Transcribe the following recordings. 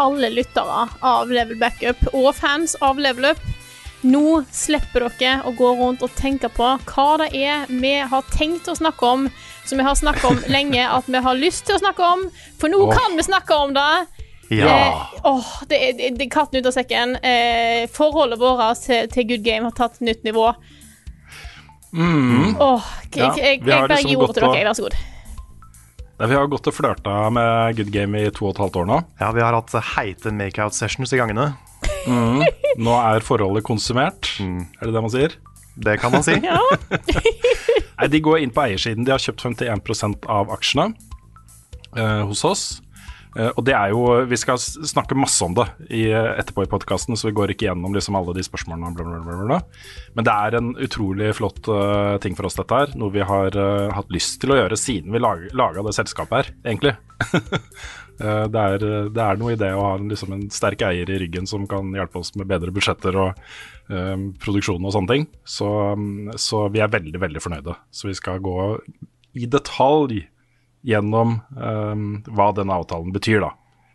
Alle lyttere av Level Backup og fans av Level Up. Nå slipper dere å gå rundt og tenke på hva det er vi har tenkt å snakke om, som vi har snakket om lenge at vi har lyst til å snakke om, for nå kan vi snakke om det. Eh, åh, det er, det er katten ut av sekken. Eh, forholdet vårt til, til Good Game har tatt nytt nivå. Åh, jeg, Ja, jeg, jeg, jeg bare gir ordet til dere. Vær så god. Vi har gått og flørta med Good Game i to og et halvt år nå. Ja, vi har hatt heite makeout sessions i gangene. Nå er forholdet konsumert. Er det det man sier? Det kan man si. Ja. Nei, De går inn på eiersiden. De har kjøpt 51% av aksjene eh, hos oss. Eh, og det er jo Vi skal snakke masse om det i, etterpå i podkasten, så vi går ikke gjennom liksom alle de spørsmålene. Bla, bla, bla. Men det er en utrolig flott uh, ting for oss, dette her. Noe vi har uh, hatt lyst til å gjøre siden vi lag, laga det selskapet her, egentlig. Eh, det, er, det er noe i det å ha en, liksom en sterk eier i ryggen som kan hjelpe oss med bedre budsjetter og eh, produksjon og sånne ting. Så, um, så vi er veldig, veldig fornøyde. Så vi skal gå i detalj gjennom eh, hva denne avtalen betyr, da.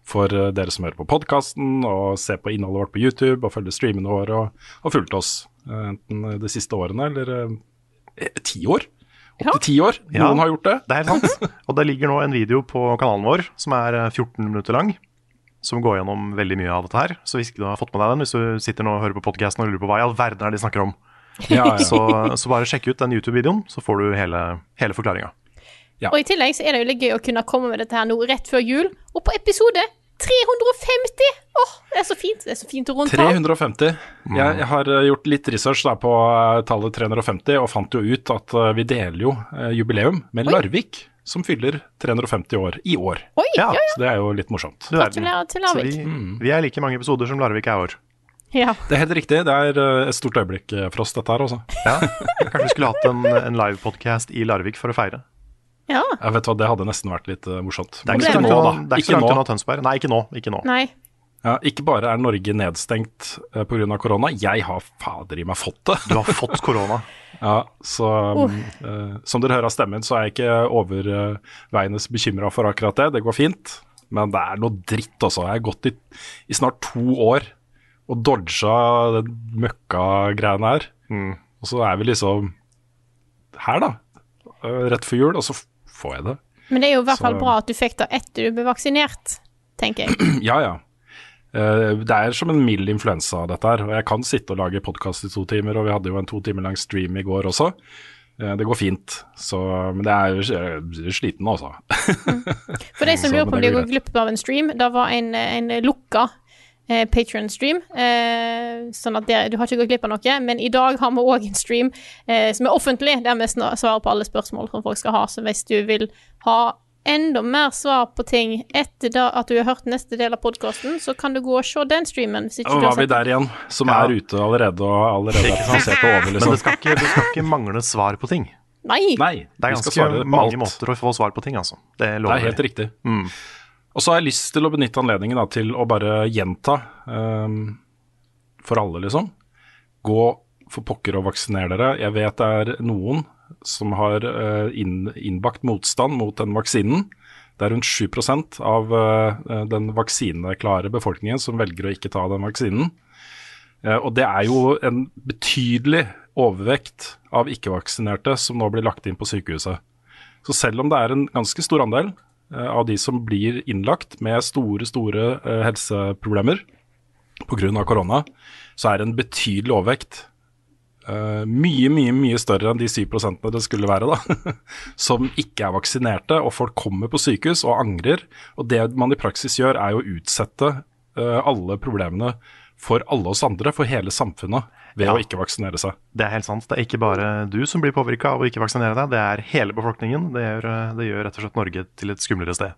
For eh, dere som hører på podkasten og ser på innholdet vårt på YouTube og følger streamene våre og har fulgt oss eh, enten de siste årene eller eh, ti år. Opptil ti år. Ja. Noen har gjort det. Det er sant. Og det ligger nå en video på kanalen vår som er eh, 14 minutter lang. Som går gjennom veldig mye av dette her. Så hvis ikke du har fått med deg den, hvis du sitter nå og hører på podkasten og lurer på hva i all verden er det de snakker om, Ja, ja. så, så bare sjekk ut den YouTube-videoen, så får du hele, hele forklaringa. Og i tillegg så er det jo litt gøy å kunne komme med dette her nå rett før jul, og på episode 350! Åh, det er så fint. Det er så fint å rundt tall. 350. Jeg, jeg har eh, gjort litt research da på eh, tallet 350, og fant jo ut at eh, vi deler jo jubileum med Larvik, som fyller 350 år i år. Oi, ja, Ja. ja. Så det er jo litt morsomt. Gratulerer til Så Larvik. vi, vi er like mange episoder som Larvik er år. ja. Det er helt riktig. Det er et stort øyeblikk for oss, dette her, altså. Ja. Kanskje vi skulle hatt en, en livepodkast i Larvik for å feire. Ja. Jeg vet hva, Det hadde nesten vært litt eh, morsomt. Det er ikke ikke nå, da. det er ikke Ikke langt nå. unna Tønsberg. Nei, ikke nå. Ikke nå. Nei. Ja, ikke bare er Norge nedstengt uh, pga. korona, jeg har fader i meg fått det. Du har fått korona. Ja, så oh. uh, Som dere hører av stemmen, så er jeg ikke overveiende bekymra for akkurat det. Det går fint. Men det er noe dritt, altså. Jeg har gått i, i snart to år og dodga den møkka-greiene her. Mm. Og så er vi liksom her, da. eh, Rett før jul, og så får jeg det. Men det er jo i hvert fall Så- bra at du fikk det etter du ble vaksinert, tenker jeg. Ja, ja. Eh, Det er som en mild influensa, dette her. Og jeg kan sitte og lage podkast i to timer, og vi hadde jo en to timer lang stream i går også. Eh, Det går fint. Så, men det er jo er sliten, altså. For de som lurer på om de går glipp av en stream, det var en, en lukka eh, Patron-stream. Eh, sånn at det, du har ikke gått glipp av noe. Men i dag har vi òg en stream eh, som er offentlig, der vi svarer på alle spørsmål som folk skal ha. Så hvis du vil ha enda mer svar på ting etter da at du har hørt neste del av podkasten, så kan du gå og se den streamen. Hvis ikke Og var vi der igjen, som Ja. er ute allerede og allerede er plassert over, Men liksom. det skal ikke, det skal ikke mangle svar på ting. Nei! Nei, Det er ganske mange alt. måter å få svar på ting, altså. Det Det er helt riktig. Mm. Og så har jeg lyst til å benytte anledningen da, til å bare gjenta um, for alle, liksom. Gå for pokker og vaksiner dere. Jeg vet det er noen som har uh, inn, innbakt motstand mot den vaksinen. Det er rundt 7 av uh, den vaksineklare befolkningen som velger å ikke ta den vaksinen. Uh, og det er jo en betydelig overvekt av ikke-vaksinerte som nå blir lagt inn på sykehuset. Så selv om det er en ganske stor andel av de som blir innlagt med store, store eh, helseproblemer pga. korona, så er det en betydelig overvekt eh, mye, mye mye større enn de 7 det skulle være, da, som ikke er vaksinerte. Og folk kommer på sykehus og angrer. Og det man i praksis gjør, er å utsette eh, alle problemene for alle oss andre, for hele samfunnet, ved Ja. å ikke vaksinere seg. Det er helt sant. Det er ikke bare du som blir påvirka av å ikke vaksinere deg, det er hele befolkningen. Det gjør, eh, det gjør rett og slett Norge til et skumlere sted.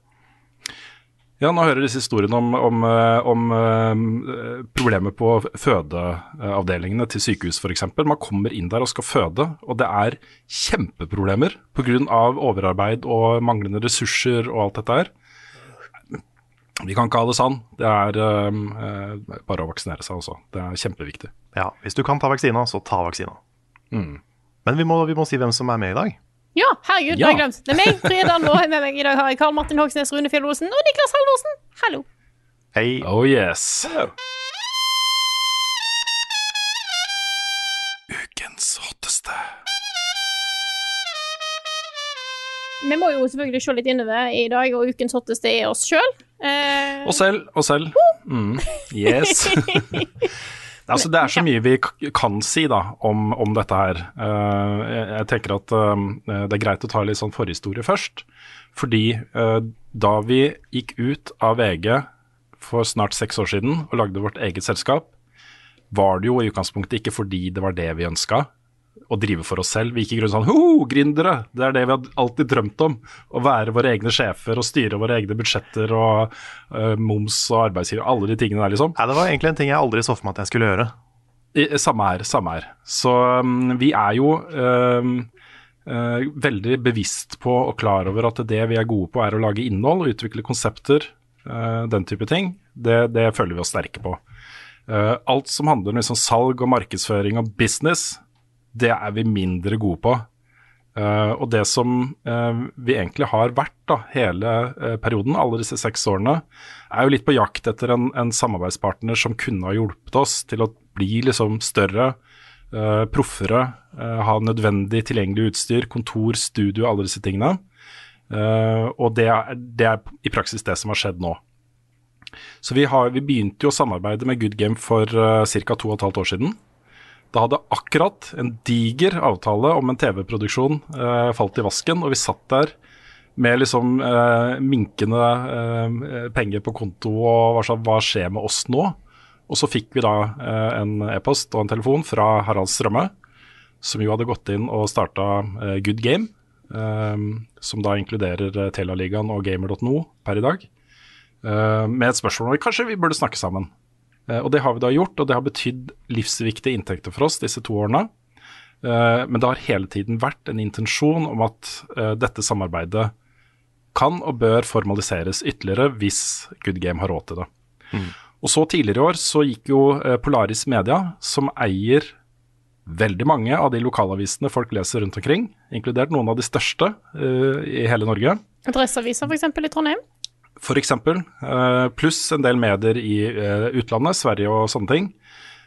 Ja, nå hører disse historiene om, om, eh, om problemet problemer på fødeavdelingene til sykehus f.eks. Man kommer inn der og skal føde, og det er kjempeproblemer pga. overarbeid og manglende ressurser og alt dette her. Vi kan ikke ha det sånn. Det er eh, eh, bare å vaksinere seg også. Det er kjempeviktig. Ja, Hvis du kan ta vaksina, så ta vaksina. Men vi må, vi må si hvem som er med i dag. Ja, herregud, Ja. det har jeg glemt. Det er meg, Frida Danmo. Med meg i dag har jeg Karl Martin Hoksnes, Rune Fjell Olsen og Niklas Halvorsen. Hallo. Hei. Oh yes. Ukens hotteste. Vi må jo selvfølgelig se litt innover i dag, og ukens hotteste er oss sjøl. Eh, Og selv, og selv. Mm. Yes. altså, det er så mye vi kan si da, om, om dette her. Uh, jeg, jeg tenker at uh, det er greit å ta litt sånn forhistorie først. Fordi uh, da vi gikk ut av VG for snart seks år siden og lagde vårt eget selskap, var det jo i utgangspunktet ikke fordi det var det vi ønska å drive for oss selv. Vi gikk i grunnen sånn Ho, gründere! Det er det vi har alltid drømt om. Å være våre egne sjefer og styre våre egne budsjetter og uh, moms og arbeidsgiver. Alle de tingene der, liksom. Nei, det var egentlig en ting jeg aldri så for meg at jeg skulle gjøre. I, samme her, samme her. Så um, vi er jo um, uh, veldig bevisst på og klar over at det vi er gode på, er å lage innhold, og utvikle konsepter, uh, den type ting. Det, det føler vi oss sterke på. Alt som handler om liksom salg og markedsføring og business, det er vi mindre gode på. Uh, og det som uh, vi egentlig har vært da, hele uh, perioden, alle disse seks årene, er jo litt på jakt etter en, en samarbeidspartner som kunne ha hjulpet oss til å bli liksom større, proffere, ha nødvendig tilgjengelig utstyr, kontor, studio, alle disse tingene. Og det er, det er i praksis det som har skjedd nå. Så vi, har, vi begynte jo å samarbeide med Good Game for uh, ca. to og et halvt år siden. Da hadde akkurat en diger avtale om en TV-produksjon eh, falt i vasken, og vi satt der med liksom eh, minkende eh, penger på konto og hva, sånn Hva skjer med oss nå? Og så fikk vi da eh, en e-post og en telefon fra Harald Strømme, som jo hadde gått inn og starta eh, Good Game, eh, som da inkluderer Telaligaen og gamer.no per i dag, med et spørsmål om kanskje vi burde snakke sammen. Eh, Og det har vi da gjort, og det har betydd livsviktige inntekter for oss disse to årene. Eh, Men det har hele tiden vært en intensjon om at eh, dette samarbeidet kan og bør formaliseres ytterligere hvis Good Game har råd til det. Og så tidligere i år så gikk jo Polaris Media, som eier veldig mange av de lokalavisene folk leser rundt omkring, inkludert noen av de største uh, i hele Norge, Adresseavisa, f.eks. i Trondheim. Eksempel, eh, pluss en del medier i eh, utlandet, Sverige og sånne ting.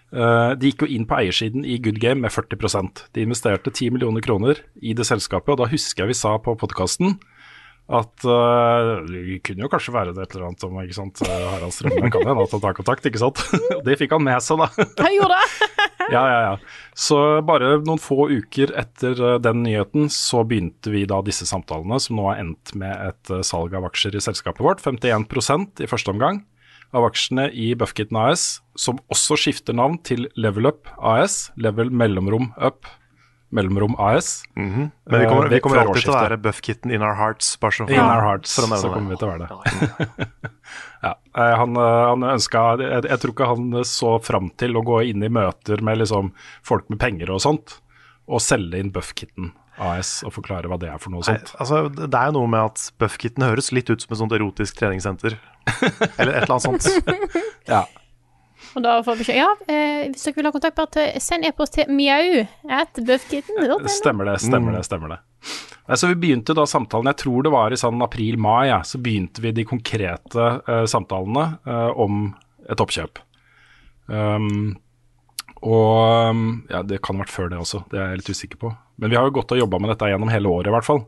Eh, de gikk jo inn på eiersiden i Good Game med 40% De investerte 10 millioner kroner i det selskapet, og da husker jeg vi sa på podkasten at uh, det kunne jo kanskje være det et eller annet om ikke sant, eh, Harald Strømmen kan hende at han tar kontakt, ikke sant. Og det fikk han med seg, da. Han gjorde det! Ja, ja, ja. Så bare noen få uker etter eh, den nyheten, så begynte vi da disse samtalene, som nå har endt med et eh, salg av aksjer i selskapet vårt. 51% i første omgang av aksjene i Buffkitten AS, som også skifter navn til Level Up AS. Level mellomrom up, mellomrom AS. Men vi kommer, Eh, vi kommer alltid til å være Buff-kitten in our hearts. Bare så In our hearts, for å nevne så det. kommer vi til å være det. ja, eh, han, eh, han ønska jeg, jeg tror ikke han så fram til å gå inn i møter med liksom folk med penger og sånt, og selge inn Buffkitten AS og forklare hva det er for noe Nei, sånt. altså, det er jo noe med at Buff-kitten høres litt ut som et sånt erotisk treningssenter. Eller et eller annet sånt. Ja. Og da får vi ikke Ja, eh, hvis dere vil ha kontakt, bare til, send e-post til buffkitten.no. Stemmer det, stemmer det. stemmer det. Nei, Så Vi begynte da samtalen, jeg tror det var i sånn april-mai, ja, så begynte vi de konkrete eh, samtalene eh, om et oppkjøp. Um, og um, ja, det kan ha vært før det også, det er jeg litt usikker på. Men vi har jo gått og jobba med dette gjennom hele året i hvert fall.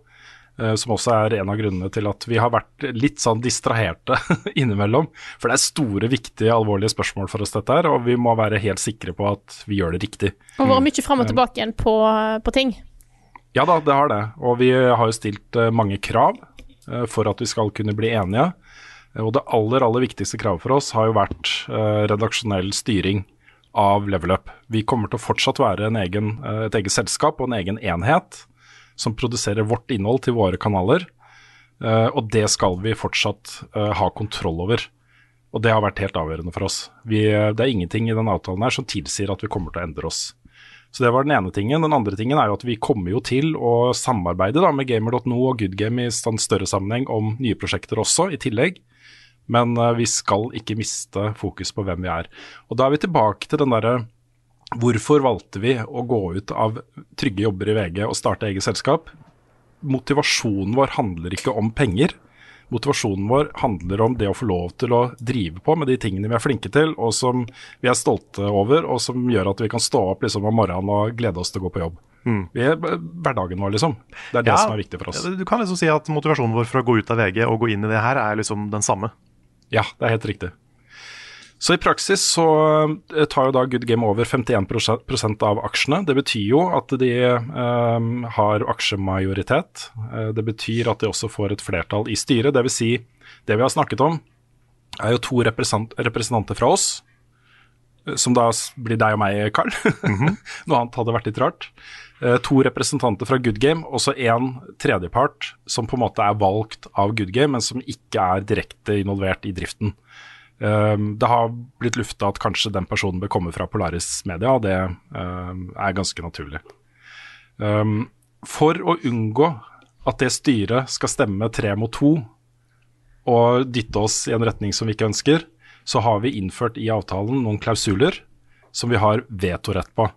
Eh, som også er en av grunnene til at vi har vært litt sånn distraherte innimellom. For det er store, viktige, alvorlige spørsmål for oss, dette her, og vi må være helt sikre på at vi gjør det riktig. Og vært mye fram og tilbake igjen på, på ting. Ja da, det har det. Og vi har jo stilt eh, mange krav eh, for at vi skal kunne bli enige. Eh, Og det aller, aller viktigste kravet for oss har jo vært eh, redaksjonell styring av Level Up. Vi kommer til å fortsatt være en egen, eh, et eget selskap og en egen enhet som produserer vårt innhold til våre kanaler. Eh, og det skal vi fortsatt eh, ha kontroll over. Og det har vært helt avgjørende for oss. Vi, eh, det er ingenting i den avtalen her som tilsier at vi kommer til å endre oss. Så det var den ene tingen. Den andre tingen er jo at vi kommer jo til å samarbeide da, med gamer.no og Goodgame i sånn større sammenheng om nye prosjekter også, i tillegg. Men uh, vi skal ikke miste fokus på hvem vi er. Og da er vi tilbake til den derre Hvorfor valgte vi å gå ut av trygge jobber i VG og starte eget selskap? Motivasjonen vår handler ikke om penger. Motivasjonen vår handler om det å få lov til å drive på med de tingene vi er flinke til, og som vi er stolte over, og som gjør at vi kan stå opp liksom om morgenen og glede oss til å gå på jobb. Vi er hverdagen vår, liksom. Det er det Ja, som er viktig for oss. Du kan liksom si at motivasjonen vår for å gå ut av VG og gå inn i det her, er liksom den samme. Ja, det er helt riktig. Så i praksis så eh, tar jo da Good Game over 51 prosent av aksjene. Det betyr jo at de um, har aksjemajoritet. Eh, det betyr at de også får et flertall i styret. Dvs. Si, det vi har snakket om, er jo to represent representanter fra oss. Som da blir deg og meg, Carl. Noe annet hadde vært litt rart. To representanter fra Good Game, og så en tredjepart som på en måte er valgt av Good Game, men som ikke er direkte involvert i driften. Um, det har blitt lufta at kanskje den personen bør komme fra Polaris Media, og det um, er ganske naturlig. Um, for å unngå at det styret skal stemme tre mot to og dytte oss i en retning som vi ikke ønsker, så har vi innført i avtalen noen klausuler som vi har vetorett på.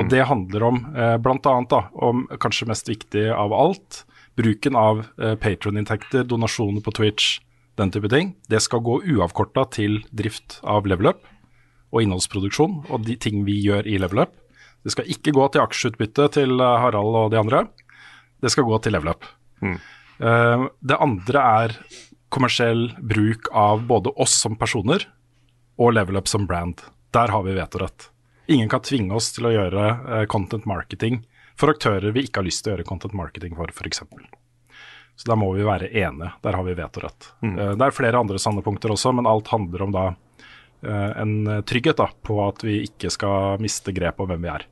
Og Det handler om eh, bl.a. om kanskje mest viktig av alt, bruken av eh, patroninntekter, donasjoner på Twitch, den type ting. Det skal gå uavkorta til drift av Level Up og innholdsproduksjon og de ting vi gjør i Level Up. Det skal ikke gå til aksjeutbytte til eh, Harald og de andre. Det skal gå til Level Up. Eh, det andre er kommersiell bruk av både oss som personer og Level Up som brand. Der har vi vetorett. Ingen kan tvinge oss til å gjøre uh, content marketing for aktører vi ikke har lyst til å gjøre content marketing for, f.eks. Så der må vi være enige. Der har vi vetorett. Mm. det er flere andre sanne punkter også, men alt handler om da eh, en trygghet da, på at vi ikke skal miste grep om hvem vi er.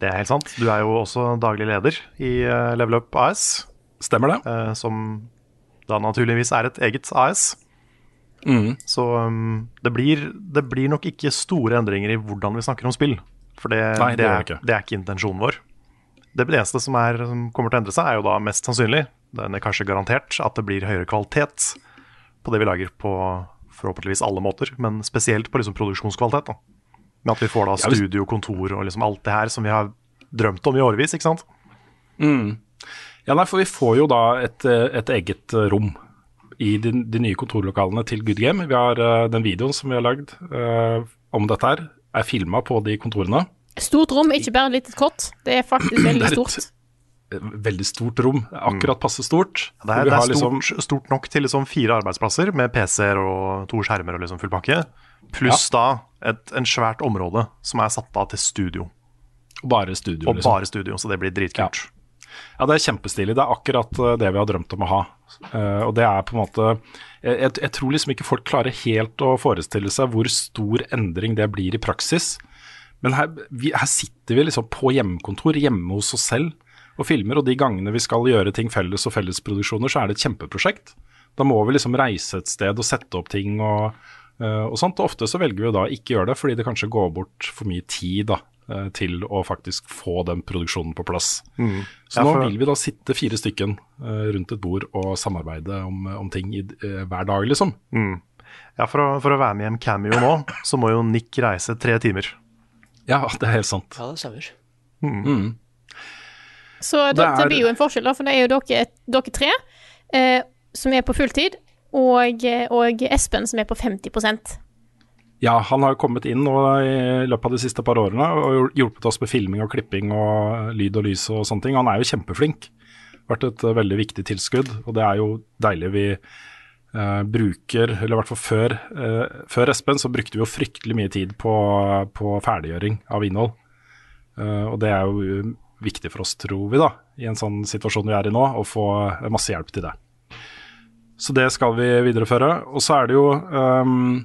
Det er helt sant. Du er jo også daglig leder i eh, Level Up AS, Stemmer det? eh, som da naturligvis er et eget AS. Mm. Så um, det, blir, det blir nok ikke store endringer i hvordan vi snakker om spill. For det, Nei, det det, er, det er ikke intensjonen vår. Det eneste som, er, som kommer til å endre seg, er jo da mest sannsynlig, den er kanskje garantert, at det blir høyere kvalitet på det vi lager på forhåpentligvis alle måter, men spesielt på liksom produksjonskvalitet. da. Med at vi får da studio, kontor og liksom alt det her som vi har drømt om i årevis, ikke sant? Ja, nei, for vi får jo da et, et eget rom i de, de nye kontorlokalene til Good Game. Vi har uh, Den videoen som vi har lagd uh, om dette her, er filma på de kontorene. Stort rom, ikke bare et lite kott. Det er faktisk veldig stort. Eh, Veldig stort rom. Akkurat passe stort. Det er, det er stort, liksom- stort, nok til liksom fire arbeidsplasser med PC-er og to skjermer og liksom full pakke. Pluss da et en svært område som er satt av til studio. bare studio. Og liksom. bare studio, så det blir dritkult. Ja, det er kjempestilig. Det er akkurat eh, det vi har drømt om å ha. Uh, og det er på en måte jeg, jeg tror liksom ikke folk klarer helt å forestille seg hvor stor endring det blir i praksis. Men her, vi, her sitter vi liksom på hjemmekontor, hjemme hos oss selv og filmer. Og de gangene vi skal gjøre ting felles og fellesproduksjoner, så er det et kjempeprosjekt. Da må vi liksom reise et sted og sette opp ting og, eh, og sånt. Og ofte så velger vi da ikke gjøre det, fordi det kanskje går bort for mye tid da, eh, til å faktisk få den produksjonen på plass. Så Ja, nå vil vi da sitte fire stykken eh, rundt et bord og samarbeide om, om ting i, hver dag, liksom. Ja, for å, for å være med i en cameo nå, så må jo Nick reise tre timer. Ja, det er helt sant. Ja, det stemmer. Så Det er- blir jo en forskjell, da, for det er jo dere, dere tre eh, som er på fulltid, og, og Espen som er på 50% Ja, han har kommet inn nå i løpet av de siste par årene og hjulpet oss med filming og klipping og lyd og lys og sånne ting. Han er jo kjempeflink. Vært et veldig viktig tilskudd, og det er jo deilig vi eh, bruker Eller i hvert fall før, eh, før Espen så brukte vi jo fryktelig mye tid på, på ferdiggjøring av innhold. Uh, og det er jo viktig for oss, tror vi, da, i en sånn situasjon vi er i nå, å få masse hjelp til det. Så det skal vi videreføre. Og så er det jo um,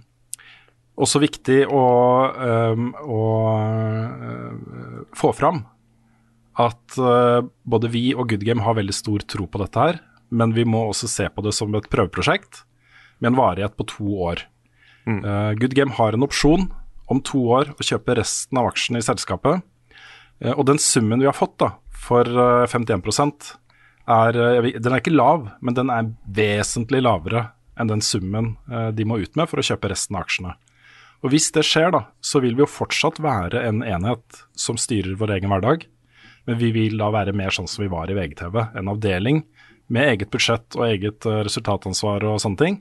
også viktig å, um, å uh, få fram at uh, både vi og Good Game har veldig stor tro på dette her, men vi må også se på det som et prøveprosjekt med en varighet på to år. Eh, Good Game har en opsjon om to år å kjøpe resten av aksjene i selskapet. Eh, og den summen vi har fått da, for eh, 51 er, eh, jeg vet- den er ikke lav, men den er vesentlig lavere enn den summen eh, de må ut med for å kjøpe resten av aksjene. Og Hvis det skjer, da, så vil vi jo fortsatt være en enhet som styrer vår egen hverdag. Men vi vil da være mer sånn som vi var i VGTV, en avdeling med eget budsjett og eget eh, resultatansvar og sånne ting.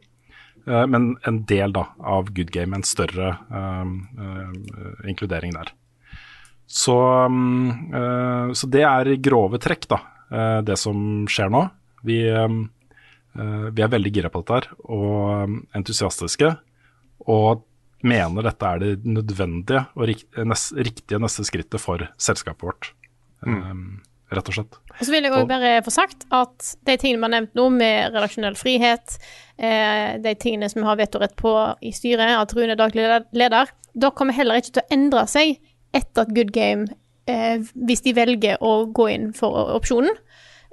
Eh, men en del da av Good Game, en større eh, eh, inkludering der. Så, mm, eh, så det er i grove trekk, da, eh, det som skjer nå. Vi, eh, eh, vi er veldig gira på dette her, og eh, entusiastiske. Og mener dette er det nødvendige og riktige neste skrittet for selskapet vårt. Eh, rett og slett. Og så vil jeg òg bare få sagt at de tingene vi har nevnt nå, med redaksjonell frihet, eh, de tingene som vi har vetorett på i styret, at Rune er daglig leder, da kommer heller ikke til å endre seg etter at Good Game, eh, hvis de velger å gå inn for opsjonen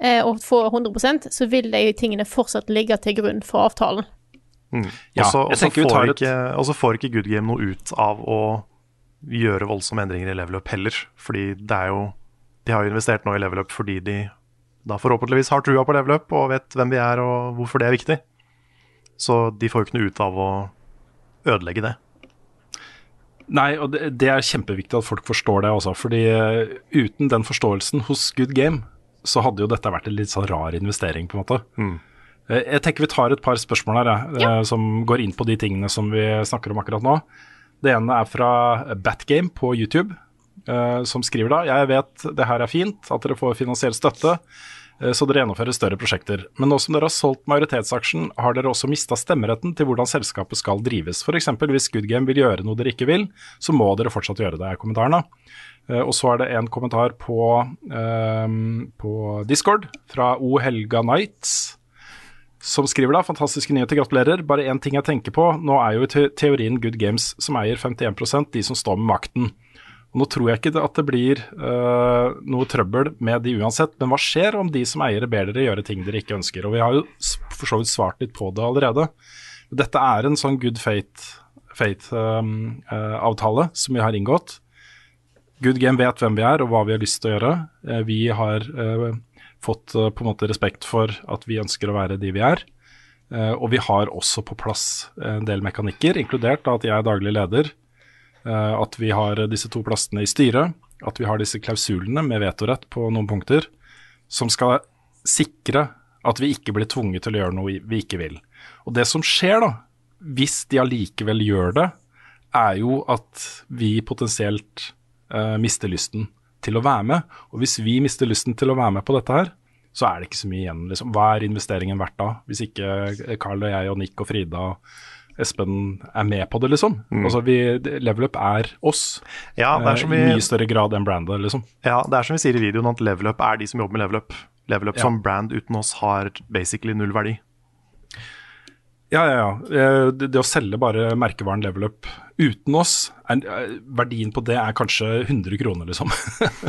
eh, og få 100% så vil de tingene fortsatt ligge til grunn for avtalen. Ja, og så får, et- får ikke Good Game noe ut av å gjøre voldsomme endringer i level up heller. Fordi det er jo De har jo investert nå i level up fordi de da forhåpentligvis har trua på level up og vet hvem vi er og hvorfor det er viktig. Så de får jo ikke noe ut av å ødelegge det. Nei, og det, det er kjempeviktig at folk forstår det også. fordi eh, uten den forståelsen hos Good Game, så hadde jo dette vært en litt sånn rar investering, på en måte. Mm. Jeg tenker vi tar et par spørsmål her, jeg, eh, som går inn på de tingene som vi snakker om akkurat nå. Det ene er fra Batgame på YouTube, eh, som skriver da Jeg vet det her er fint, at dere får finansiell støtte, eh, så dere gjennomfører større prosjekter. Men nå som dere har solgt majoritetsaksjen, har dere også mista stemmeretten til hvordan selskapet skal drives. F.eks. hvis Good Game vil gjøre noe dere ikke vil, så må dere fortsatt gjøre det, er kommentarene. Eh, Og så er det en kommentar på, um, på Discord fra O Helga Nights som skriver da, fantastiske nyheter, gratulerer. Bare én ting jeg tenker på, nå er jo teorien Good Games som eier 51% de som står med makten. Nå tror jeg ikke at det blir uh, noe trøbbel med de uansett, men hva skjer om de som eiere ber dere gjøre ting dere ikke ønsker? Og Vi har jo for så vidt svart litt på det allerede. Dette er en sånn good fate-avtale som vi har inngått. Good Game vet hvem vi er og hva vi har lyst til å gjøre. Uh, Vi har eh, fått eh, på en måte respekt for at vi ønsker å være de vi er. Eh, og vi har også på plass en del mekanikker, inkludert at jeg er daglig leder. Eh, at vi har disse to plassene i styret. At vi har disse klausulene med vetorett på noen punkter. Som skal sikre at vi ikke blir tvunget til å gjøre noe vi ikke vil. Og det som skjer da, hvis de allikevel gjør det, er jo at vi potensielt eh, mister lysten til å være med. Og hvis vi mister lysten til å være med på dette her, så er det ikke så mye igjen. Liksom. Hva er investeringen verdt da, hvis ikke Carl og jeg og Nick og Frida Espen er med på det, liksom? Altså, vi, Level Up er oss Ja, det er som vi... i mye større grad enn brandet, liksom. ja, det er som vi sier i videoen, at level up er de som jobber med level up. Level up Ja. som brand uten oss har basically null verdi. Ja, ja, ja. Eh, Det, det å selge bare merkevaren Level Up uten oss, er, er, verdien på det er kanskje 100 kroner, liksom.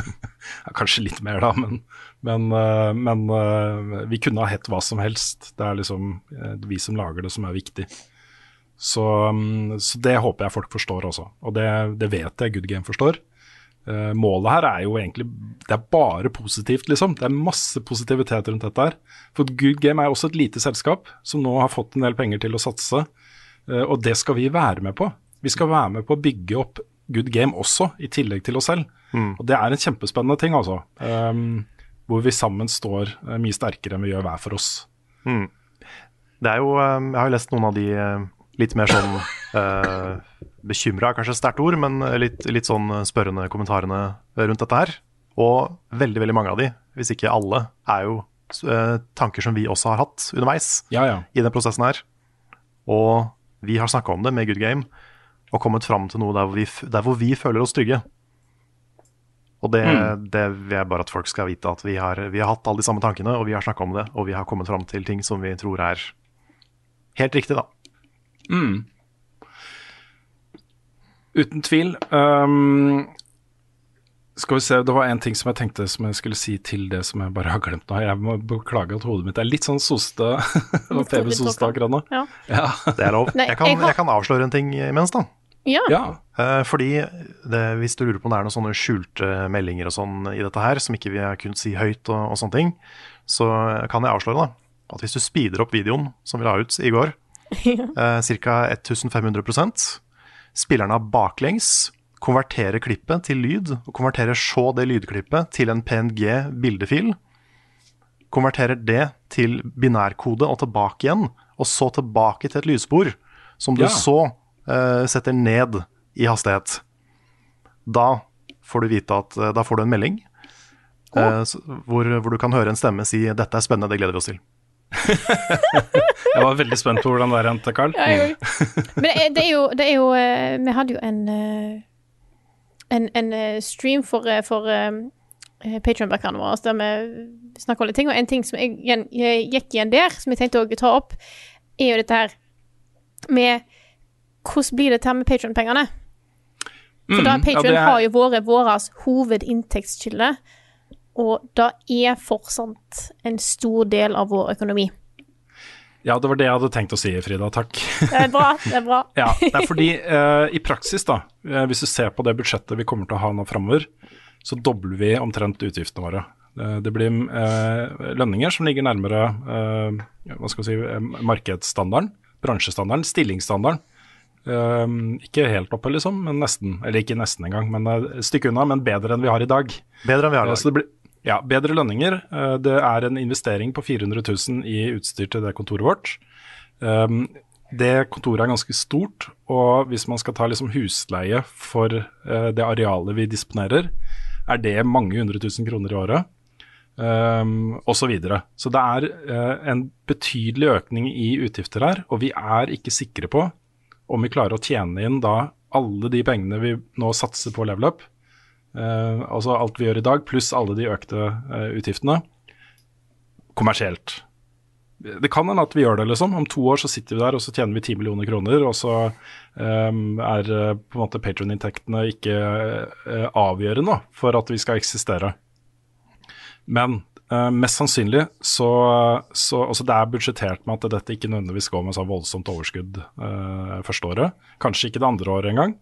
Kanskje litt mer, da, men, men, eh, men eh, vi kunne ha hett hva som helst. Det er liksom eh, vi som lager det, som er viktig. Så, mm, så det håper jeg folk forstår også, og det, det vet jeg Good Game forstår. Uh, målet her er jo egentlig Det er bare positivt, liksom. Det er masse positivitet rundt dette her. For Good Game er også et lite selskap som nå har fått en del penger til å satse, Uh, og det skal vi være med på. Vi skal være med på å bygge opp Good Game også, i tillegg til oss selv. Og det er en kjempespennende ting, altså. Um, hvor vi sammen står eh, mye sterkere enn vi gjør hver for oss. Det er jo, Jeg har jo lest noen av de litt mer sånn eh, bekymra, kanskje et sterkt ord, men litt, litt sånn spørrende kommentarene rundt dette her. Og veldig veldig mange av de, hvis ikke alle, er jo eh, tanker som vi også har hatt underveis Ja, ja. i den prosessen her. Og vi har snakka om det med Good Game og kommet fram til noe der hvor vi, der hvor vi føler oss trygge. Og det, det vil jeg bare at folk skal vite, at vi har, vi har hatt alle de samme tankene, og vi har snakka om det, og vi har kommet fram til ting som vi tror er helt riktig, da. Uten tvil. Um, skal vi se, Det var en ting som jeg tenkte som jeg skulle si til det som jeg bare har glemt nå. Jeg må beklage at hodet mitt er litt sånn soste og febersoste akkurat nå. Ja. Ja. Det er lov. Jeg kan, jeg kan avsløre en ting imens, da. ja. ja. Eh, fordi det, hvis du lurer på om det er noen sånne skjulte meldinger og sånn i dette her, som ikke vi har kunnet si høyt og, og sånne ting, så kan jeg avsløre da, at hvis du speeder opp videoen som vi la ut i går, eh, ca. 1500 Spillerne har baklengs, konverterer klippet til lyd, og konverterer så det lydklippet til en PNG-bildefil, konverterer det til binærkode og tilbake igjen, og så tilbake til et lydspor, som du Ja. så uh, setter ned i hastighet. Da får du vite at uh, da får du en melding eh, s- hvor, hvor du kan høre en stemme si 'dette er spennende, det gleder vi oss til'. Jeg var veldig spent på hvordan det endte, Carl. Ja. Men det er, jo, det er jo eh, Vi hadde jo en eh, en, en eh, stream for, for Patron-backerne våre der vi snakka om litt ting, og en ting som jeg, jeg gikk igjen der, som jeg tenkte å ta opp, er jo dette her med Hvordan blir dette til med Patron-pengene? For da Mm, ja, er- har jo vært vår hovedinntektskilde, og det er fortsatt en stor del av vår økonomi. Ja, det var det jeg hadde tenkt å si, Frida. Takk. Det er bra. det er bra. Ja, det er fordi eh, i praksis, da, eh, hvis du ser på det budsjettet vi kommer til å ha nå framover, så dobler vi omtrent utgiftene våre. Eh, det blir eh, lønninger som ligger nærmere eh, hva skal vi si, eh, markedsstandarden, bransjestandarden, stillingsstandarden. Eh, ikke helt oppe, liksom, men nesten. Eller ikke nesten engang, men et stykke unna, men bedre enn vi har i dag. Bedre enn vi har Eh, i Så dag. det blir ja, bedre lønninger. Eh, Det er en investering på 400 000 i utstyr til det kontoret vårt. Um, Det kontoret er ganske stort, og hvis man skal ta liksom husleie for eh, det arealet vi disponerer, er det mange hundre tusen kroner i året. Um, og så, videre. så det er eh, en betydelig økning i utgifter her, og vi er ikke sikre på om vi klarer å tjene inn da alle de pengene vi nå satser på level up, altså alt vi gjør i dag, pluss alle de økte eh, utgiftene, kommersielt. Det kan hende at vi gjør det, liksom. Om to år så sitter vi der og så tjener vi 10 millioner kroner, og så um, er eh, på en måte patron-inntektene ikke uh, avgjørende for at vi skal eksistere. Men uh, mest sannsynlig så, så altså Det er budsjettert med at dette ikke nødvendigvis går med så voldsomt overskudd uh, første året. Kanskje ikke det andre året engang.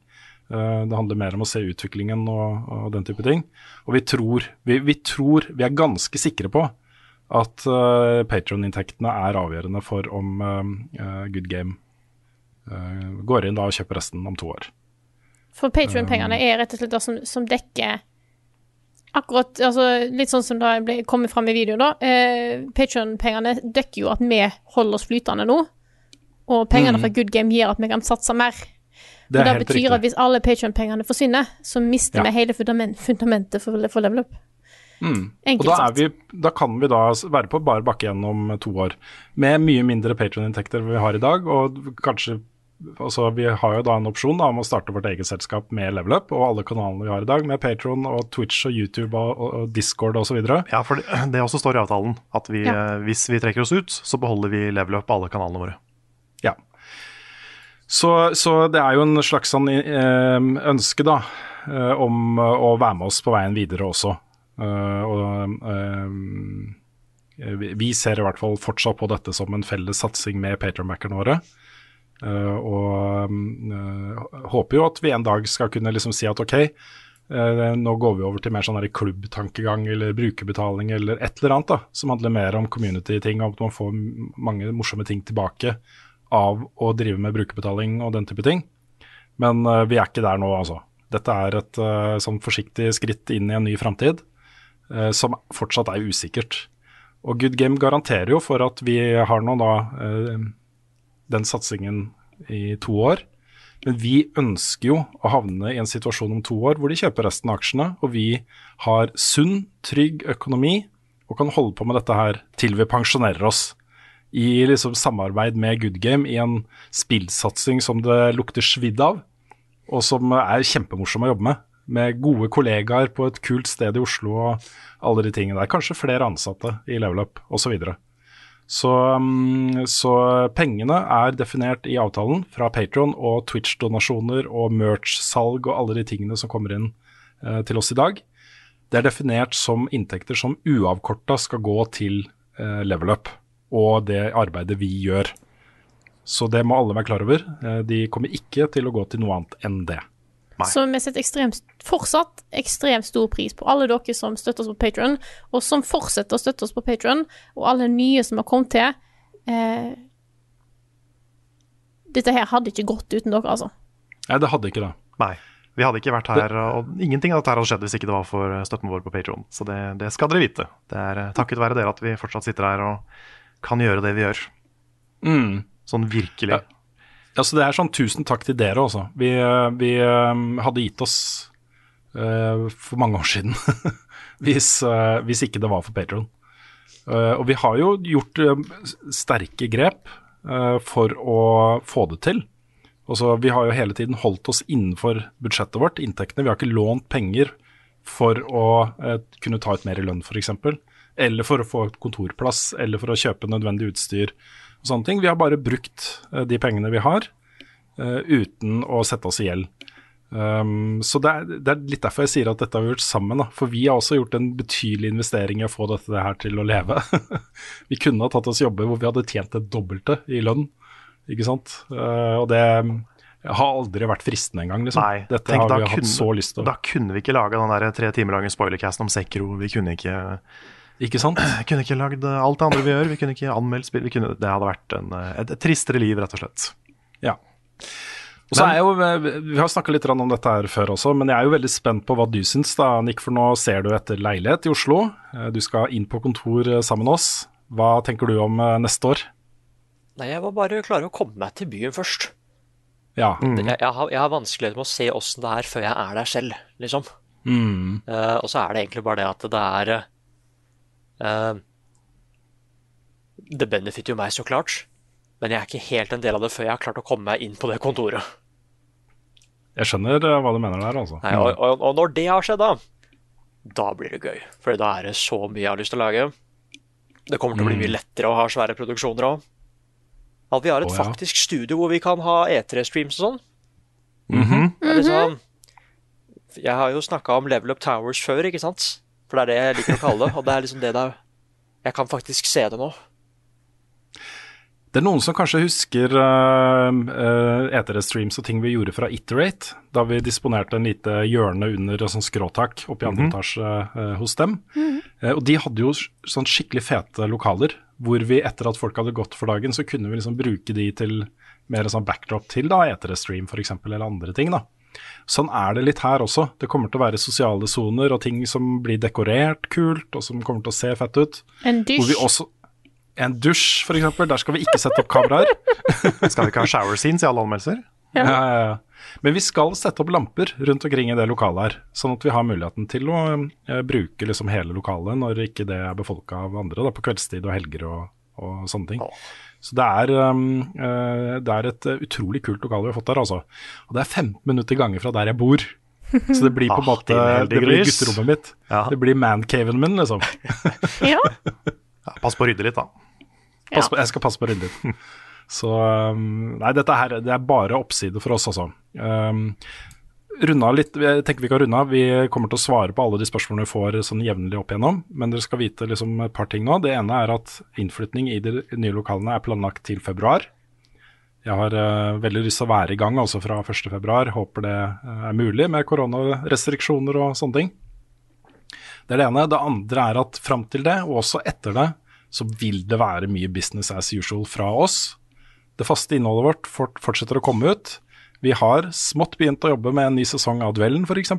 Eh, det handler mer om å se utviklingen og, og den type ting. Og vi tror, vi, vi tror, vi er ganske sikre på at uh, Patron-inntektene er avgjørende for om uh, Good Game uh, går inn da og kjøper resten om to år. For Patreon-pengene er rett og slett det som, som dekker akkurat altså Litt sånn som det kommer fram i videoen, da. Uh, Patreon-pengene dekker jo at vi holder oss flytende nå. Og pengene fra Good Game gjør at vi kan satse mer. Det og det betyr riktig. at hvis alle Patreon-pengene forsvinner, så mister Ja. vi hele fundamentet for, for level up. Mm. Enkelt da, er sagt. vi, da kan vi da være på bar bakke gjennom to år, med mye mindre Patrion-inntekter vi har i dag. Og kanskje altså Vi har jo da en opsjon da, om å starte vårt eget selskap med Level Up og alle kanalene vi har i dag, med Patron og Twitch og YouTube og, og, og Discord osv. Ja, for det, det også står i avtalen at vi, Ja. eh, hvis vi trekker oss ut, så beholder vi level up på alle kanalene våre. Så, så det er jo en slags sånn eh, ønske da, eh, om eh, å være med oss på veien videre også. Og vi, ser i hvert fall fortsatt på dette som en felles satsing med Patronbackerne våre. Og håper jo at vi en dag skal kunne liksom si at ok, nå går vi over til mer sånn klubbtankegang eller brukerbetaling eller et eller annet da, som handler mer om community-ting, og at man får mange morsomme ting tilbake av å drive med brukerbetaling og den type ting. Men uh, vi er ikke der nå, altså. Dette er et uh, sånn forsiktig skritt inn i en ny framtid uh, som fortsatt er usikkert. Og Good Game garanterer jo for at vi har nå da den satsingen i to år. Men vi ønsker jo å havne i en situasjon om to år hvor de kjøper resten av aksjene, og vi har sunn, trygg økonomi og kan holde på med dette her til vi pensjonerer oss. I liksom samarbeid med Good Game i en spillsatsing som det lukter svidd av, og som er kjempemorsom å jobbe med. Med gode kollegaer på et kult sted i Oslo og alle de tingene der. Kanskje flere ansatte i Level Up osv. Så, videre. så mm, Så pengene er definert i avtalen fra Patron og Twitch-donasjoner og merch-salg og alle de tingene som kommer inn eh, til oss i dag. Det er definert som inntekter som uavkorta skal gå til eh, Level Up og det arbeidet vi gjør. Så det må alle være klar over. Eh, de kommer ikke til å gå til noe annet enn det. Nei. Så vi setter ekstremt, fortsatt ekstremt stor pris på alle dere som støtter oss på Patron, og som fortsetter å støtte oss på Patron, og alle nye som har kommet til. Eh, dette her hadde ikke gått uten dere, altså. Nei, det hadde ikke det. Nei. Vi hadde ikke vært her, og ingenting av dette hadde skjedd hvis ikke det var for støtten vår på Patron. Så det, det skal dere vite. Det er eh, takket være dere at vi fortsatt sitter her og kan gjøre det vi gjør. Mm. Sånn virkelig. Ja. Ja, så det er sånn tusen takk til dere også. Vi, eh, vi eh, hadde gitt oss uh, for mange år siden hvis, uh, hvis, ikke det var for Patron. Uh, og vi har jo gjort sterke grep for å få det til. Også, vi har jo hele tiden holdt oss innenfor budsjettet vårt, inntektene. Vi har ikke lånt penger for å kunne ta ut mer i lønn, f.eks. Eller for å få kontorplass, eller for å kjøpe nødvendig utstyr og sånne ting. Vi har bare brukt de pengene vi har, uh, uten å sette oss i gjeld. Um, så det er, det er, litt derfor jeg sier at dette har vi gjort sammen. Da. For vi har også gjort en betydelig investering i å få dette her til å leve. vi kunne ha tatt oss jobber hvor vi hadde tjent det dobbelte i lønn, ikke sant. Uh, og det har aldri vært fristende engang. Liksom. Nei, dette tenk, har vi kunne, så lyst til. Da kunne vi ikke laga den der tre timer lange spoilercasten om Sekro. Vi kunne ikke ikke sant? Vi kunne ikke lagd alt det andre vi gjør. Vi kunne ikke anmeldt spill. Kunne, det hadde vært en, et, et tristere liv, rett og slett. Ja. Og så er jeg jo, Vi har snakka litt om dette her før også, men jeg er jo veldig spent på hva du syns, da, Nick. For nå ser du etter leilighet i Oslo. Eh, du skal inn på kontor eh, sammen med oss. Hva tenker du om eh, neste år? Nei, Jeg må bare klare å komme meg til byen først. Ja. Mm. Jeg, jeg, har, jeg har vanskeligheter med å se åssen det er før jeg er der selv, liksom. Mm. Uh, og så er det egentlig bare det at det er uh, Det benefitter jo meg, så klart. Men jeg er ikke helt en del av det før jeg har klart å komme meg inn på det kontoret. Jeg skjønner uh, hva du mener der, altså. Nei, og, og, og, når det har skjedd, da, da blir det gøy. For da er det så mye jeg har lyst til å lage. Det kommer til å bli mye lettere å ha svære produksjoner òg. At vi har et oh, ja. faktisk studio hvor vi kan ha E3-streams og sånn. Mm er liksom, jeg har jo snakka om Level Up Towers før, ikke sant? For det er det jeg liker å kalle det. Og det er liksom det det er. Jeg kan faktisk se det nå. Det er noen som kanskje husker uh, uh, E3-streams og ting vi gjorde fra Iterate, da vi disponerte en lite hjørne under et sånn skråtak oppe i andre etasje uh, hos dem. Eh, og de hadde jo sånn skikkelig fete lokaler, hvor vi etter at folk hadde gått for dagen, så kunne vi liksom bruke de til mer sånn backdrop til da, E3-stream f.eks., eller andre ting. da. Sånn er det litt her også. Det kommer til å være sosiale soner og ting som blir dekorert kult, og som kommer til å se fett ut. En Hvor vi dusj. også En dusj, f.eks. Der skal vi ikke sette opp kameraer. Skal vi ikke ha shower scenes i alle anmeldelser? Ja. Ja, ja, ja. Men vi skal sette opp lamper rundt omkring i det lokalet her, sånn at vi har muligheten til å uh, bruke liksom hele lokalet når ikke det er befolka av andre, da, på kveldstid og helger og, og sånne ting. Så det er, um, eh, det er et eh, utrolig kult lokale vi har fått der, altså. Og det er 15 minutter gange fra der jeg bor. Så det blir på en Ah, måte Det blir gutterommet mitt. Ja. Det blir mancaven min, liksom. Ja. Ja, pass på å rydde litt, da. Pass på, jeg skal passe på å rydde litt. Så um, Nei, dette her det er bare oppside for oss, altså. Um, runde litt, jeg tenker vi kan runde av. Vi kommer til å svare på alle de spørsmålene vi får sånn jevnlig opp igjennom. Men dere skal vite liksom et par ting nå. Det ene er at innflytning i de nye lokalene er planlagt til februar. Jeg har uh, veldig lyst til å være i gang altså fra 1.2. Håper det uh, er mulig med koronarestriksjoner og sånne ting. Det er det ene. Det andre er at fram til det, og også etter det, så vil det være mye business as usual fra oss. Det faste innholdet vårt fortsetter å komme ut. Vi har smått begynt å jobbe med en ny sesong av Duellen, f.eks.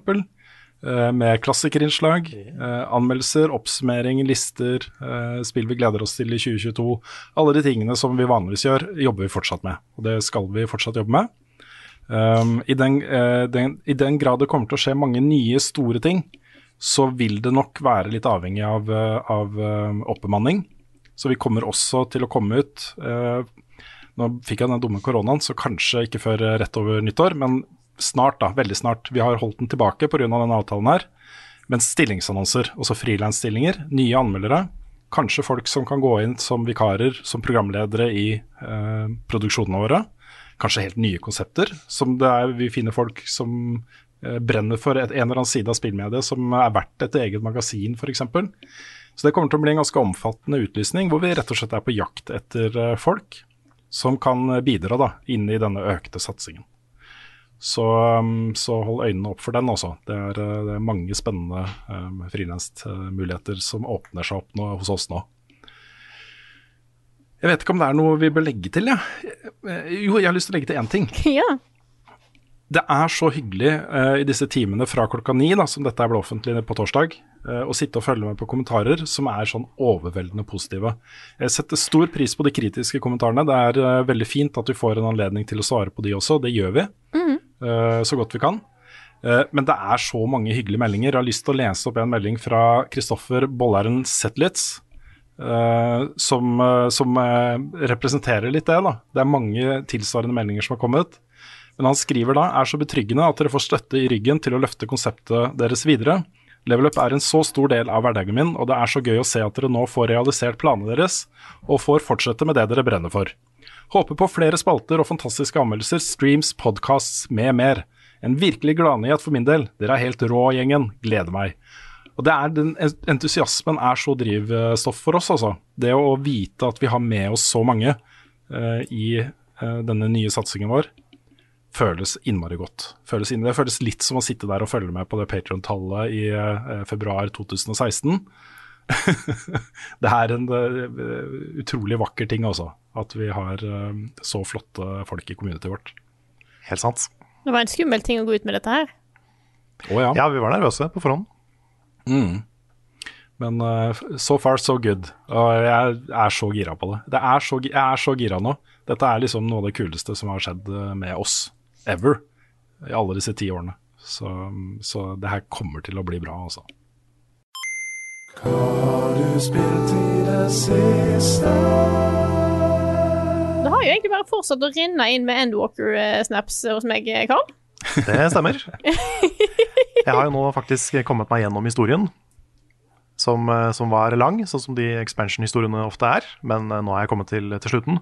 Uh, med klassikerinnslag, eh, anmeldelser, oppsummering, lister, eh, spill vi gleder oss til i 2022. Alle de tingene som vi vanligvis gjør, jobber vi fortsatt med. Og det skal vi fortsatt jobbe med. Um, i, den, eh, den, I den grad det kommer til å skje mange nye store ting, så vil det nok være litt avhengig av, eh, av eh, oppbemanning. Så vi kommer også til å komme ut eh, Nå fikk jeg den dumme koronaen, så kanskje ikke før eh, rett over nyttår, men snart, da. Veldig snart. Vi har holdt den tilbake pga. denne avtalen her. Men stillingsannonser, også frilansstillinger, nye anmeldere, kanskje folk som kan gå inn som vikarer, som programledere i eh, produksjonene våre. Kanskje helt nye konsepter. Som det er, vi finner folk som eh, brenner for et, en eller annen side av spillmediet som er verdt et eget magasin, f.eks. Så det kommer til å bli en ganske omfattende utlysning, hvor vi rett og slett er på jakt etter eh, folk som kan bidra da, inn i denne økte satsingen. Så, um, så, hold øynene opp for den også. Det er, uh, det er mange spennende um, frilansmuligheter som åpner seg opp nå, hos oss nå. Jeg vet ikke om det er noe vi bør legge til, Ja. Jo, jeg har lyst til å legge til én ting. Ja. Det er så hyggelig uh, i disse timene fra klokka ni, som dette ble offentlig på torsdag, å sitte og følge med på kommentarer som er sånn overveldende positive. Jeg setter stor pris på de kritiske kommentarene. Det er uh, veldig fint at vi får en anledning til å svare på de også, det gjør vi. Mm. så godt vi kan. men det er så mange hyggelige meldinger. Jeg har lyst til å lese opp en melding fra Kristoffer Bollaren Zetlitz. som, som representerer litt det. da. Det er mange tilsvarende meldinger som har kommet. Men han skriver da er så betryggende at dere får støtte i ryggen til å løfte konseptet deres videre. Level Up er en så stor del av hverdagen min, og det er så gøy å se at dere nå får realisert planene deres, og får fortsette med det dere brenner for. Håper på flere spalter og fantastiske anmeldelser, streams, podcasts med mer. En virkelig gladnyhet for min del. Dere er helt rå, gjengen. Gleder meg. Og det er den Entusiasmen er så drivstoff for oss, altså. Det å vite at vi har med oss så mange uh, i uh, denne nye satsingen vår føles innmari godt. Føles inn, det føles litt som å sitte der og følge med på det Patrion-tallet i eh, februar 2016. det er en uh, utrolig vakker ting også, at vi har uh, så flotte folk i communityet vårt. Helt sant. Det var en skummel ting å gå ut med dette her. Oh, ja. ja, vi var nervøse på forhånd. Mm. Men uh, so far so good. Og jeg er så gira på det. det er så, jeg er så gira nå. Dette er liksom noe av det kuleste som har skjedd med oss ever i alle disse ti årene. Så, så, det her kommer til å bli bra, altså. Hva har du spilt i det siste? Det har jo egentlig bare fortsatt å renne inn med Endwalker-snaps hos meg, Carl. Det stemmer. Jeg har jo nå faktisk kommet meg gjennom historien, som, som var lang, sånn som de expansion-historiene ofte er. Men nå er jeg kommet til, til slutten.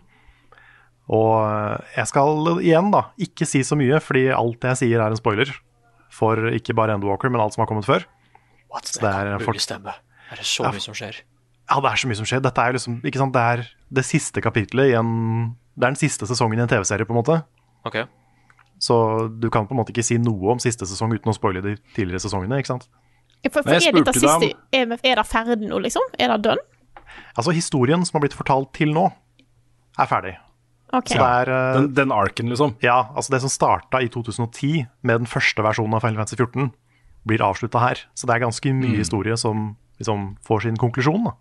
Og jeg skal igjen da ikke si så mye, fordi alt jeg sier er en spoiler. For ikke bare Endwalker, men alt som har kommet før. What? Det, det er mulig stemme. Er det så ja, mye som skjer? Ja, det er så mye som skjer. Dette er liksom, ikke sant, det er det siste kapitlet i en Det er den siste sesongen i en TV-serie, på en måte. Okay. Så du kan på en måte ikke si noe om siste sesong uten å spoile de tidligere sesongene, ikke sant? For, for er, dette siste, er, er det ferdig nå, liksom? Er det done? Altså, historien som har blitt fortalt til nå, er ferdig. Okay. Er, uh, den, den arken, liksom? Ja. altså Det som starta i 2010 med den første versjonen av Final Fantasy 14, blir avslutta her. Så det er ganske mye mm. historie som liksom får sin konklusjon. da.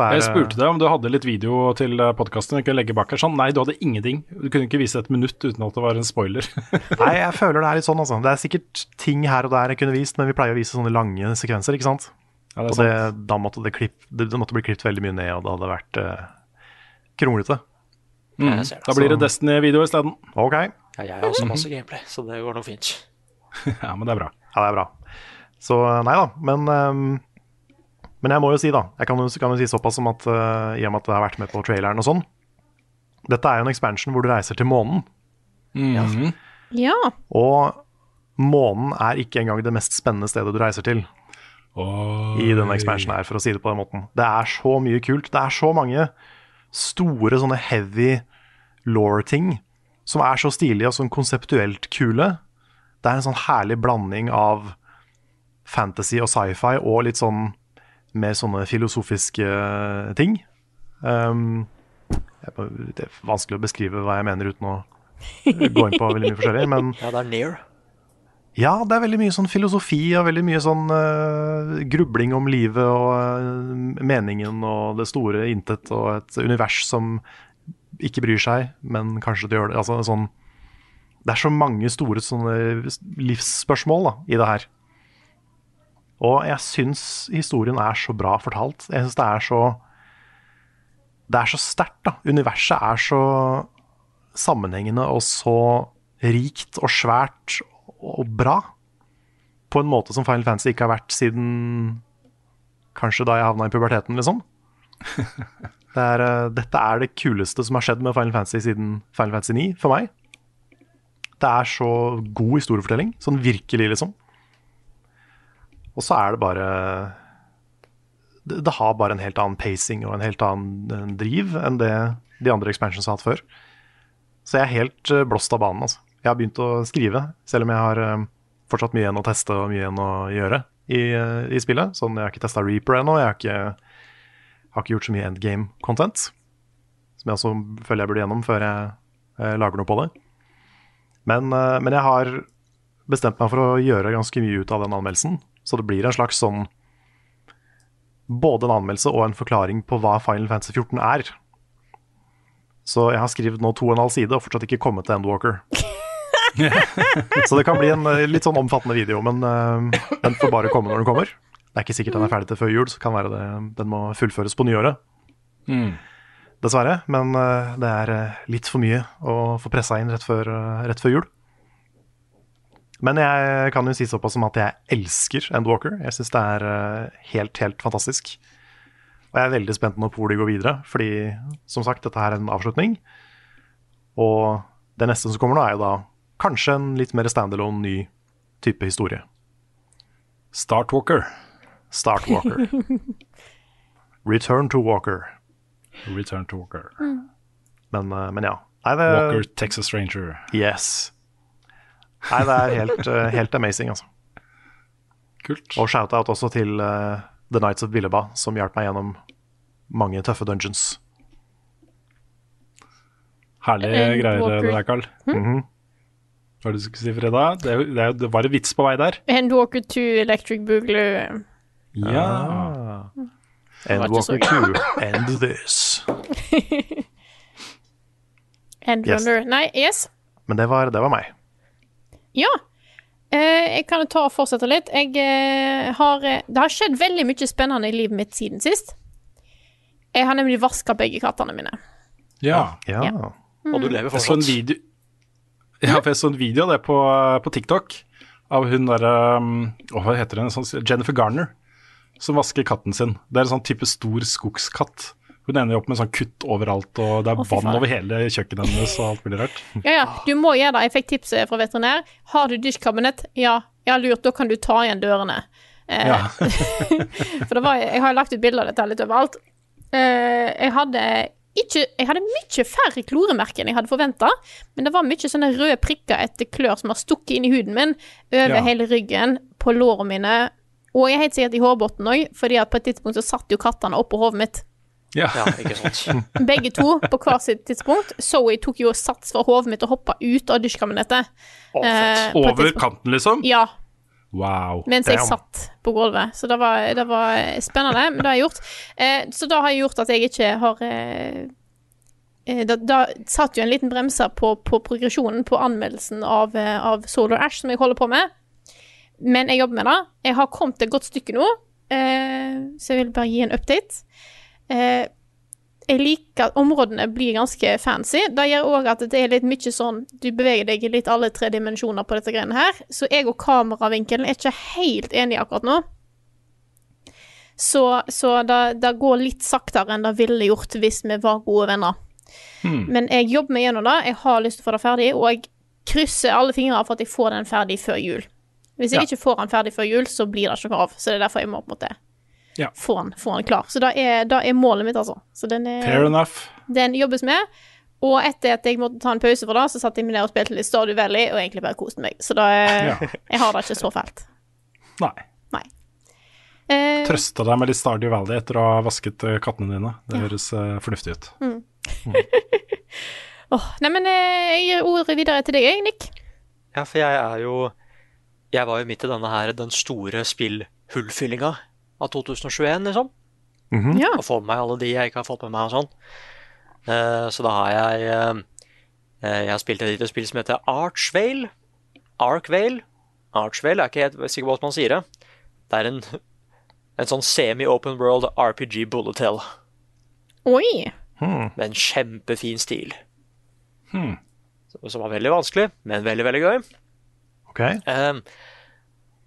Er, jeg spurte deg om du hadde litt video til eh, podkasten. Jeg kunne legge bak her sånn. Nei, du hadde ingenting. Du kunne ikke vise et minutt uten at det var en spoiler. Nei, jeg føler det er litt sånn, altså. Det er sikkert ting her og der jeg kunne vist, men vi pleier å vise sånne lange sekvenser, ikke sant. Ja, det og det, da måtte det, klipp, det, det måtte bli klippet veldig mye ned, og det hadde vært eh, kronglete. Mm. Det, da blir det Destiny-video isteden. Ok. Ja, jeg har også masse gameplay, så det går nok fint. ja, men det er bra. Ja, det er bra. Så nei da, men um, Men jeg må jo si, da. Jeg kan jo, kan jo si såpass som at uh, i og med at jeg har vært med på traileren og sånn Dette er jo en expansion hvor du reiser til månen. Mm -hmm. Ja. Og månen er ikke engang det mest spennende stedet du reiser til. Oi. I denne expansionen her, for å si det på den måten. Det er så mye kult. Det er så mange store sånne heavy law-ting som er så stilige og sånn konseptuelt kule. Det er en sånn herlig blanding av fantasy og sci-fi og litt sånn mer sånne filosofiske ting. Um, det er vanskelig å beskrive hva jeg mener uten å gå inn på veldig mye forskjellig, men Ja, det er near. Ja, det er veldig mye sånn filosofi og veldig mye sånn uh, grubling om livet og uh, meningen og det store intet og et univers som ikke bryr seg, men kanskje det gjør det. Altså, sånn, det er så mange store sånne livsspørsmål da, i det her. Og jeg syns historien er så bra fortalt. Jeg syns det er så Det er så sterkt, da. Universet er så sammenhengende og så rikt og svært og bra. På en måte som Final Fantasy ikke har vært siden kanskje da jeg havna i puberteten, liksom. Det er, eh, dette er det kuleste som har skjedd med Final Fantasy siden Final Fantasy 9, for meg. Det er så god historiefortelling. Sånn virkelig, liksom. Og så er det bare det, det har bare en helt annen pacing og en helt annen eh, driv enn det de andre expansions har hatt før. Så jeg er helt eh, blåst av banen, altså. Jeg har begynt å skrive, selv om jeg har eh, fortsatt mye igjen å teste og mye igjen å gjøre i, eh, i spillet. Sånn, jeg har ikke testa Reaper ennå. Jeg har ikke, har ikke gjort så mye endgame-content. Som jeg også føler jeg burde gjennom før jeg eh, lager noe på det. Men, men jeg har bestemt meg for å gjøre ganske mye ut av den anmeldelsen. Så det blir en slags sånn Både en anmeldelse og en forklaring på hva Final Fantasy 14 er. Så jeg har skrevet nå to og en halv side og fortsatt ikke kommet til Endwalker. så det kan bli en eh, litt sånn omfattende video, men uh, den får bare komme når den kommer. Det er ikke sikkert den er ferdig til før jul, så kan være det, den må fullføres på nyåret. Mm. Dessverre. Men uh, det er litt for mye å få pressa inn rett før, uh, rett før jul. Men jeg kan jo si såpass som at jeg elsker Endwalker. Jeg syns det er helt, helt fantastisk. Og jeg er veldig spent nå på hvor de går videre, fordi som sagt, dette her er en avslutning. Og det neste som kommer nå, er jo da kanskje en litt mer standalone, ny type historie. Startwalker. Startwalker. Return to Walker. Return to Walker. Men, eh, men ja. Nei, det, Walker Texas Ranger. Yes. Nei, det er helt, eh, helt amazing, altså. Kult. Og shout-out også til uh, The Nights of Billeba, som hjalp meg gjennom mange tøffe dungeons. Herlige greier Walker. det der, Carl. Mhm. Hva er det du skulle si, Freda? Det, er jo- det, er jo- det var en vits på vei der. Endwalker 2 Electric Boogaloo. Ja. Endwalker var And ikke så Walker 2. End this. Endrunner. Nei, yes. Men det var, det var meg. Ja. Eh, jeg kan jo ta og fortsette litt. Jeg eh, har eh, Det har skjedd veldig mye spennende i livet mitt siden sist. Jeg har nemlig vaska begge kattene mine. ja. Ja. Ja. Og du lever Jeg så en fortsatt. video Ja, for jeg så en video det på, på TikTok av hun derre um, Hva heter hun? Sånn, Jennifer Garner, som vasker katten sin. Det er en sånn type stor skogskatt. Hun ender jo opp med sånn kutt overalt, og det er vann over hele kjøkkenet hennes og alt mulig rart. Ja, ja, du må gjøre det. Jeg fikk tipset fra veterinær. Har du dusjkabinett? Ja. Ja, lurt. Da kan du ta igjen dørene. Eh, Ja. For det var, jeg har lagt ut bilder av dette litt overalt. Eh, jeg hadde ikke Jeg hadde mye færre kloremerker enn jeg hadde forventa, men det var mye sånne røde prikker etter klør som har stukket inn i huden min, over Ja. hele ryggen, på lårene mine, og jeg er helt sikkert i hårbunnen òg, fordi at på et tidspunkt så satt jo kattene oppå hodet mitt. Ja. Ja, ikke sant. Begge to på hver sitt tidspunkt. Zoe tok jo sats fra hodet mitt og hoppa ut av dusjkabinettet. Oh. Eh, Over kanten, liksom? Ja, Wow. mens jeg satt på gulvet. Så det var, det var spennende, men det har jeg gjort. Eh, så da har jeg gjort at jeg ikke har eh, eh, da, da satt jo en liten bremser på, på progresjonen på anmeldelsen av, eh, av Solar Ash, som jeg holder på med. Men jeg jobber med det. Jeg har kommet et godt stykke nå, eh, så jeg vil bare gi en update. Eh, jeg liker at områdene blir ganske fancy. Det gjør òg at det er litt mye sånn Du beveger deg i litt alle tre dimensjoner på dette greiene her. Så jeg og kameravinkelen er ikke helt enige akkurat nå. Så, så det, det går litt saktere enn det ville gjort hvis vi var gode venner. Men jeg jobber meg gjennom det. Jeg har lyst til å få det ferdig, og jeg krysser alle fingre for at jeg får den ferdig før jul. Hvis jeg Ja. ikke får den ferdig før jul, så blir det ikke noe av. Så det er derfor jeg må på en måte Ja. få den, få den klar. Så det er, det er målet mitt, altså. Så den, Fair er, enough. den jobbes med. Og etter at jeg måtte ta en pause for det, så satte jeg meg ned og spilte litt Stardew Valley, og egentlig bare koste meg. Så da, Ja. jeg har det ikke så fælt. Nei. Nei. Eh, Trøste deg med litt Stardew Valley etter å ha vasket eh, kattene dine. Det høres eh, fornuftig ut. åh, nei, men eh, jeg gir ordet videre til deg, Nick. Ja, for jeg er jo Jeg var jo midt i denne her, den store spillhullfyllinga av 2021, liksom. Mhm. Ja. Og få med meg alle de jeg ikke har fått med meg og sånn. Uh, så da har jeg eh, eh, Jeg har spilt et lite spill som heter Archvale. Arkvale. Archvale er ikke helt sikker på hvordan man sier det. Det er en, en sånn semi-open world RPG bullet hell Oi! med en kjempefin stil. Som- Som var veldig vanskelig, men veldig, veldig gøy. Ok, Um,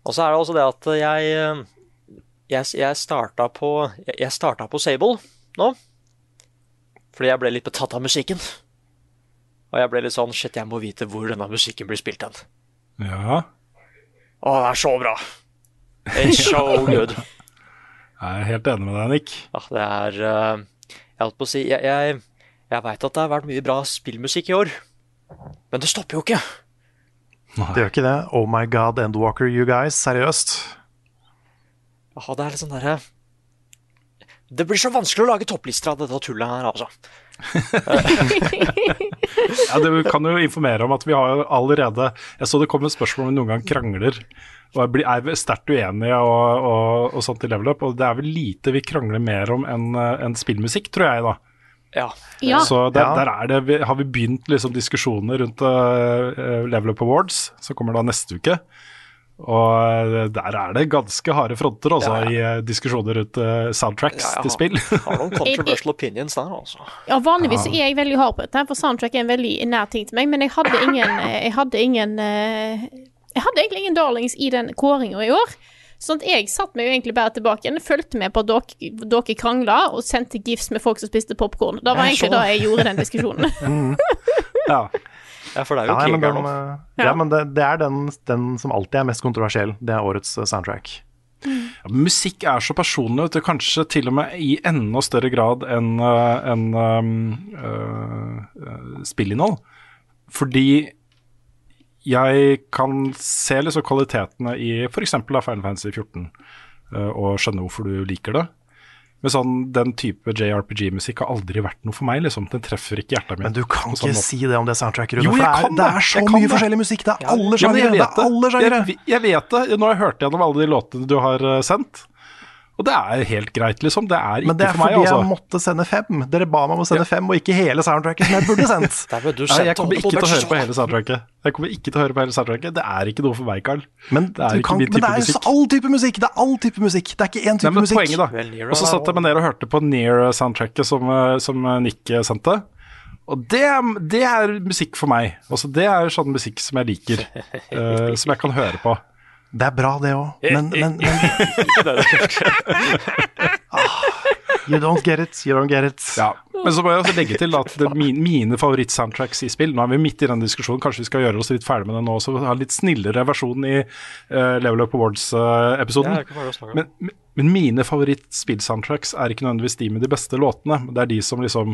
og så er det også det at jeg Jeg, jeg starta på Jeg, jeg starta på Sable nå. Fordi jeg ble litt betatt av musikken. Og jeg ble litt sånn Shit, jeg må vite hvor denne musikken blir spilt hen. Ja, Å, det er så bra! It's so good. jeg er helt enig med deg, Nick. Ja, det er uh, Jeg holdt på å si Jeg, jeg, jeg veit at det har vært mye bra spillmusikk i år. Men det stopper jo ikke. det gjør ikke det. Oh my god, Endwalker, you guys. Seriøst. Ja, det er litt sånn derre Det blir så vanskelig å lage topplister av dette tullet her, altså. Ja, det kan jo informere om at vi har jo allerede Jeg så det kom et spørsmål om vi noen gang krangler. Og er sterkt uenige og, og, og sånt i level up. Og det er vel lite vi krangler mer om enn en spillmusikk, tror jeg, da. Ja. Ja. Så der, der er det, vi- har vi begynt liksom diskusjoner rundt uh, Level Up Awards, som kommer da neste uke. Og eh, der er det ganske harde fronter også, Ja, ja. i eh, diskusjoner rundt eh, soundtracks Ja, jeg til spill. Har noen controversial opinions der, altså. Ja, vanligvis er jeg veldig hard på dette, for soundtrack er en veldig nær ting til meg, men jeg hadde ingen Jeg hadde ingen Jeg hadde egentlig ingen darlings i den kåringa i år. Sånn at jeg satt meg jo egentlig bare tilbake igjen, fulgte med på at dere, krangla, og sendte gifs med folk som spiste popkorn. Det var egentlig da jeg gjorde den diskusjonen. ja. Ja, for det er jo Ja, nei, men, kriger den, nå. eh, Ja. ja, men det, det er den, den som alltid er mest kontroversiell. Det er årets eh, soundtrack. Ja, Musikk er så personlig, vet du, kanskje til og med i enda større grad enn en, um, uh, uh, spillinnhold. Fordi jeg kan se liksom kvalitetene i f.eks. Final Fantasy 14 uh, og skjønne hvorfor du liker det. Men sånn, den type JRPG-musikk har aldri vært noe for meg. liksom. Den treffer ikke hjertet mitt. Men du kan ikke si det om det soundtracket, Jo, Rune. jeg For det kan er, det det. er så Jeg mye forskjellig musikk. Det er alle Ja, sjangere. jeg vet er alle sjangere. Jeg, jeg vet det. Nå har jeg hørt gjennom alle de låtene du har uh, sendt. Og det er helt greit, liksom. Det er ikke for meg, Men det er meg, fordi altså. jeg måtte sende fem. Dere ba meg om å sende fem, og ikke hele soundtracket som jeg burde sendt. Du Nei, jeg kommer ikke til å høre på hele soundtracket. Jeg kommer ikke til å høre på hele soundtracket. Det er ikke noe for meg, Carl. Men Det er ikke kan, min men det er jo musikk. all type musikk! Det er all type musikk. Det er ikke én Nei, type men musikk. poenget da Og så satt jeg meg ned og hørte på Near-soundtracket som, eh, som eh, Nick eh, sendte. Og det, det er musikk for meg. Altså, det er sånn musikk som jeg liker. uh, som jeg kan høre på. Det er bra, det òg, men, men, men ah, You don't get it, you don't get it. Ja. Men så må jeg også legge til at det, min, mine favorittsoundtracks i spill Nå er vi midt i den diskusjonen, kanskje vi skal gjøre oss litt ferdig med den nå også. Ha en litt snillere versjon i uh, Level Up Awards-episoden. om. men, men- mine favorittspillsoundtracks er ikke nødvendigvis de med de beste låtene. Det er de som liksom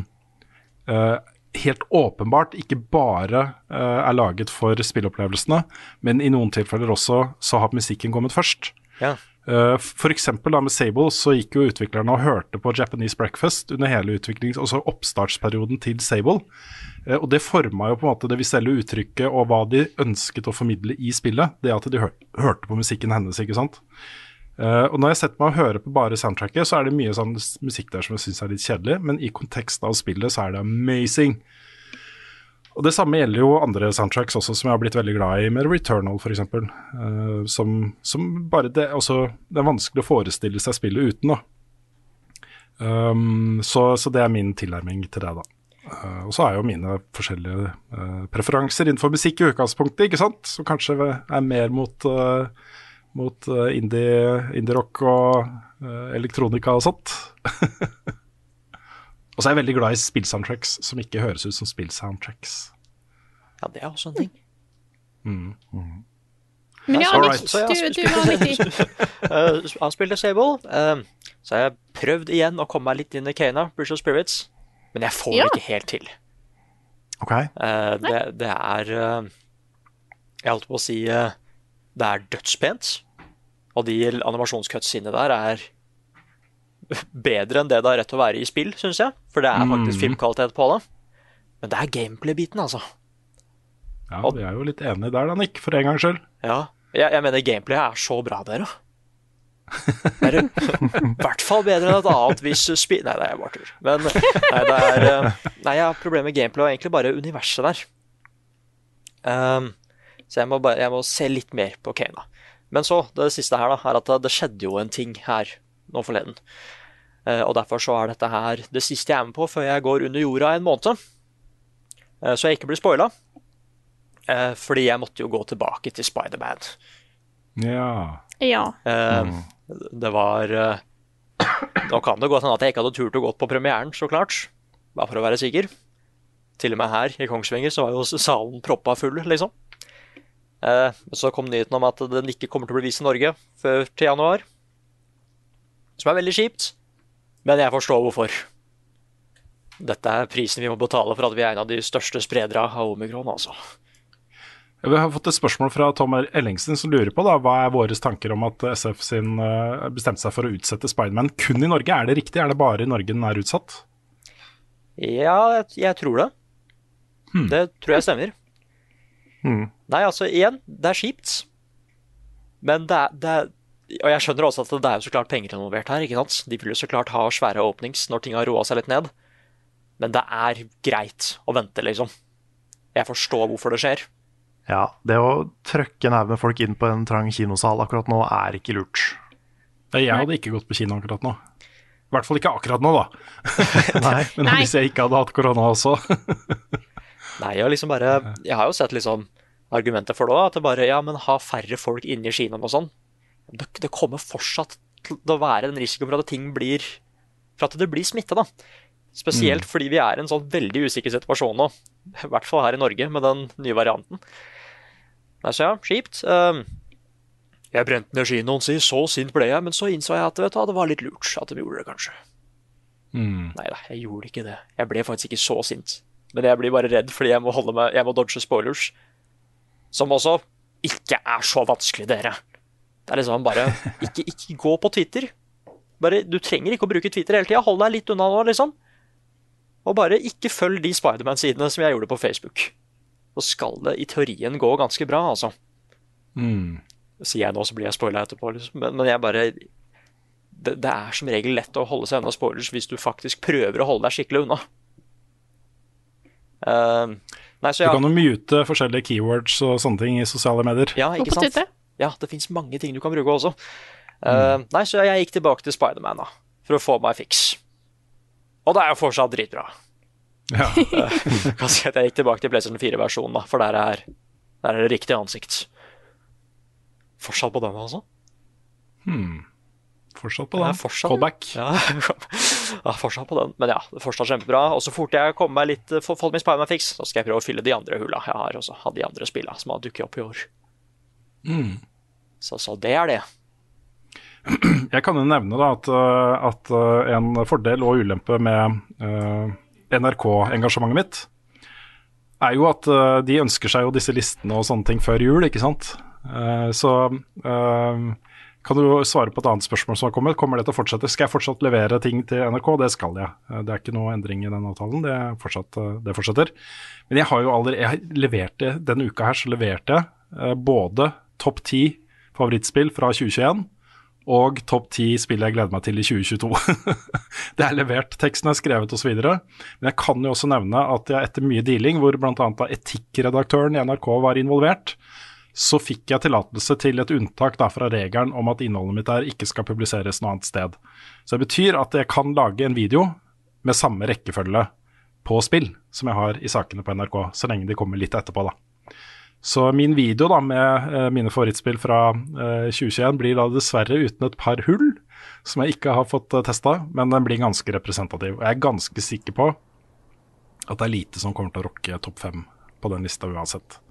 eh, helt åpenbart ikke bare uh, er laget for spilleopplevelsene, men i noen tilfeller også så har musikken kommet først. Ja. Uh, da med Sable så gikk jo utviklerne og hørte på Japanese Breakfast under hele utviklings, altså oppstartsperioden til Sable. Uh, og det forma jo på en måte det visuelle uttrykket og hva de ønsket å formidle i spillet. Det at de hør, hørte på musikken hennes, ikke sant. Eh, og når jeg setter meg og hører på bare soundtracket, så er det mye sånn musikk der som jeg syns er litt kjedelig, men i kontekst av spillet så er det amazing. Og Det samme gjelder jo andre soundtracks også, som jeg har blitt veldig glad i, med Returnal f.eks. Uh, som, som bare det, også, det er vanskelig å forestille seg spillet uten, da. Um, så, så det er min tilnærming til det, da. Uh, og så er jo mine forskjellige uh, preferanser innenfor musikk i utgangspunktet, ikke sant. Som kanskje er mer mot, uh, mot uh, indie, indie-rock og uh, elektronika og sånt. og så er jeg veldig glad i spillsoundtracks som ikke høres ut som spillsoundtracks. Ja, det er også en ting. Men ja, All Nick, right. Så jeg har du, du var riktig. Uh, han spilte Sable. Uh, så har jeg prøvd igjen å komme meg litt inn i Kana, Bridge of Spirits. Men jeg får Ja. det ikke helt til. Ok, Uh, det, det er uh, Jeg holdt på å si uh, Det er dødspent. Og de animasjonscutsene der er bedre enn det det har rett til å være i spill, syns jeg. For det er faktisk filmkvalitet på det. Men det er gameplay-biten, altså. Ja, vi er jo litt enige der da, Nick, for en gangs skyld. Ja. Jeg, jeg mener gameplay er så bra, dere. Det er i hvert fall bedre enn et annet hvis spi... Nei, det er bare tull. Men nei, det er eh, Nei, jeg har problemer med gameplay og egentlig bare universet der. Um, så jeg må, bare, jeg må se litt mer på Kana. Men så, det siste her, da, er at det skjedde jo en ting her nå forleden. Eh, og derfor så er dette her det siste jeg er med på før jeg går under jorda en måned. Eh, så jeg ikke blir spoila. Eh, fordi jeg måtte jo gå tilbake til Spiderman. Ja. Ja. Eh, Det var Nå kan det gå sånn at jeg ikke hadde turt å gå på premieren, så klart. Bare for å være sikker. Til og med her i Kongsvinger så var jo salen proppa full, liksom. Eh, så kom nyheten om at den ikke kommer til å bli vist i Norge før til januar. Som er veldig kjipt. Men jeg forstår hvorfor. Dette er prisen vi må betale for at vi er en av de største spredere av omikron, altså. Vi har fått et spørsmål fra Tom Ellingsen som lurer på da, hva er våre tanker om at SF sin eh, bestemte seg for å utsette Spiderman kun i Norge. Er det riktig? Er det bare i Norge den er utsatt? Ja, jeg, jeg tror det. Det tror jeg stemmer. Nei, altså, igjen, det er kjipt. Men det er, det er Og jeg skjønner også at det er jo så klart penger involvert her. ikke sant? De vil jo så klart ha svære åpnings når ting har roa seg litt ned. Men det er greit å vente, liksom. Jeg forstår hvorfor det skjer. Ja, det å trøkke en haug med folk inn på en trang kinosal akkurat nå er ikke lurt. Jeg hadde ikke gått på kino akkurat nå. I hvert fall ikke akkurat nå, da. Nei. Men hvis jeg ikke hadde hatt korona også Nei, jeg, har liksom bare, jeg har jo sett liksom argumenter for det òg. At det bare Ja, men ha færre folk inni i kinoen og sånn. Det, det kommer fortsatt til å være en risiko for at ting blir For at det blir smitte, da. Spesielt fordi vi er i en sånn veldig usikker situasjon nå. I hvert fall her i Norge, med den nye varianten. Nei, så ja, kjipt. Um, jeg brente ned kinoen, si. Så sint ble jeg. Men så innså jeg at vet du, det var litt lurt at de gjorde det, kanskje. Nei da, jeg gjorde ikke det. Jeg ble faktisk ikke så sint. Men jeg blir bare redd fordi jeg må, holde meg, jeg må dodge spoilers. Som også ikke er så vanskelig, dere. Det er liksom bare Ikke, ikke gå på Twitter. Bare, du trenger ikke å bruke Twitter hele tida. Hold deg litt unna nå, liksom. Og bare ikke følg de Spiderman-sidene som jeg gjorde på Facebook. Så skal det i teorien gå ganske bra, altså. Sier jeg nå, så blir jeg spoila etterpå. Liksom. Men, men jeg bare det, det er som regel lett å holde seg unna spoilers hvis du faktisk prøver å holde deg skikkelig unna. Eh, nei, så Du kan jo mute forskjellige keywords og sånne ting i sosiale medier. Ja, ikke sant? Ja, det fins mange ting du kan bruke også. Eh, nei, så jeg gikk tilbake til Spiderman for å få meg fiks. Og det er jo fortsatt dritbra. Ja. Si jeg gikk tilbake til PlayStation 4-versjonen, for der er, der er det riktig ansikt. Fortsatt på den, altså? Fortsatt på Ja, den. fortsatt, Callback. Ja, ja, fortsatt på den. Men ja, det er fortsatt kjempebra. Og så fort jeg kommer meg litt få- fått min Spiderman-fiks, så skal jeg prøve å fylle de andre hulla jeg har også av de andre spilla som har dukket opp i år. Så, så det er det. Jeg kan jo nevne da at, øh, at øh, en fordel og ulempe med uh, NRK-engasjementet mitt er jo at uh, de ønsker seg jo disse listene og sånne ting før jul, ikke sant. Uh, så kan du svare på et annet spørsmål som har kommet. Kommer det til å fortsette? Skal jeg fortsatt levere ting til NRK? Det skal jeg. Eh, Det er ikke noe endring i den avtalen. Det, fortsatt, øh, det fortsetter. Men jeg har jo allerede jeg leverte, Denne uka her så leverte jeg eh, både topp ti favorittspill fra 2021 og topp ti spill jeg gleder meg til i 2022. det er levert, teksten er skrevet osv. Men jeg kan jo også nevne at jeg etter mye dealing, hvor bl.a. etikkredaktøren i NRK var involvert, så fikk jeg tillatelse til et unntak fra regelen om at innholdet mitt der ikke skal publiseres noe annet sted. Så det betyr at jeg kan lage en video med samme rekkefølge på spill som jeg har i sakene på NRK, så lenge de kommer litt etterpå, da. Så min video da med eh, mine favorittspill fra eh, 2021 blir da dessverre uten et par hull, som jeg ikke har fått eh, testa, men den blir ganske representativ. Og jeg er ganske sikker på at det er lite som kommer til å rocke topp fem på den lista uansett.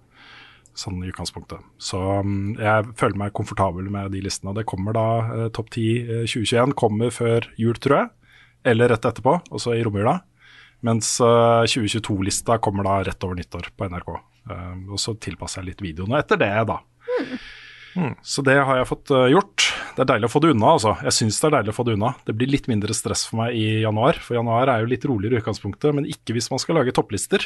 Sånn i utgangspunktet. Så mm, jeg føler meg komfortabel med de listene. Det kommer da eh, topp 10 eh, 2021 kommer før jul, tror jeg. Eller rett etterpå, også i romjula. Mens eh, 2022-lista kommer da rett over nyttår på NRK. Eh, og så tilpasser jeg litt videoene etter det, da. Så det har jeg fått eh, gjort. Det er deilig å få det unna, altså. Jeg syns det er deilig å få det unna. Det blir litt mindre stress for meg i januar, for januar er jo litt roligere i utgangspunktet, men ikke hvis man skal lage topplister.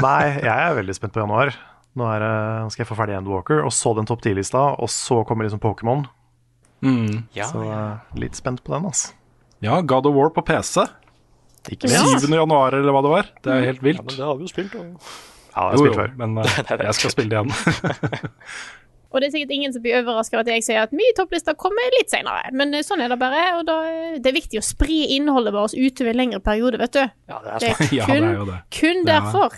Nei, jeg er veldig spent på januar. Nå er, det- skal jeg få ferdig Endwalker, og så den topp 10-lista, og så kommer liksom Pokémon. Ja, Så ja. litt spent på den, altså. Ja, God of War på PC. Ikke minst. 7. januar, eller hva det var. Det er helt vilt. Ja, men det har vi jo spilt. Og... Ja, det har jeg Jo, spilt jo, før. men uh, jeg skal spille det igjen. Og det er sikkert ingen som blir overraska over at jeg sier at mye topplister kommer litt senere. Men eh, sånn er det bare. Og da, eh, det er viktig å spre innholdet vårt utover en lengre periode, vet du. Ja, det er Det er kun, Ja, kun, det er jo det. kun Det er- derfor.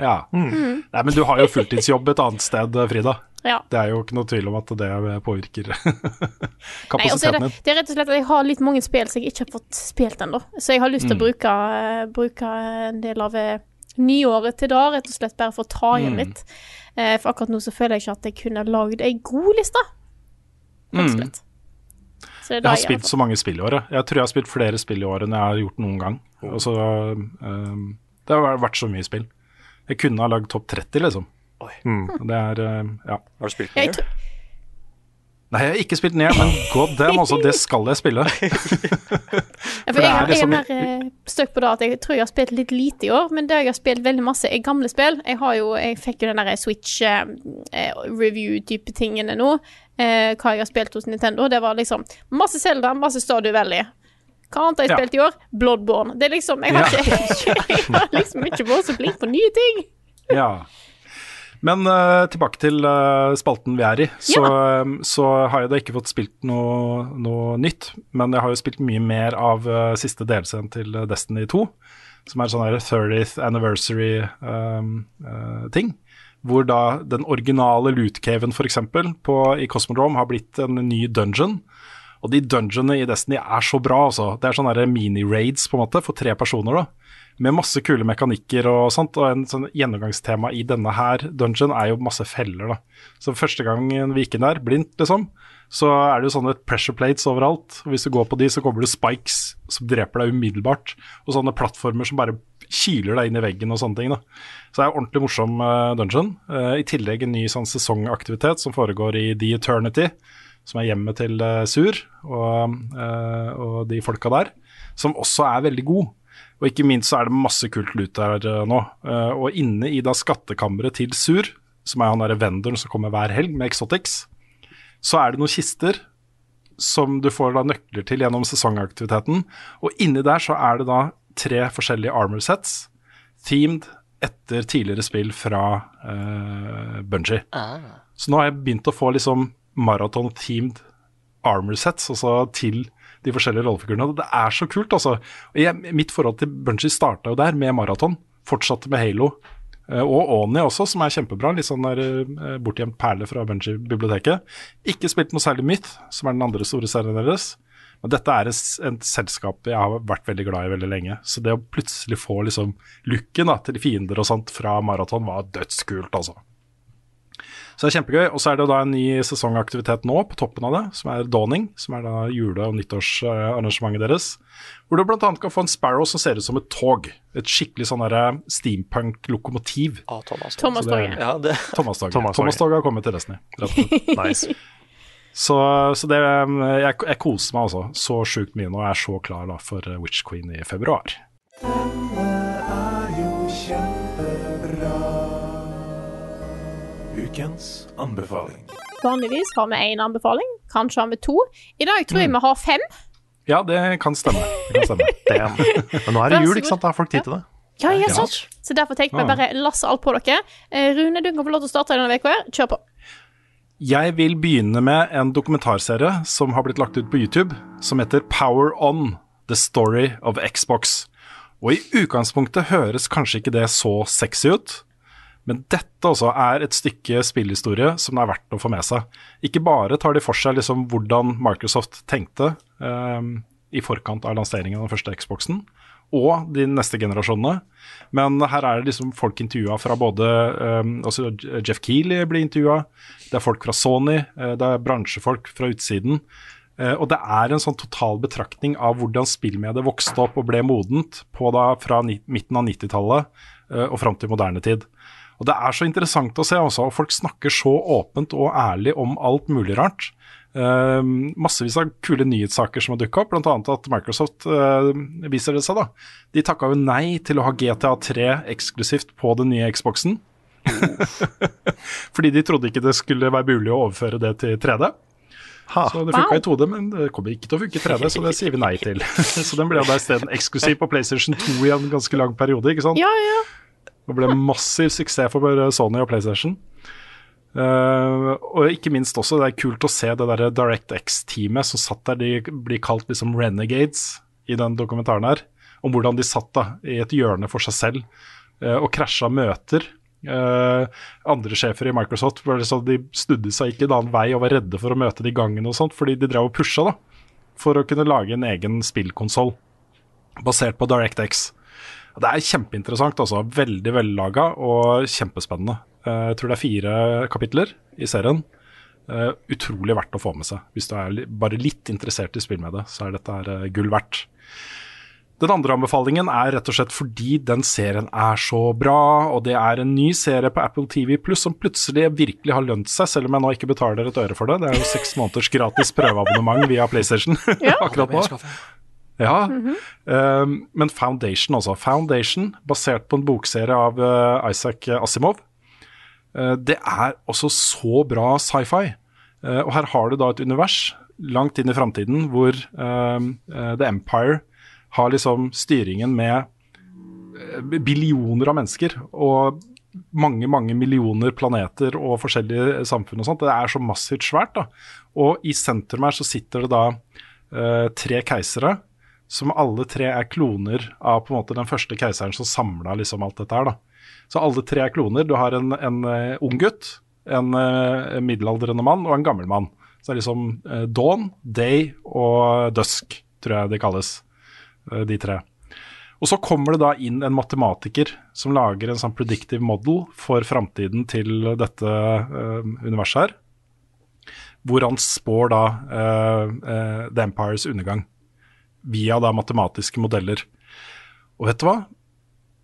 Ja. Mm. Nei, men du har jo fulltidsjobb et annet sted, Frida. Ja. Det er jo ikke noe tvil om at det påvirker Nei, og så er kapasiteten det, din. det er rett og slett at jeg har litt mange spill som jeg ikke har fått spilt ennå. Så jeg har lyst til Mm. å bruke, eh, bruke en del av eh, nyåret til da, rett og slett bare for å ta igjen Mm. litt. Eh, For akkurat nå så føler jeg ikke at jeg kunne lagd ei god liste. Rett og Mm. slett. Så det Jeg har jeg spilt så mange spill i året. jeg. Tror jeg har spilt flere spill i året enn jeg har gjort noen gang. Altså, um, det har vært så mye spill. Jeg kunne ha lagd topp 30, liksom. Oi. Det er ehm, Ja. Har du spilt Jeg Nei, jeg har ikke spilt ned, men god damn, altså, det skal jeg spille. Ja, For jeg, er jeg er liksom- mer eh, støkk på det at jeg tror jeg har spilt litt lite i år, men det jeg har spilt veldig masse, er gamle spill. Jeg har jo, jeg fikk jo den der Switch eh, eh, tingene nå, eh, hva jeg har spilt hos Nintendo. Det var liksom masse Zelda, masse Stadio Valley. Hva annet har jeg Ja. spilt i år? Bloodborne. Det er liksom, jeg har, Ja. ikke, jeg har liksom ikke vært så flink på nye ting. Ja. Men uh, tilbake til uh, spalten vi er i. Så, eh, så har jeg da ikke fått spilt noe, noe nytt, men jeg har jo spilt mye mer av uh, siste delscenen til Destiny 2, som er sånn 30th anniversary-ting. hvor da den originale lootcaven f.eks. i Cosmodrome har blitt en ny dungeon. Og de dungeonene i Destiny er så bra, altså. Det er sånne mini-raids på en måte, for tre personer. da med masse kule mekanikker og sånt. Og en sånn gjennomgangstema i denne her dungeon er jo masse feller, da. Så første gangen vi gikk inn der, blindt liksom, så er det jo sånne pressure plates overalt. Og hvis du går på de, så kommer det spikes som dreper deg umiddelbart. Og sånne plattformer som bare kiler deg inn i veggen og sånne ting. da. Så det er en ordentlig morsom eh, dungeon. Eh, I tillegg en ny sånn sesongaktivitet som foregår i The Eternity, som er hjemmet til eh, Sur og, eh, og de folka der, som også er veldig god. Og ikke minst så er det masse kult lut der eh, nå. Og inne i da skattkammeret til Sur, som er han derre vendoren som kommer hver helg med Exotics, så er det noen kister som du får da nøkler til gjennom sesongaktiviteten. Og inni der så er det da tre forskjellige armor sets, themed etter tidligere spill fra uh, Bungie. Så nå har jeg begynt å få liksom maraton-themed armor sets altså til de forskjellige rollefigurene. Det er så kult, altså. Jeg, mitt forhold til Bungie starta jo der, med maraton. Fortsatte med Halo. Eh, og Oni også, som er kjempebra. Litt sånn der eh, bortgjemt perle fra Bungie-biblioteket. Ikke spilt noe særlig Myth, som er den andre store serien deres. Men dette er et selskap jeg har vært veldig glad i veldig lenge. Så det å plutselig få liksom looken da, til fiender og sånt fra maraton var dødskult, altså. Så det er kjempegøy. Og så er det da en ny sesongaktivitet nå på toppen av det, som er Dawning, som er da jule- og nyttårsarrangementet deres. Hvor du bl.a. kan få en Sparrow som ser ut som et tog. Et skikkelig sånn derre steampunk-lokomotiv. Ah, Thomas. Thomas-toget. Ja, det, Thomas-toget. Thomas-toget har kommet til Destiny. Nice. Så, så det, jeg, jeg koser meg altså så sjukt mye nå. Jeg er så klar da for eh, Witch Queen i februar. Ukens anbefaling. Vanligvis har vi én anbefaling, kanskje har vi to. I dag tror Mm. vi har fem. Ja, det kan stemme. Det kan stemme. Damn. Men nå er det jul, ikke sant? Da har folk tid til det. Ja, ja, Ja. sant. Så derfor tenkte vi Ja. bare lasse alt på dere. Eh, Rune, du kan få lov til å starte denne uka. Kjør på. Jeg vil begynne med en dokumentarserie som har blitt lagt ut på YouTube, som heter Power On The Story of Xbox. Og i utgangspunktet høres kanskje ikke det så sexy ut, men dette også er et stykke spillhistorie som det er verdt å få med seg. Ikke bare tar de for seg liksom hvordan Microsoft tenkte eh, i forkant av lanseringen av den første Xboxen, og de neste generasjonene. Men her er det liksom folk intervjua fra både um, altså Jeff Keeley blir intervjua, det er folk fra Sony, eh, det er bransjefolk fra utsiden. Eh, og det er en sånn total betraktning av hvordan spillmediet vokste opp og ble modent på da fra midten av 90-tallet eh, og fram til moderne tid. Og Det er så interessant å se, også, og folk snakker så åpent og ærlig om alt mulig rart. Uh, massevis av kule nyhetssaker som har dukka opp, bl.a. at Microsoft uh, viser det seg da. De takka jo nei til å ha GTA3 eksklusivt på den nye Xboxen. Fordi de trodde ikke det skulle være mulig å overføre det til 3D. Ha. Så det funka i 2D, men det kommer ikke til å funke i 3D, så det sier vi nei til. så den ble da isteden eksklusiv på PlayStation 2 i en ganske lang periode, ikke sant? Ja, ja. Det ble massiv suksess for Sony og PlayStation. Uh, og ikke minst også, det er kult å se det der DirectX-teamet som satt der, de blir kalt liksom renegades i den dokumentaren her. Om hvordan de satt da i et hjørne for seg selv uh, og krasja møter. Uh, andre sjefer i Microsoft sånn de snudde seg ikke en annen vei og var redde for å møte de gangene og sånt, fordi de drev og pusha da, for å kunne lage en egen spillkonsoll basert på DirectX. Det er kjempeinteressant, altså. Veldig vellaga og kjempespennende. Eh, jeg tror det er fire kapitler i serien. Eh, utrolig verdt å få med seg. Hvis du er bare litt interessert i spill med det, så er dette her eh, gull verdt. Den andre anbefalingen er rett og slett fordi den serien er så bra, og det er en ny serie på Apple TV Pluss som plutselig virkelig har lønt seg, selv om jeg nå ikke betaler et øre for det. Det er jo seks måneders gratis prøveabonnement via PlayStation akkurat nå. Ja, um, men Foundation også. Foundation, basert på en bokserie av uh, Isaac Asimov. Uh, det er også så bra sci-fi. Uh, og her har du da et univers langt inn i framtiden hvor um, eh, The Empire har liksom styringen med eh, billioner av mennesker og mange, mange millioner planeter og forskjellige samfunn og sånt. Det er så massivt svært, da. Og i sentrum her så sitter det da eh, tre keisere som alle tre er kloner av på en måte den første keiseren som samla liksom alt dette her. da. Så alle tre er kloner. Du har en, en eh, ung gutt, en eh, middelaldrende mann og en gammel mann. Så det er liksom eh, Dawn, Day og Dusk, tror jeg det kalles, de tre. Og så kommer det da inn en matematiker som lager en sånn predictive model for framtiden til dette universet her. Hvor han spår da uh, uh, The Empires undergang via da matematiske modeller. Og vet du hva?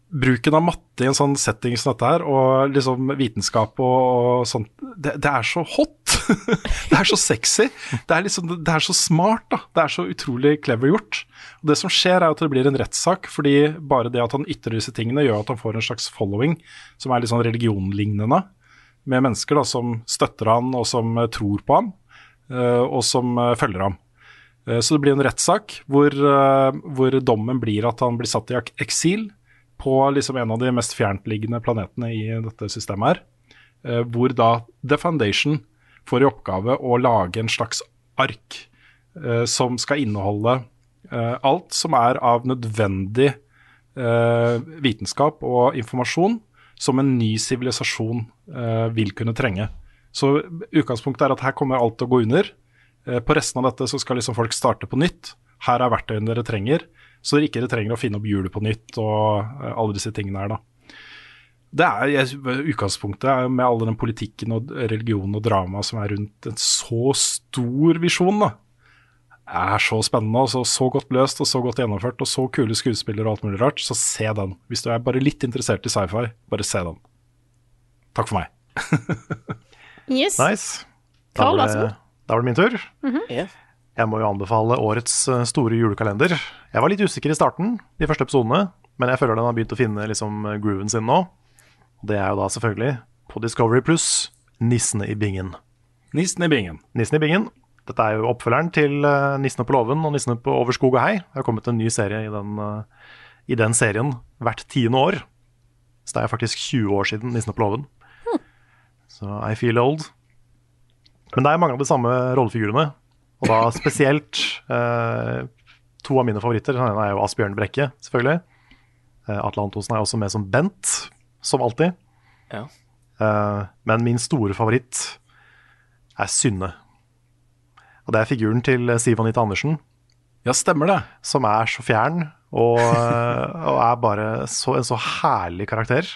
Bruken av matte i en sånn setting som dette her, og liksom vitenskap og, og sånt, det, det er så hot! det er så sexy. Det er, liksom, det er så smart, da. Det er så utrolig clever gjort. Og Det som skjer, er at det blir en rettssak, fordi bare det at han ytrer disse tingene, gjør at han får en slags following som er litt sånn religionlignende, med mennesker da, som støtter han, og som tror på ham, eh, og som eh, følger ham. Eh, Så det blir en rettssak hvor, eh, hvor dommen blir at han blir satt i eksil på liksom en av de mest fjerntliggende planetene i dette systemet her. eh, Hvor da The Foundation får i oppgave å lage en slags ark som skal inneholde eh, alt som er av nødvendig vitenskap og informasjon som en ny sivilisasjon vil kunne trenge. Så utgangspunktet er at her kommer alt til å gå under. Eh, På resten av dette så skal liksom folk starte på nytt. Her er verktøyene dere trenger, så dere ikke trenger å finne opp hjulet på nytt og eh, alle disse tingene her, da. Det er jeg, utgangspunktet er med all den politikken og religionen og drama som er rundt en så stor visjon, da. Det Er så spennende og så, så godt løst og så godt gjennomført og så kule skuespillere og alt mulig rart, så se den. Hvis du er bare litt interessert i sci-fi, bare se den. Takk for meg. Yes. Nice. Carl, vær så god. Da var det min tur. Mm -hmm. yeah. Jeg må jo anbefale årets eh, store julekalender. Jeg var litt usikker i starten, de første episodene, men jeg føler den har begynt å finne liksom, eh, grooven sin nå. Og Det er jo da selvfølgelig på Discovery Pluss, 'Nissene i bingen'. Nissen i bingen. Nissen i bingen. Dette er jo oppfølgeren til eh, 'Nissene på låven' og 'Nissene på over skog og hei'. Det har kommet en ny serie i den, i den serien hvert tiende år. Så det er faktisk 20 år siden 'Nissene på låven'. Så I feel old. Men det er mange av de samme rollefigurene. Og da spesielt eh, to av mine favoritter. Den ene er jo Asbjørn Brekke, selvfølgelig. Eh, Atle Antonsen er også med som Bent, som alltid. Ja. Eh, men min store favoritt er Synne. Og det er figuren til Siv Anita Andersen. Ja, stemmer det. Som er så fjern, og, og er bare så, en så herlig karakter.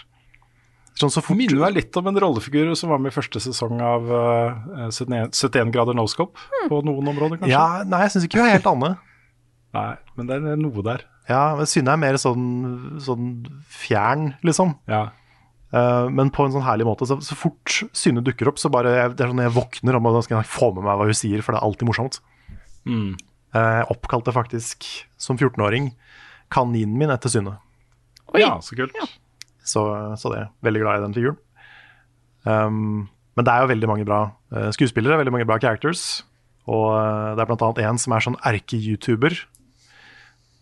Sånn så fort Minner meg litt om en rollefigur som var med i første sesong av uh, 71, 71 grader no mm. på noen områder, kanskje. Ja, nei, jeg syns ikke hun er helt Anne. Nei, men det er noe der. Ja, men Synne er mer sånn, sånn fjern, liksom. Ja. Uh, men på en sånn herlig måte. Så, så fort Synne dukker opp, så bare det er sånn jeg våkner om og skal jeg få med meg hva hun sier, for det er alltid morsomt. Mm. Uh, Jeg oppkalte faktisk som 14-åring kaninen min etter Synne. Oi. ja, så kult. Så, så det veldig glad i den figuren. Um, men det er jo veldig mange bra uh, skuespillere, veldig mange bra characters. Og uh, det er blant annet en som er sånn erke-youtuber.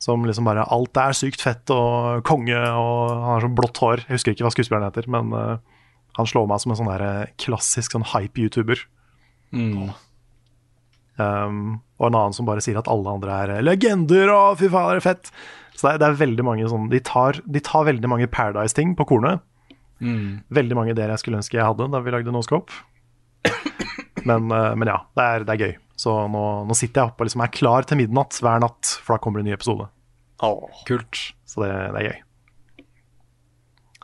Som liksom bare Alt er sykt fett og konge, og han har sånn blått hår. Jeg husker ikke hva skuespilleren heter, men uh, Han slår meg som en sånn der klassisk sånn hype-youtuber. Mm. Um, og en annen som bare sier at alle andre er legender, og fy faen, det er fett. Så det er, det er veldig mange sånn De tar, de tar veldig mange Paradise-ting på kornet. Mm. Veldig mange ideer jeg skulle ønske jeg hadde da vi lagde Noscope. Men, uh, men ja, det er, det er gøy. Så nå, nå sitter jeg oppe og liksom er klar til midnatt hver natt, for da kommer det en ny episode. Kult. Så det, det er gøy.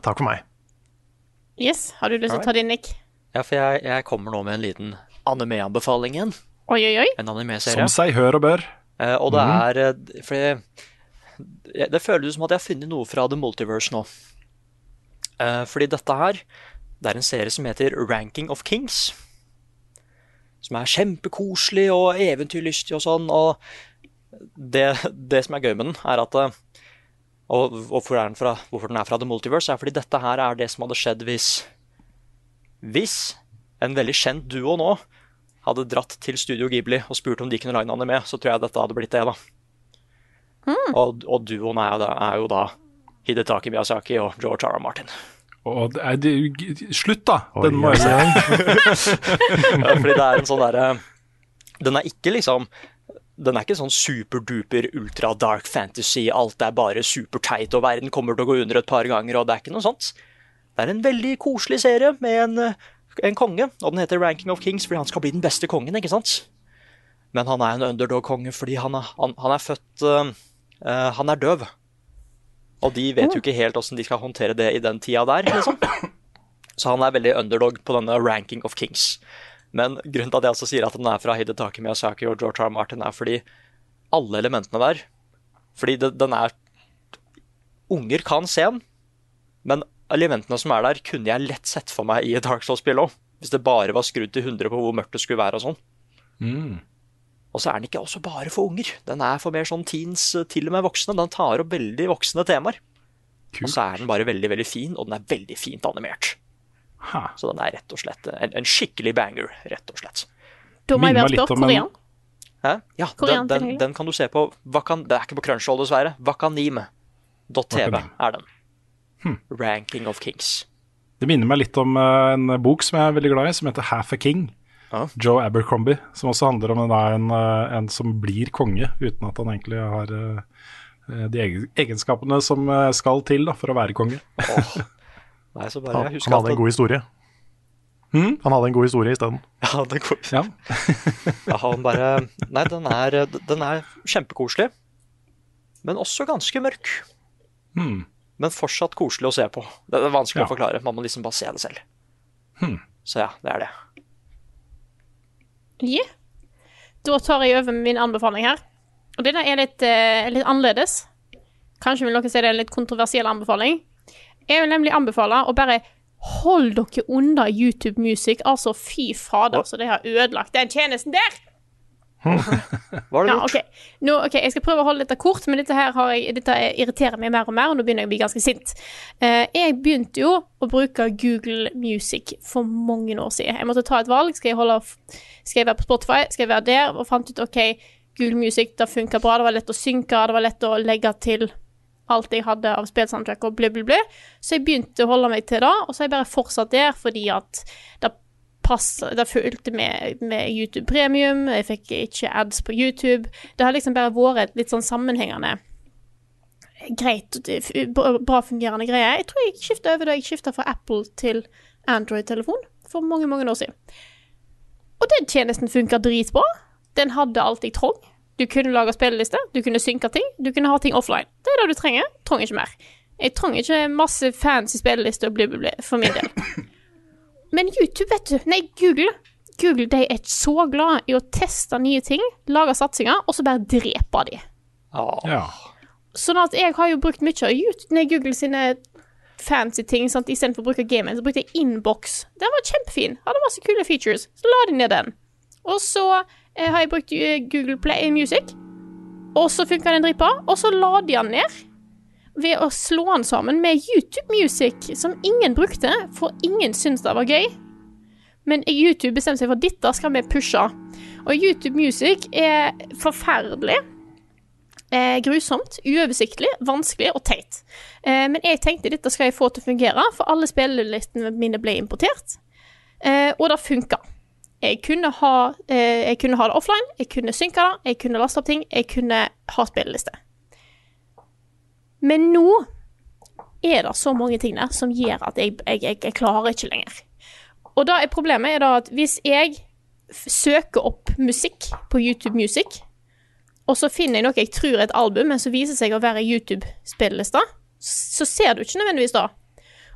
Takk for meg. Yes, har du lyst til å ta din, Nick? Ja, for jeg, jeg kommer nå med en liten anime-anbefaling igjen. Oi, oi, oi. En anime-serie. Som seg hør og bør. Eh, og det mm. er For Fordi jeg- Det føles som at jeg har funnet noe fra The Multiverse nå. Eh, fordi dette her Det er en serie som heter Ranking of Kings. Som er kjempekoselig og eventyrlystig og sånn. Og det, det som er gøy med den, er at og, Og hvorfor, er den fra, hvorfor den er fra The Multiverse, er fordi dette her er det som hadde skjedd hvis Hvis en veldig kjent duo nå hadde dratt til Studio Ghibli og spurt om de kunne lage en anime, så tror jeg dette hadde blitt det, da. Og, og duoen er jo da, er jo da Hidetaki Miyazaki og George R. R. Martin. Og det er, det, slutt, da! Den må jeg si. Ja, Fordi det er en sånn derre Den er ikke liksom Den er ikke sånn superduper ultra dark fantasy, alt er bare superteit og verden kommer til å gå under et par ganger, og det er ikke noe sånt. Det er en veldig koselig serie med en, en konge, og den heter Ranking of Kings fordi han skal bli den beste kongen, ikke sant? Men han er en underdog-konge fordi han er, han, han er født uh, uh, Han er døv. Og de vet jo ikke helt åssen de skal håndtere det i den tida der, liksom. Så han er veldig underdog på denne Ranking of Kings. Men grunnen til at jeg også sier at den er fra Hidetaki Miyazaki og George R. R. Martin, er fordi alle elementene der Fordi det, den er Unger kan se den, men elementene som er der, kunne jeg lett sett for meg i et Dark Souls-spill òg. Hvis det bare var skrudd til 100 på hvor mørkt det skulle være og sånn. Mm. Og så er den ikke også bare for unger. Den er for mer sånn teens, til og med voksne. Den tar opp veldig voksne temaer. Og så er den bare veldig, veldig fin, og den er veldig fint animert. Ha. Så den er rett og slett en, en skikkelig banger, rett og slett. Da må jeg bare litt spørre en- korean. Hæ? Ja, den, den, den kan du se på Vakan, Det er ikke på Crunchhold, dessverre. Wakanim. er den. Ranking of Kings. Det minner meg litt om eh, en bok som jeg er veldig glad i, som heter Half a King. Ah. Joe Abercrombie, som også handler om en, en, eh, en som blir konge uten at han egentlig har eh, de egenskapene som skal til da, for å være konge. Nei, så bare, Han, han hadde en god historie. Hmm? Han hadde en god historie isteden. Ja, det går- Ja. ja, han bare Nei, den er, den er kjempekoselig. Men også ganske mørk. Hmm. Men fortsatt koselig å se på. Det er vanskelig Ja. å forklare. Man må liksom bare se det selv. Hmm. Så ja, det er det. Ja. Da tar jeg over min anbefaling her. Og denne er litt, uh, litt annerledes. Kanskje vil noen si det er en litt kontroversiell anbefaling. Jeg vil nemlig anbefale å bare hold dere unna YouTube Music. Altså, fy fader, så de har ødelagt den tjenesten der! Hva har du Ja, okay. ok. Nå, ok, Jeg skal prøve å holde dette kort, men dette, her har jeg, dette irriterer meg mer og mer, og nå begynner jeg å bli ganske sint. Eh, jeg begynte jo å bruke Google Music for mange år siden. Jeg måtte ta et valg. Skal jeg, holde, skal jeg være på Spotify? Skal jeg være der? Og fant ut OK, Google Music det funka bra. Det var lett å synke, det var lett å legge til alt jeg hadde av spillsoundtrack og bli, bli, bli. Så jeg begynte å holde meg til det, og så har jeg bare fortsatt der fordi at det passer Det fulgte med, med YouTube Premium, jeg fikk ikke ads på YouTube. Det har liksom bare vært litt sånn sammenhengende greit, bra fungerende greie. Jeg tror jeg skifta over da jeg skifta fra Apple til Android-telefon for mange, mange år siden. Og den tjenesten funka dritbra. Den hadde alt jeg trong. Du kunne lage spillelister, du kunne synke ting, du kunne ha ting offline. Det er det du trenger. Trenger ikke mer. Jeg trenger ikke masse fancy spillelister for min del. Men YouTube, vet du Nei, Google. Google de er så glad i å teste nye ting, lage satsinger, og så bare drepe de. Ja. Ja. Sånn at jeg har jo brukt mye av YouTube, nei, Google sine fancy ting. Sant? Istedenfor å bruke gamen, så brukte jeg Inbox. Den var kjempefin. Hadde masse kule features. Så la de ned den. Og så eh, har jeg brukt eh, Google Play Music, og så funka den dritbra. Og så la de den ned ved å slå den sammen med YouTube Music, som ingen brukte, for ingen syntes det var gøy. Men YouTube bestemte seg for at dette skal vi pushe. Og YouTube Music er forferdelig. Eh, grusomt, uoversiktlig, vanskelig og teit. Eh, men jeg tenkte dette skal jeg få til å fungere, for alle spillelistene mine ble importert. Eh, og det funka. Jeg kunne, ha, eh, jeg kunne ha det offline, jeg kunne synke det, jeg kunne laste opp ting, jeg kunne ha spilleliste. Men nå er det så mange ting der som gjør at jeg, jeg, jeg, jeg klarer ikke lenger. Og da er problemet er da at hvis jeg søker opp musikk på YouTube Music, og så finner jeg noe jeg tror er et album, men så viser seg å være YouTube-spillelista, så ser du ikke nødvendigvis det.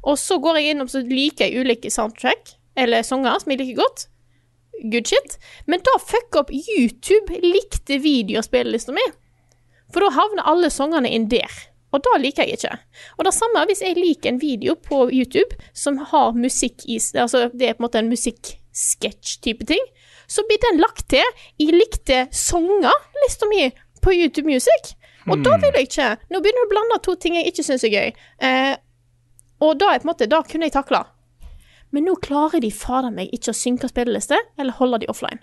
Og så går jeg innom så liker jeg ulike soundtrack, eller sanger som jeg liker godt. Good shit. Men da fucker opp YouTube likte videospillelista mi. For da havner alle sangene inn der. Og da liker jeg ikke. Og det samme hvis jeg liker en video på YouTube som har musikk i Altså det er på en måte en musikksketsj-type ting, så blir den lagt til i likte sanger-lista mi på YouTube Music. Og da vil jeg ikke. Nå begynner du å blande to ting jeg ikke syns er gøy. Eh, og da er på en måte, da kunne jeg takla. Men nå klarer de fader meg ikke å synke spilleliste, eller holde de offline.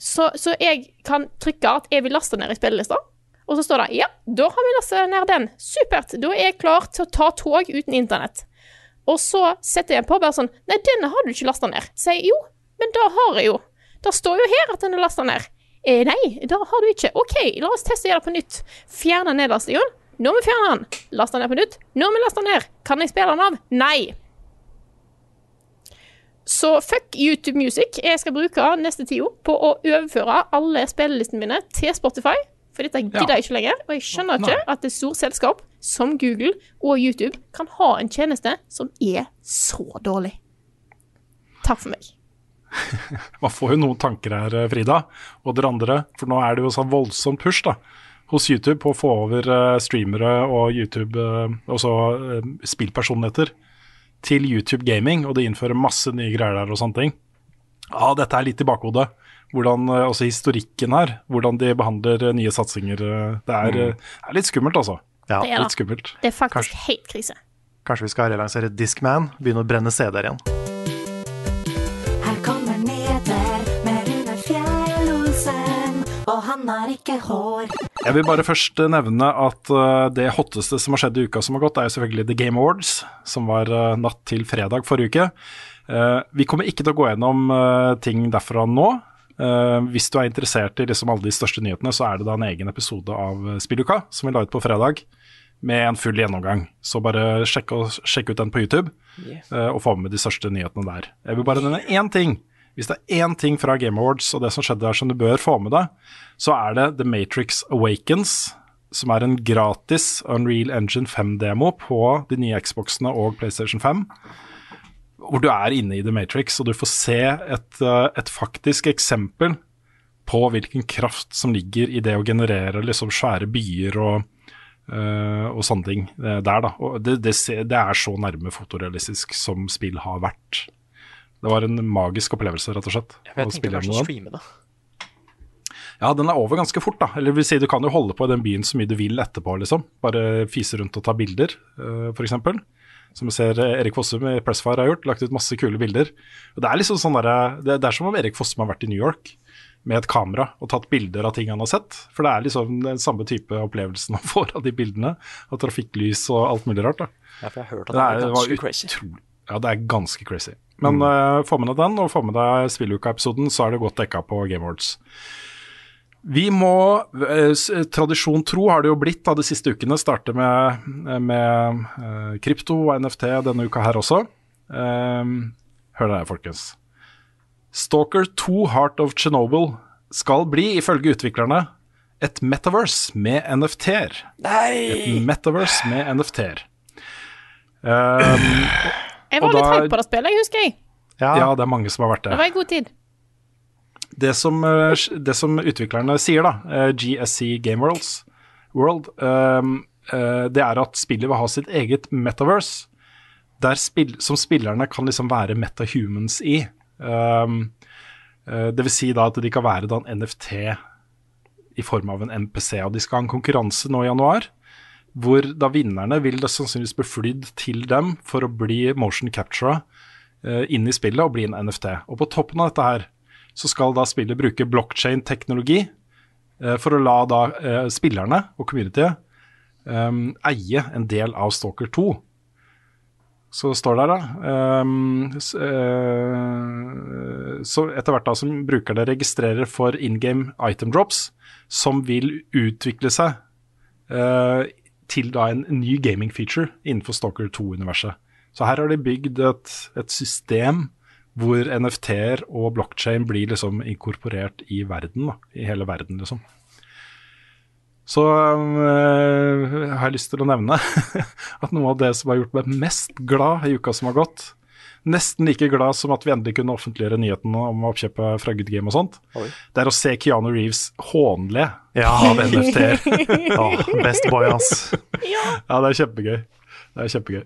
Så, så jeg kan trykke at jeg vil laste ned i spillelista, og så står det ja, da har vi lastet ned den. Supert. Da er jeg klar til å ta tog uten internett. Og så setter jeg på bare sånn Nei, denne har du ikke lasta ned. Sier jeg jo, men da har jeg jo. Det står jo her at den er lasta ned. Eh, nei, da har du ikke. OK, la oss teste det på nytt. Fjerne nedlastingen. Nå må vi fjerne den. Laste den ned på nytt. Nå må vi laste den ned. Kan jeg spille den av? Nei. Så fuck YouTube Music. Jeg skal bruke neste tida på å overføre alle spillelistene mine til Spotify. For dette gidder jeg ikke lenger. Og jeg skjønner ikke at et stort selskap som Google og YouTube kan ha en tjeneste som er så dårlig. Takk for meg. Man får jo noen tanker her, eh, Frida, og dere andre. For nå er det jo sånn voldsomt push da, hos YouTube på å få over eh, streamere og YouTube, eh, også spillpersonligheter, til YouTube Gaming. Og de innfører masse nye greier der og sånne ting. Ja, dette er litt i bakhodet. Hvordan, eh, også historikken her, hvordan de behandler eh, nye satsinger. eh, Det er, mm. er litt skummelt, altså. Ja, Det er Litt skummelt. Det er faktisk helt krise. Kanskje vi skal relansere Discman, begynne å brenne CD-er igjen. Her kommer Neder med Rune Fjell-Olsen, og han har ikke hår. Jeg vil bare først nevne at det hotteste som har skjedd i uka som har gått, er jo selvfølgelig The Game Awards, som var natt til fredag forrige uke. Vi kommer ikke til å gå gjennom ting derfra nå. Eh, hvis du er interessert i liksom alle de største nyhetene, så er det da en egen episode av eh, Spilluka som vi la ut på fredag, med en full gjennomgang. Så bare sjekk, og, sjekk ut den på YouTube, uh, og få med de største nyhetene der. Jeg vil bare nevne én ting. Hvis det er én ting fra Game Awards og det som skjedde der som du bør få med deg, så er det The Matrix Awakens, som er en gratis Unreal Engine 5-demo på de nye Xboxene og PlayStation 5. Hvor du er inne i The Matrix, og du får se et, eh, et faktisk eksempel på hvilken kraft som ligger i det å generere liksom svære byer og, uh, og sånne ting eh, der. da. Det, det, det er så nærme fotorealistisk som spill har vært. Det var en magisk opplevelse, rett og slett. Jeg vet tenkte kanskje den. streame det. Ja, den er over ganske fort, da. Eller vil si, du kan jo holde på i den byen så mye du vil etterpå, liksom. Bare fise rundt og ta bilder, uh, f.eks. Som vi ser eh, Erik Fossum i Pressfire har gjort, lagt ut masse kule bilder. Og Det er liksom sånn der, det, det er som om Erik Fossum har vært i New York med et kamera og tatt bilder av ting han har sett. For det er liksom den samme type opplevelsen han får av de bildene. Av trafikklys og alt mulig rart. da. Ja, for jeg har hørt at det er var ganske crazy. Ja, det er ganske crazy. Men eh, få med deg den, og få med deg Spilluka-episoden, så er det godt dekka på Game Awards. Vi må, eh, tradisjon tro har det jo blitt av de siste ukene, starte med, med eh, krypto og NFT denne uka her også. Um, hør her, folkens. Stalker 2 Heart of Chernobyl skal bli, ifølge utviklerne, et metaverse med NFT-er. Et metaverse med NFT-er. Um, Jeg var litt hype på det spillet, jeg husker jeg. Ja, ja, det er mange som har vært Det det. var i god tid. Det som, eh, det som utviklerne sier, da, eh, GSC Game Worlds, World, um, eh, det er at spillet vil ha sitt eget metaverse, spill, som spillerne kan liksom være metahumans i. Um, eh, det vil si da at de kan være da en NFT i form av en NPC, og de skal ha en konkurranse nå i januar. Hvor da vinnerne vil da sannsynligvis bli flydd til dem for å bli motion captura uh, inn i spillet og bli en NFT. Og på toppen av dette her så skal da spillet bruke blockchain-teknologi eh, for å la da eh, spillerne og communityet um, eie en del av Stalker 2. Så står det der, da um, så, uh, Så etter hvert da som brukerne registrerer for in game item drops, som vil utvikle seg uh, til da en ny gaming feature innenfor Stalker 2-universet. Så her har de bygd et, et system hvor NFT-er og blockchain blir liksom inkorporert i verden, da, i hele verden, liksom. Så øh, har jeg lyst til å nevne at noe av det som har gjort meg mest glad i uka som har gått, nesten like glad som at vi endelig kunne offentliggjøre nyheten om oppkjøpet fra Good Game og sånt, Oi. det er å se Keanu Reeves hånle Ja. av NFT-er. oh, best boy, ass. Ja, det er kjempegøy. Det er kjempegøy.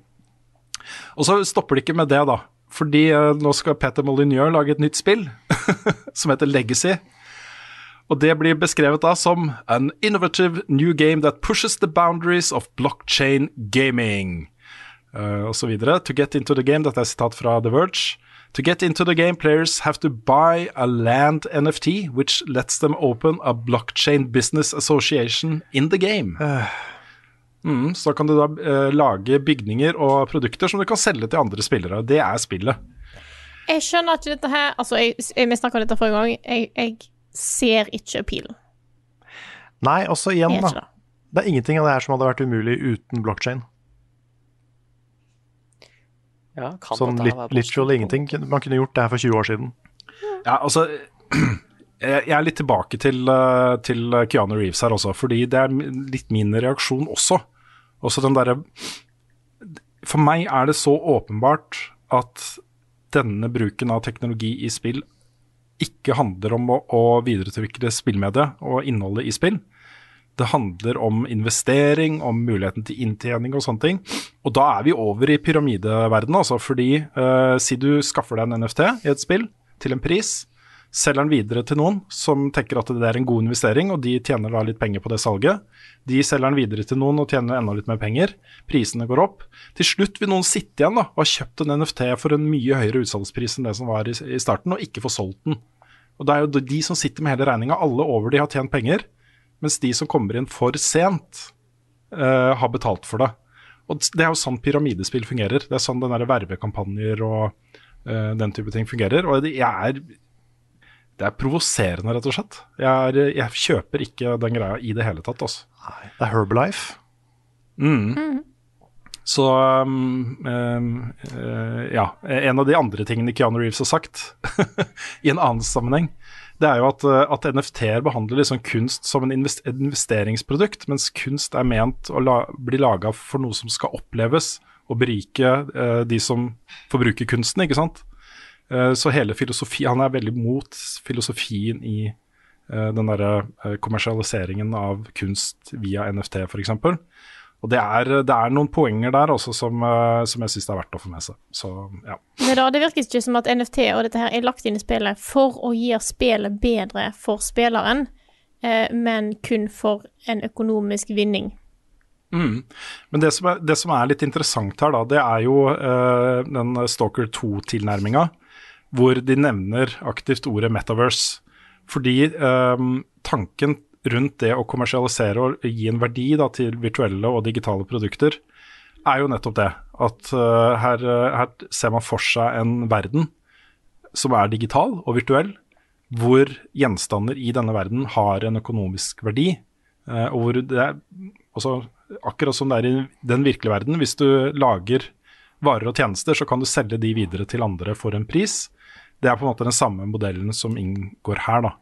Og så stopper det ikke med det, da. Fordi eh, nå skal Petter Molyneux lage et nytt spill som heter Legacy. Og det blir beskrevet da som an innovative new game that pushes the boundaries of blockchain gaming. Uh, og så videre. To get into the game, dette er sitat fra The Verge. To get into the game, players have to buy a land NFT, which lets them open a blockchain business association in the game. Mm, så kan du da eh, lage bygninger og produkter som du kan selge til andre spillere. Det er spillet. Jeg skjønner ikke dette her Altså, jeg, jeg, vi snakka om dette forrige gang. Jeg, jeg ser ikke pilen. Nei, også igjen, er da. det. Det er ingenting av det her som hadde vært umulig uten blockchain. Ja, kan Sånn literally ingenting. Man kunne gjort det her for 20 år siden. Ja, altså Jeg jeg er litt tilbake til, eh, til Keanu Reeves her også, fordi det er litt min reaksjon også. Også den derre For meg er det så åpenbart at denne bruken av teknologi i spill ikke handler om å, å videreutvikle spillmediet og innholdet i spill. Det handler om investering, om muligheten til inntjening og sånne ting. Og da er vi over i pyramideverdenen, altså. Fordi eh, si du skaffer deg en NFT i et spill til en pris, selger den videre til noen som tenker at det er en god investering, og de tjener da litt penger på det salget. De selger den videre til noen og tjener enda litt mer penger. Prisene går opp. Til slutt vil noen sitte igjen da, og ha kjøpt en NFT for en mye høyere utsalgspris enn det som var i, starten, og ikke få solgt den. Og Det er jo de som sitter med hele regninga. Alle over de har tjent penger, mens de som kommer inn for sent, uh, har betalt for det. Og Det er jo sånn pyramidespill fungerer. Det er sånn den vervekampanjer og uh, den type ting fungerer. Og jeg er, det er provoserende, rett og slett. Jeg, er, jeg kjøper ikke den greia i det hele tatt. Altså. Det er Herbalife. Mm. Så um, um, uh, ja. En av de andre tingene Keanu Reeves har sagt i en annen sammenheng, det er jo at, eh, at NFT-er behandler liksom kunst som en invest investeringsprodukt, mens kunst er ment å la bli laga for noe som skal oppleves og berike uh, de som forbruker kunsten, ikke sant. Eh, så hele filosofi Han er veldig mot filosofien i eh, den derre eh, kommersialiseringen av kunst via NFT, f.eks. Og det er, det er noen poenger der også som, som jeg syns det er verdt å få med seg. Så ja. Men da, det virker ikke som at NFT og dette her er lagt inn i spillet for å gjøre spillet bedre for spilleren, men kun for en økonomisk vinning. Mm. Men det som, er, det som er litt interessant her, da, det er jo uh, den Stalker 2-tilnærminga, hvor de nevner aktivt ordet metaverse. Fordi um, tanken rundt det å kommersialisere og gi en verdi da, til virtuelle og digitale produkter, er jo nettopp det. At uh, her, eh, her ser man for seg en verden som er digital og virtuell, hvor gjenstander i denne verden har en økonomisk verdi. Uh, og hvor det er også, akkurat som det er i den virkelige verden, hvis du lager varer og tjenester, så kan du selge de videre til andre for en pris. Det er på en måte den samme modellen som inngår her, da.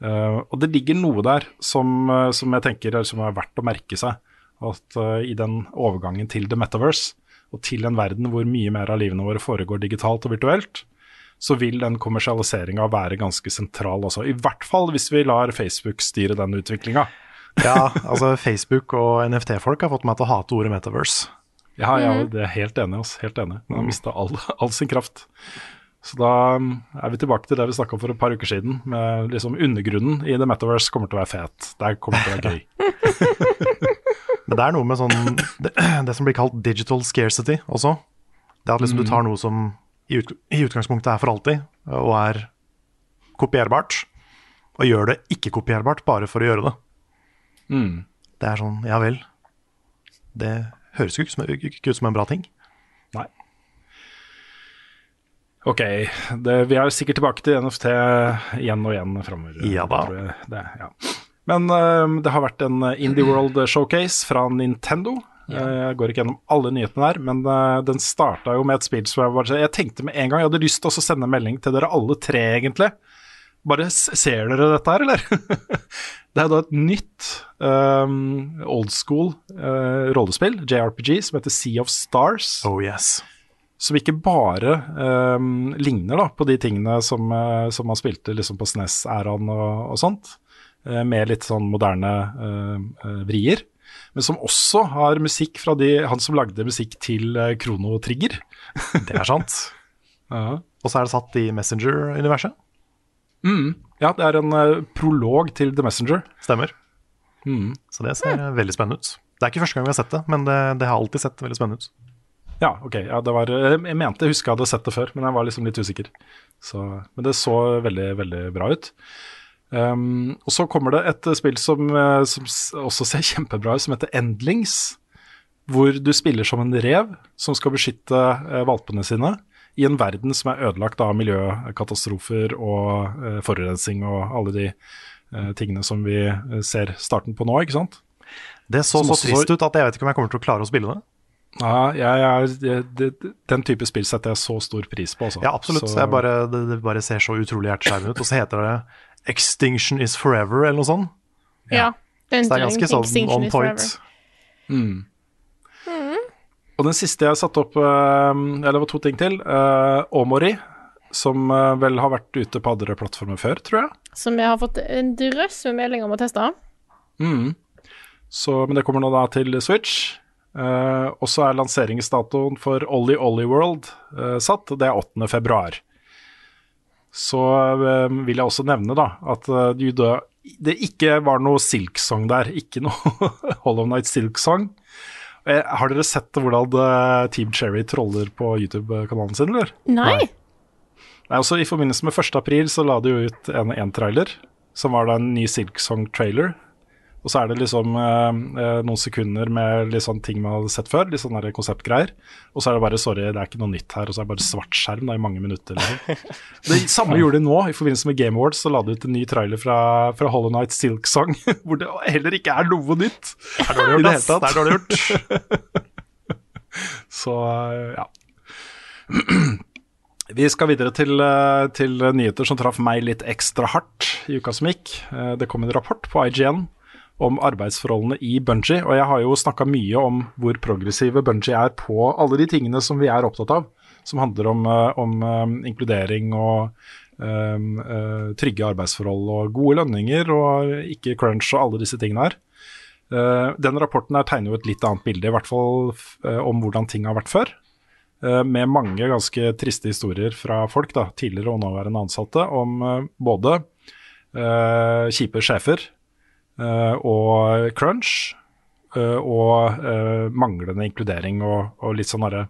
Uh, og det ligger noe der som, eh, som jeg tenker er, som er verdt å merke seg. At uh, i den overgangen til the metaverse, og til en verden hvor mye mer av livene våre foregår digitalt og virtuelt, så vil den kommersialiseringa være ganske sentral også. I hvert fall hvis vi lar Facebook styre den utviklinga. Ja, altså Facebook og NFT-folk har fått meg til å hate ordet metaverse. Ja, ja, Mhm. det er helt enig. Altså, helt enig. Den har mista all, all sin kraft. Så da um, er vi tilbake til det vi snakka om for et par uker siden. Med liksom Undergrunnen i The Metaverse kommer til å være fet. Det kommer til å være gøy. Men det er noe med sånn det, det som blir kalt digital scarcity også. Det at liksom du tar noe som i, ut, i utgangspunktet er for alltid, og er kopierbart. og gjør det ikke-kopierbart bare for å gjøre det. Mm. Det er sånn, ja vel. Det høres jo ikke, ikke ut som en bra ting. Nei. Ok, det, vi er sikkert tilbake til NFT igjen og igjen framover. Ja da. Det, ja. Men eh, det har vært en Indie World Showcase fra Nintendo. Eh, Jeg går ikke gjennom alle nyhetene der, men uh, den starta jo med et spill som jeg bare Jeg tenkte med en gang, jeg hadde lyst til å sende en melding til dere alle tre, egentlig. Bare ser dere dette her, eller? det er da et nytt um, old school eh, rollespill, JRPG, som heter Sea of Stars Oh yes. Som ikke bare ehm, ligner da, på de tingene som, eh, som man spilte liksom på SNES-æraen og, og sånt, eh, med litt sånn moderne eh, eh, vrier, men som også har musikk fra de, han som lagde musikk til Krono Trigger. Det er sant. Ja. Og så er det satt i Messenger-universet. Mm. ja, det er en eh, prolog til The Messenger. Stemmer. Mm. Så det ser veldig spennende ut. Det er ikke første gang vi har sett det, men det, det har alltid sett veldig spennende ut. Ja, ok. Ja, det var, eh, jeg mente jeg husker jeg hadde sett det før, men jeg var liksom litt usikker. Så, men det så veldig, veldig bra ut. Um, og så kommer det et spill som, eh, som også ser kjempebra ut, som heter Endlings. Hvor du spiller som en rev som skal beskytte eh, valpene sine i en verden som er ødelagt av miljøkatastrofer og eh, forurensning og alle de eh, tingene som vi eh, ser starten på nå, ikke sant? Det så Som så trist ut at jeg vet ikke om jeg kommer til å klare å spille det. Ja, det, den type spill setter jeg så stor pris på. Også. Ja, absolutt. Så- bare, det, det bare ser så utrolig hjerteskjærende ut. Og så heter det Extinction is forever, eller noe sånt. Ja. Så det er ganske sånn Extinction on is point. forever. Mm. Og den siste jeg satte opp, eh, eller det var to ting til. eh, Omori, som eh, vel har vært ute på andre plattformer før, tror jeg. Som jeg har fått en drøss med meldinger om å teste. Mm. Så, men det kommer nå da til Switch. Eh, og så er lanseringsdatoen for Ollie Ollie World uh, satt, det er 8. februar. Så uh, vil jeg også nevne da at du det ikke var noe Silksong der. Ikke noe Hollow Night Silksong. Har dere sett hvordan Team Cherry troller på YouTube-kanalen sin, eller? Nei. Nei, også I forbindelse med 1. april så la de jo ut en, en trailer, som var da en ny Silksong-trailer. Og så er det liksom eh, eh, noen sekunder med litt sånn ting man hadde sett før, litt sånne der konseptgreier. Og så er det bare 'sorry, det er ikke noe nytt her', og så er det bare svart skjerm da, i mange minutter. Liksom. Det samme gjorde de nå, i forbindelse med Game Awards, så la de ut en ny trailer fra, fra Hollow Night Silksong, hvor det heller ikke er noe nytt. Det er dårlig gjort, ass. Det er dårlig gjort. Så eh, ja. Vi skal videre til, eh, til nyheter som traff meg litt ekstra hardt i uka som gikk. Det kom en rapport på IGN om arbeidsforholdene i Bungie, og jeg har jo snakka mye om hvor progressive Bungie er på alle de tingene som vi er opptatt av, som handler om, eh, om eh, inkludering og um, trygge arbeidsforhold og gode lønninger og ikke crunch og alle disse tingene her. Uh, den rapporten her tegner jo et litt annet bilde, i hvert fall om hvordan ting har vært før. Uh, med mange ganske triste historier fra folk, da, tidligere og nåværende ansatte, om uh, både kjipe sjefer og crunch, eh, og eh, manglende inkludering og, og litt sånn derre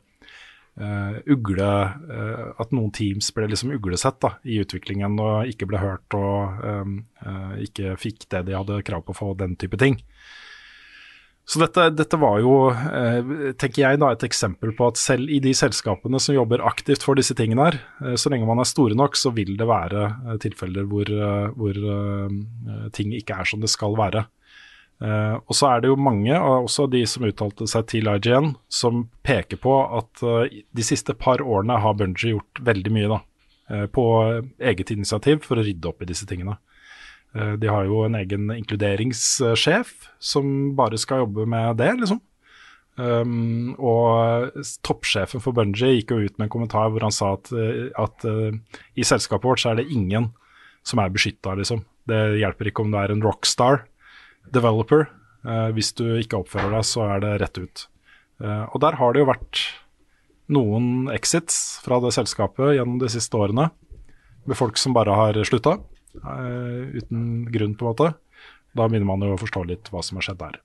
eh, ugle eh, At noen teams ble liksom uglesett da, i utviklingen og ikke ble hørt og eh, eh, ikke fikk det de hadde krav på få, den type ting. Så dette, dette var jo, eh, tenker jeg, da, et eksempel på at selv i de selskapene som jobber aktivt for disse tingene her, eh, så lenge man er store nok, så vil det være eh, tilfeller hvor, hvor ting ikke er som det skal være. Eh, og så er det jo mange, også de som uttalte seg til IGN, som peker på at eh, de siste par årene har Bungie gjort veldig mye da, eh, på eget initiativ for å rydde opp i disse tingene. Eh, De har jo en egen inkluderingssjef som bare skal jobbe med det, liksom. Um, og toppsjefen for Bungie gikk jo ut med en kommentar hvor han sa at, eh, at uh, i selskapet vårt så er det ingen som er beskytta, liksom. Det hjelper ikke om du er en rockstar developer. Uh, hvis du ikke oppfører deg, så er det rett ut. Uh, og der har det jo vært noen exits fra det selskapet gjennom de siste årene, med folk som bare har slutta, uten grunn, på en måte. Da begynner man jo å forstå litt hva som har skjedd der.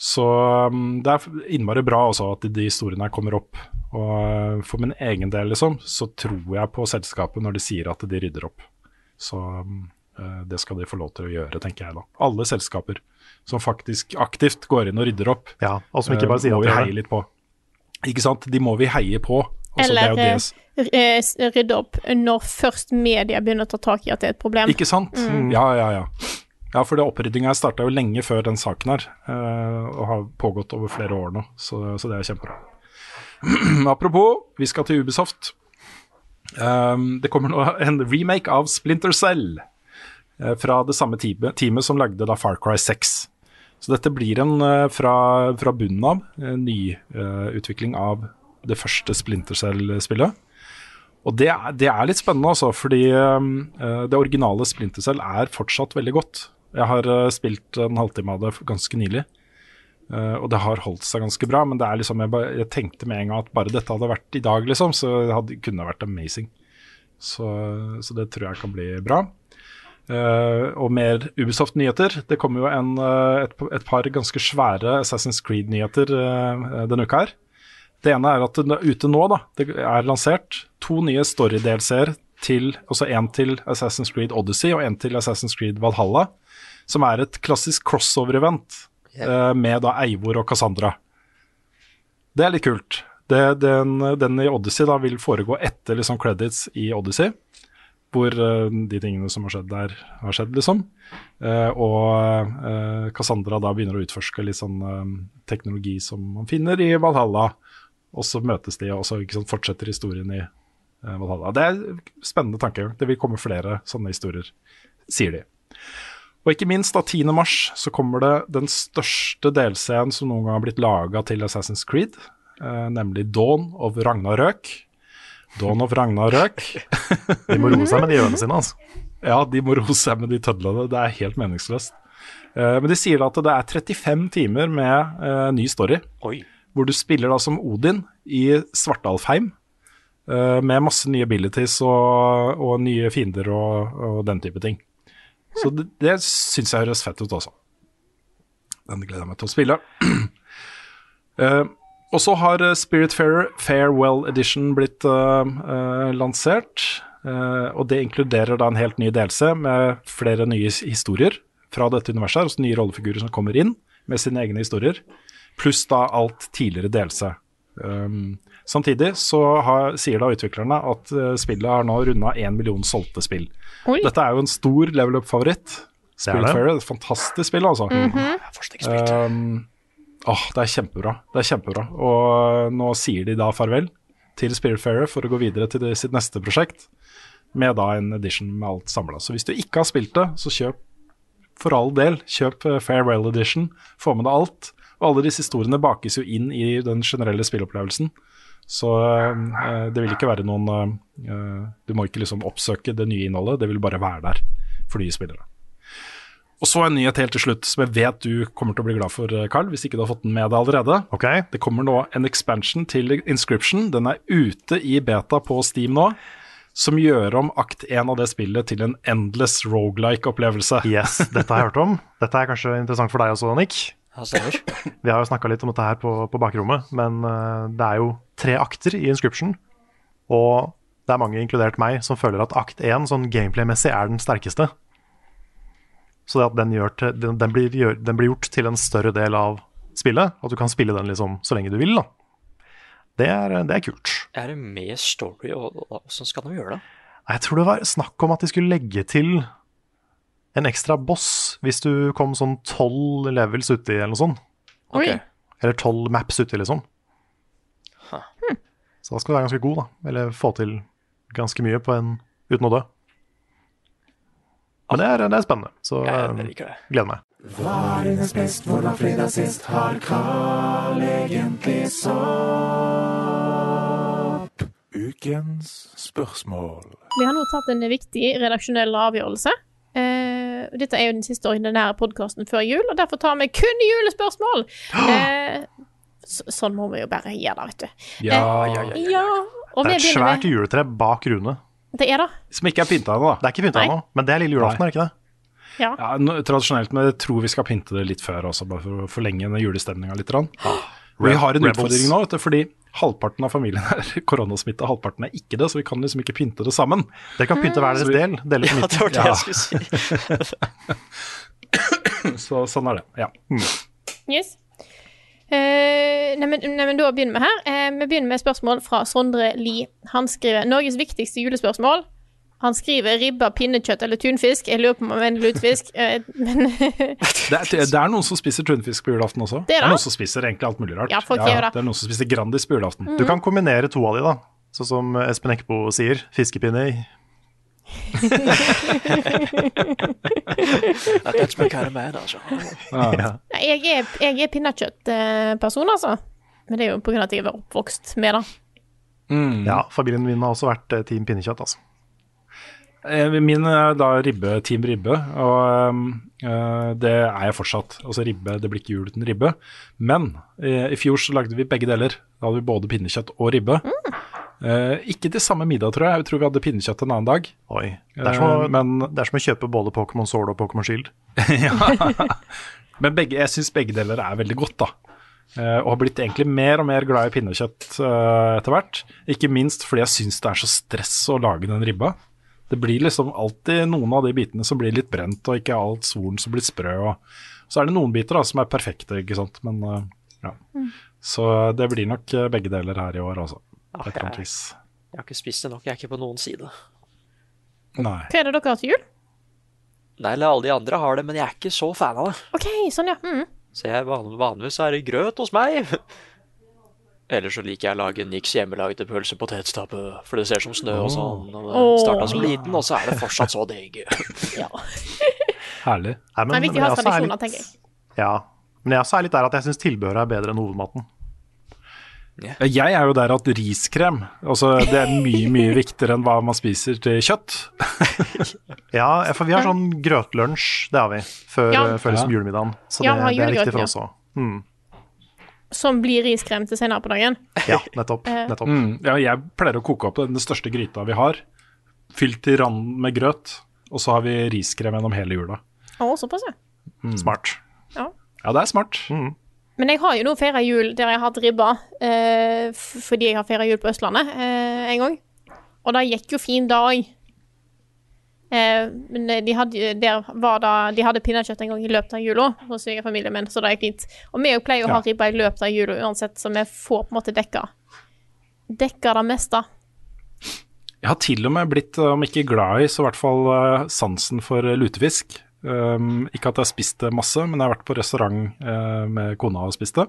Så um, det er innmari bra også at de historiene her kommer opp. Og uh, for min egen del, liksom, så tror jeg på selskapet når de sier at de rydder opp. Så um, Eh, det skal de få lov til å gjøre, tenker jeg da. Alle selskaper som faktisk aktivt går inn og rydder opp, Ja, og som ikke bare eh, sier må vi heie litt på. Ikke sant? De må vi heie på. Altså, Eller er eh, rydde opp når først media begynner å ta tak i at det er et problem. Ikke sant? Mm. Ja, ja, ja. Ja, for det oppryddinga starta jo lenge før den saken her, eh, og har pågått over flere år nå, så, så det er kjempebra. Apropos, vi skal til Ubisoft. Um, det kommer nå en remake av Splinter Cell eh, fra det samme teamet, teamet som lagde da Far Cry 6. Så dette blir en fra, fra bunnen av, en nyutvikling av det første Splinter Cell-spillet. Og det er, det er litt spennende, altså, fordi um, eh, det originale Splinter Cell er fortsatt veldig godt. Jeg har eh, spilt en halvtime av det ganske nylig, eh, og det har holdt seg ganske bra. Men det er liksom, jeg, jeg tenkte med en gang at bare dette hadde vært i dag, liksom, så det hadde, kunne vært amazing. Så, så det tror jeg kan bli bra. Uh, og mer Ubisoft-nyheter. Det kommer jo en, uh, et, et par ganske svære Assassin's Creed-nyheter uh, denne uka her. Det ene er at det er ute nå, da. Det er lansert to nye story-delseere til Også én til Assassin's Creed Odyssey og én til Assassin's Creed Valhalla. Som er et klassisk crossover-event eh, med da Eivor og Cassandra. Det er litt kult. Det, den, den i Odyssey da vil foregå etter liksom credits i Odyssey. Hvor uh, de tingene som har skjedd der, har skjedd, liksom. Uh, og eh, Cassandra da begynner å utforske litt sånn teknologi som man finner i Valhalla. Og så møtes de, og så ikke sant, fortsetter historien i eh, Valhalla. Det er en spennende tanke. Det vil komme flere sånne historier, sier de. Og ikke minst, da 10. mars så kommer det den største delscenen som noen gang har blitt laga til Assassin's Creed, eh, nemlig Dawn of Ragnarøk. Dawn of Ragnarøk. De må roe seg med de øynene sine, altså. Ja, de må roe seg med de tødlene. Det er helt meningsløst. Eh, men de sier at det er 35 timer med eh, ny story, Oi. Hvor du spiller da som Odin i Svartalfheim. Uh, med masse nye abilities og, og nye fiender og, og den type ting. Så det, det syns jeg høres fett ut, altså. Den gleder jeg meg til å spille. Uh, og så har eh, Spiritfarer Farewell Edition blitt uh, lansert. og det inkluderer da en helt ny delelse med flere nye historier fra dette universet. også Altså nye rollefigurer som kommer inn med sine egne historier. Pluss da alt tidligere delelse. Um, samtidig så har, sier da utviklerne at uh, spillet har nå runda én million solgte spill. Oi. Dette er jo en stor level up-favoritt. er det. Spiritfarer, et fantastisk spill, altså. Jeg har fortsatt ikke spilt. Um, åh, det er kjempebra. Det er kjempebra. Og nå sier de da farvel til Spiritfarer for å gå videre til det, sitt neste prosjekt, med da en edition med alt samla. Så hvis du ikke har spilt det, så kjøp for all del. Kjøp eh, Farewell Edition, få med deg alt. Og alle disse historiene bakes jo inn i den generelle spillopplevelsen. Så eh, det vil ikke være noen eh, eh, Du må ikke liksom oppsøke det nye innholdet, det vil bare være der for nye spillere. Og så en nyhet helt til slutt, som jeg vet du kommer til å bli glad for, eh, Carl, hvis ikke du har fått den med deg allerede. Okay. Det kommer nå en expansion til Inscription. Den er ute i beta på Steam nå. Som gjør om akt 1 av det spillet til en endless rogelike-opplevelse. yes, dette har jeg hørt om. Dette er kanskje interessant for deg også, Nick. Vi har jo snakka litt om dette her på, på bakrommet, men uh, det er jo tre akter i Inscription. Og det er mange, inkludert meg, som føler at akt 1 sånn gameplay-messig er den sterkeste. Så det at den, til, den, den, blir, gjør, den blir gjort til en større del av spillet, at du kan spille den liksom så lenge du vil, da. Det er, det er kult. Er det med story, og åssen hvordan skal de gjøre det? Jeg tror det var snakk om at de skulle legge til en ekstra boss hvis du kom sånn tolv levels uti, eller noe sånt. Okay. Ok. Eller tolv maps uti, liksom. Huh. Så da skal du være ganske god, da. Eller få til ganske mye på en, uten å dø. Men det er, det er spennende, så Jeg, jeg liker det. gleder meg. Hva er dines best, hvordan fredag sist? Har Carl egentlig sopp? Ukens spørsmål. Vi har nå tatt en viktig redaksjonell avgjørelse. Eh, dette er jo den siste ordinære podkasten før jul, og derfor tar vi kun julespørsmål. Uh, så, sånn må vi jo bare gjøre det, vet du. Ja, ja, ja. Ja, og Det er et svært med juletre bak Rune. Det er det. Som ikke er pynta ennå, da. Det er ikke pynta ennå, men det er lille julaften, er det ikke det? Ja. Ja, tradisjonelt, men jeg tror vi skal pynte det litt før også, bare for å forlenge den julestemninga litt. grann. Vi har en Rebels. utfordring nå, vet du, fordi halvparten av familien er koronasmitta, halvparten er ikke det, så vi kan liksom ikke pynte det sammen. Dere kan pynte hver deres vi- del. Dele på Ja, det var det Ja. jeg skulle si. Så sånn er det. Ja. Yes. Uh, nei, men, nei, da begynner vi her. Uh, vi begynner med spørsmål fra Sondre Lie. Han skriver Norges viktigste julespørsmål. Han skriver ribba, pinnekjøtt eller tunfisk. Jeg lurer på om han mener lutefisk, eh, men Det, er, det er noen som spiser tunfisk på julaften også. Det er det? noen som spiser egentlig alt mulig rart. Ja, folk gjør det. er noen som spiser Grandis på julaften. Du kan kombinere to av de, da. Sånn som Espen Eckbo sier. Fiskepinne altså. Ja. Jeg er, jeg er pinnekjøttperson, altså. Men det er jo av at jeg er oppvokst med det. Mm. ja, familien min har også vært eh, team pinnekjøtt, altså. Eh, Min er da ribbe, Team Ribbe, og eh, det er jeg fortsatt. Altså ribbe, det blir ikke jul uten ribbe. Men eh, i fjor så lagde vi begge deler. Da hadde vi både pinnekjøtt og ribbe. Eh, ikke til samme middag, tror jeg. Jeg tror vi hadde pinnekjøtt en annen dag. Oi. Det er, som Eh, men, det er som å kjøpe både Pokémon Sword og Pokémon Shield. men begge, jeg syns begge deler er veldig godt, da. Uh, og har blitt egentlig mer og mer glad i pinnekjøtt uh, etter hvert. Ikke minst fordi jeg syns det er så stress å lage den ribba. Det blir liksom alltid noen av de bitene som blir litt brent, og ikke alt svoren som blir sprø. Og så er det noen biter da som er perfekte, ikke sant. Men eh, ja. Så det blir nok eh, begge deler her i år, altså. Ah, På et eller annet jeg, vis. jeg har ikke spist det nok, jeg er ikke på noen side. Nei. Hva er det dere har til jul? Nei, eller alle de andre har det, men jeg er ikke så fan av det. OK, sånn, ja. Mm. Så jeg vanligvis er det grøt hos meg. Eller så liker jeg å lage Nix hjemmelagde pølse potetstappe, for det ser som snø og sånn. Og det starta som liten, og så er det fortsatt så digg. ja. Herlig. Nei, Det er viktig å ha jeg er tradisjoner, litt- tenker jeg. Ja. Men jeg også er litt der at jeg syns tilbehøret er bedre enn hovedmaten. Jeg er jo der at riskrem altså Det er mye, mye viktigere enn hva man spiser til kjøtt. Ja, for vi har sånn grøtlunsj, det har vi, før, Ja. før liksom julemiddagen. Så det, ja, det er viktig for oss òg. Mm. Som blir riskrem til senere på dagen. Ja, nettopp. Eh. nettopp. Mm, ja, jeg pleier å koke opp den største gryta vi har, fylt til randen med grøt, og så har vi riskrem gjennom hele jula. Å, såpass, ja. Smart. ja. Ja, det er smart. Men jeg har jo nå feira jul der jeg har hatt ribba, eh, fordi jeg har feira jul på Østlandet eh, en gang. Og det gikk jo fin da òg. Eh, men de hadde, der var da, de hadde pinnekjøtt en gang i løpet av jula hos svigerfamilien min, så det gikk fint. Og vi pleier å ha ribba i løpet av jula uansett, så vi får på en måte dekka Dekka det meste. Jeg har til og med blitt, om ikke glad i, så i hvert fall eh, sansen for eh, lutefisk. Um, ikke at jeg har spist det masse, men jeg har vært på restaurant uh, med kona og spist det.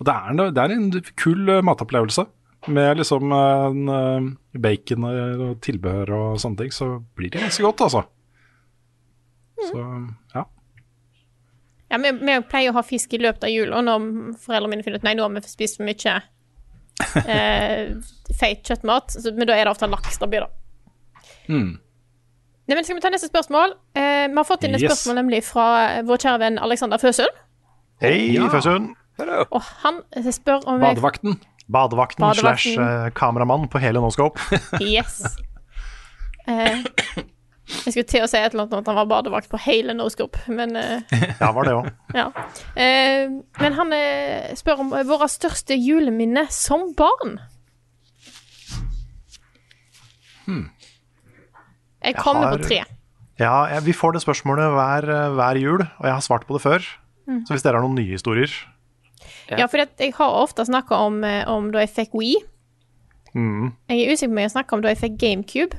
Og det er, en- det er en kul eh, matopplevelse. Med liksom en, eh, bacon og og tilbehør og sånne ting, så blir det ganske godt, altså. Så ja. Ja, vi, vi pleier å ha fisk i løpet av jula når foreldrene mine finner ut Nei, nå har vi spist for mye eh, feit kjøttmat. Så, men da er det ofte laks det blir, da. Mm. Nei, men Skal vi ta neste spørsmål? Eh, vi har fått inn et Yes. spørsmål nemlig fra vår kjære venn Alexander Føsund. Hei, Ja. Føsund. Og han spør om jeg Badevakten. Badevakten, Badevakten. slash eh, kameramann på hele Noscope. Yes. Eh, jeg skulle til å si et eller annet om at han var badevakt på hele Noscope, men eh, Ja, var det òg. ja. Eh, men han eh, spør om våre største juleminne som barn. Jeg kommer har- på tre. Ja, jeg, vi får det spørsmålet hver, eh, hver jul, og jeg har svart på det før. Så hvis dere har noen nye historier Ja, for jeg har ofte snakka om, eh, om da jeg fikk We. mm, Jeg er usikker på om jeg snakka om da jeg fikk GameCube.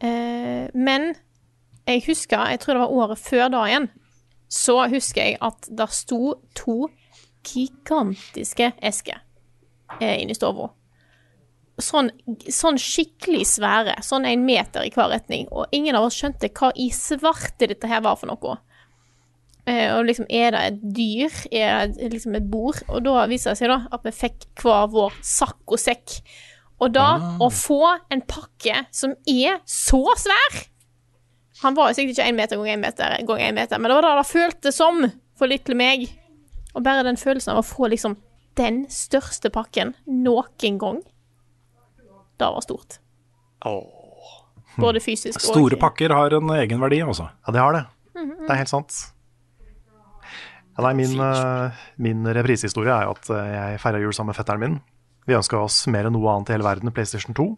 Eh, men jeg husker, jeg tror det var året før da igjen, så husker jeg at det sto to gigantiske esker eh, inne i stua. Sånn, sånn skikkelig svære, sånn en meter i hver retning. Og ingen av oss skjønte hva i svarte dette her var for noe. Eh, og liksom, er det et dyr? Er det liksom et bord? Og da viser det seg da at vi fikk hver vår saccosekk. Og da å få en pakke som er så svær Han var jo sikkert ikke én meter ganger én meter, ganger en meter, men det var det det føltes som for lille meg. Og bare den følelsen av å få liksom den største pakken noen gang, det var stort. Oh. Både fysisk og Store pakker har en egen verdi, altså. Ja, det har det. Det er helt sant. Nei, min, eh, min reprisehistorie er jo at eh, jeg feira jul sammen med fetteren min. Vi ønska oss mer enn noe annet i hele verden PlayStation 2.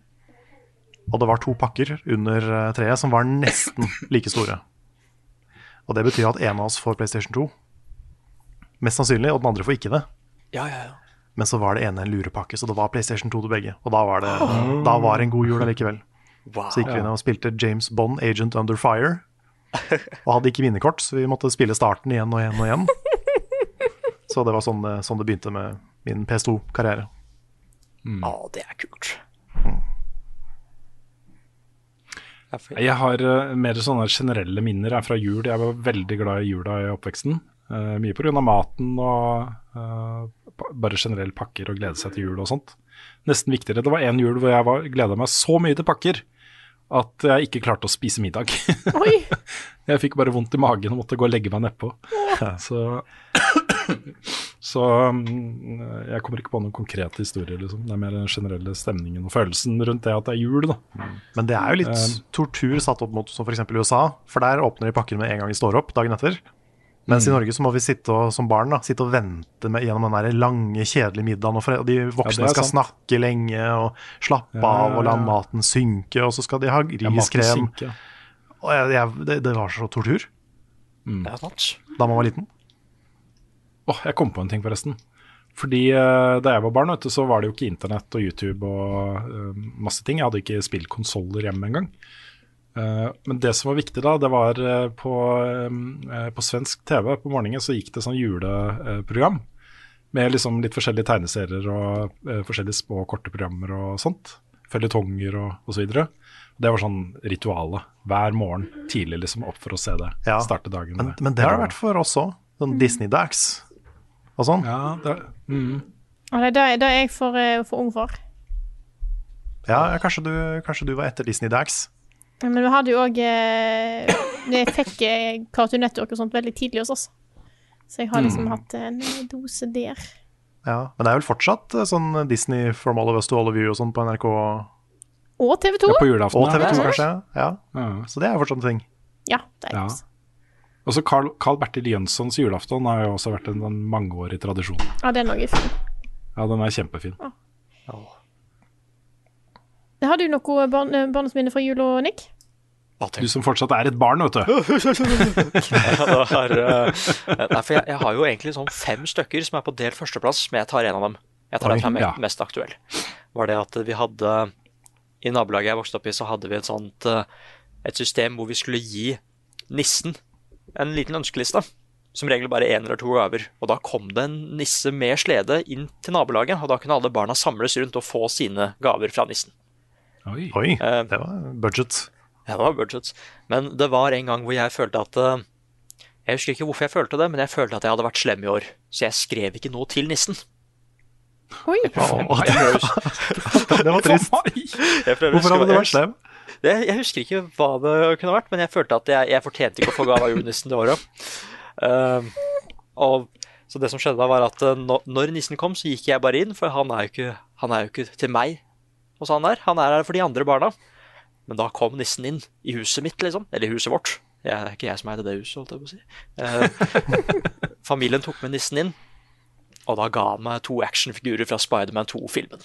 Og det var to pakker under eh, treet som var nesten like store. Og det betyr at en av oss får PlayStation 2. Mest sannsynlig, og den andre får ikke det. Ja, ja, ja. Men så var det ene en lurepakke, så det var PlayStation 2 til begge. Og da var det, da var det en god jul allikevel. Wow. Så gikk vi ned og spilte James Bond, Agent Under Fire. Og hadde ikke minnekort, så vi måtte spille starten igjen og igjen og igjen. Så det var sånn, det- sånn det begynte med min PS2-karriere. Å, det er kult. Mm. Jeg har eh, mer sånne generelle minner jeg, fra jul. Jeg var veldig glad i jula i oppveksten. Uh, mye pga. maten og uh, bare generelle pakker og glede seg til jul og sånt. Nesten viktigere. Det var en jul hvor jeg var, gleda meg så mye til pakker at jeg ikke klarte å spise middag. Oi! jeg fikk bare vondt i magen og måtte gå og legge meg nedpå. Så, så mm, jeg kommer ikke på noen konkrete historier, liksom. Det er mer den generelle stemningen og følelsen rundt det at det er jul, da. Men det er jo litt Um, tortur satt opp mot som f.eks. USA. For der åpner de pakken med en gang de står opp dagen etter. Mens Mm. i Norge så må vi sitte og, som barn da, sitte og vente med, gjennom den der lange, kjedelige middagen. Og, for, og de voksne ja, skal sant. snakke lenge og slappe Ja, av og la maten synke. Og så skal de ha riskrem. Ja, Og jeg, jeg, det, det var så tortur Det er sant. da man var liten. Åh, jeg kom på en ting forresten. Fordi eh, Da jeg var barn, vet du, så var det jo ikke internett og YouTube og eh, masse ting. Jeg hadde ikke spilt konsoller hjemme engang. Uh, men det som var viktig da, det var eh, på, eh, på svensk TV på morgenen så gikk det sånn juleprogram. med liksom litt forskjellige tegneserier og eh, forskjellige små, korte programmer og sånt. Følgetonger og, og så videre. Det var sånn ritualet. Hver morgen tidlig liksom opp for å se det. Ja. Starte dagen Men, med men det har det vært for oss òg. Sånn Disney-dags og sånn. Ja, det, mm. Og det er det, det er jeg for, eh, for ung for. Ja, ja, kanskje, du, kanskje du var etter Disney-dags. Men vi hadde jo òg eh, Vi fikk eh, Cartoon Network og sånt veldig tidlig hos oss. Så jeg har liksom Mm. hatt en dose der. Ja, men det er vel fortsatt sånn Disney From All of Us to All of You og sånn på NRK. Og TV 2. Ja, på julaften. Og TV 2, ja. kanskje. Ja. Ja. Så det er fortsatt en ting. Ja, det er Ja. det. Og så Carl, Carl Bertil Jønssons julaften har jo også vært en, en mangeårig tradisjon. Ja, den òg er fin. Ja, den er kjempefin. Har du noe barn, barndomsminne fra jula, Nick? Du som fortsatt er et barn, vet du. Ja, det eh, nei, for jeg, jeg har jo egentlig sånn fem stykker som er på delt førsteplass, men jeg tar en av dem. Jeg tar den som er ja. mest aktuell. Var det at vi hadde I nabolaget jeg vokste opp i, så hadde vi et sånt eh, et system hvor vi skulle gi nissen en liten ønskeliste. Som regel bare én eller to gaver. Og da kom det en nisse med slede inn til nabolaget, og da kunne alle barna samles rundt og få sine gaver fra nissen. Oi. Oi, uh, det var budget. Ja, det var budget. Men det var en gang hvor jeg følte at uh, Jeg husker ikke hvorfor jeg følte det, men jeg følte at jeg hadde vært slem i år. Så jeg skrev ikke noe til nissen. Oi! Oh, det, det var trist. Hvorfor hadde du vært slem? Det, jeg husker ikke hva det kunne vært, men jeg følte at jeg, jeg fortjente ikke å få gave av julenissen det året. Um, og, så det som skjedde da, var at eh, når, nissen kom, så gikk jeg bare inn, for han er jo ikke, han er jo ikke til meg hos han der. Han er her for de andre barna. Men da kom nissen inn i huset mitt, liksom. Eller i huset vårt. Det er ikke jeg som eide det huset, holdt jeg på å si. Eh, familien tok med nissen inn, og da ga han meg to actionfigurer fra Spiderman 2-filmen.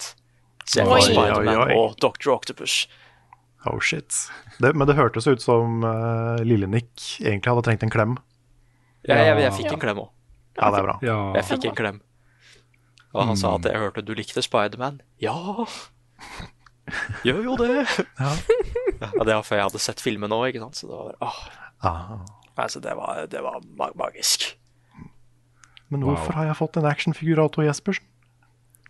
Så jeg var Spiderman og Dr. Octopus. Oh shit. Det, men det hørtes ut som uh, Lille-Nick egentlig hadde trengt en klem. Ja, jeg, jeg fikk en klem òg. Ja, det er bra. Ja. Jeg fikk en klem. Og han sa at jeg hørte du likte Spiderman. Ja, gjør jo det. Ja. Ja, det var før jeg hadde sett filmen òg, ikke sant. Så det var, åh, Ah. altså, det var, det var mag magisk. Men hvorfor har jeg fått en actionfigur av Tor Jespersen?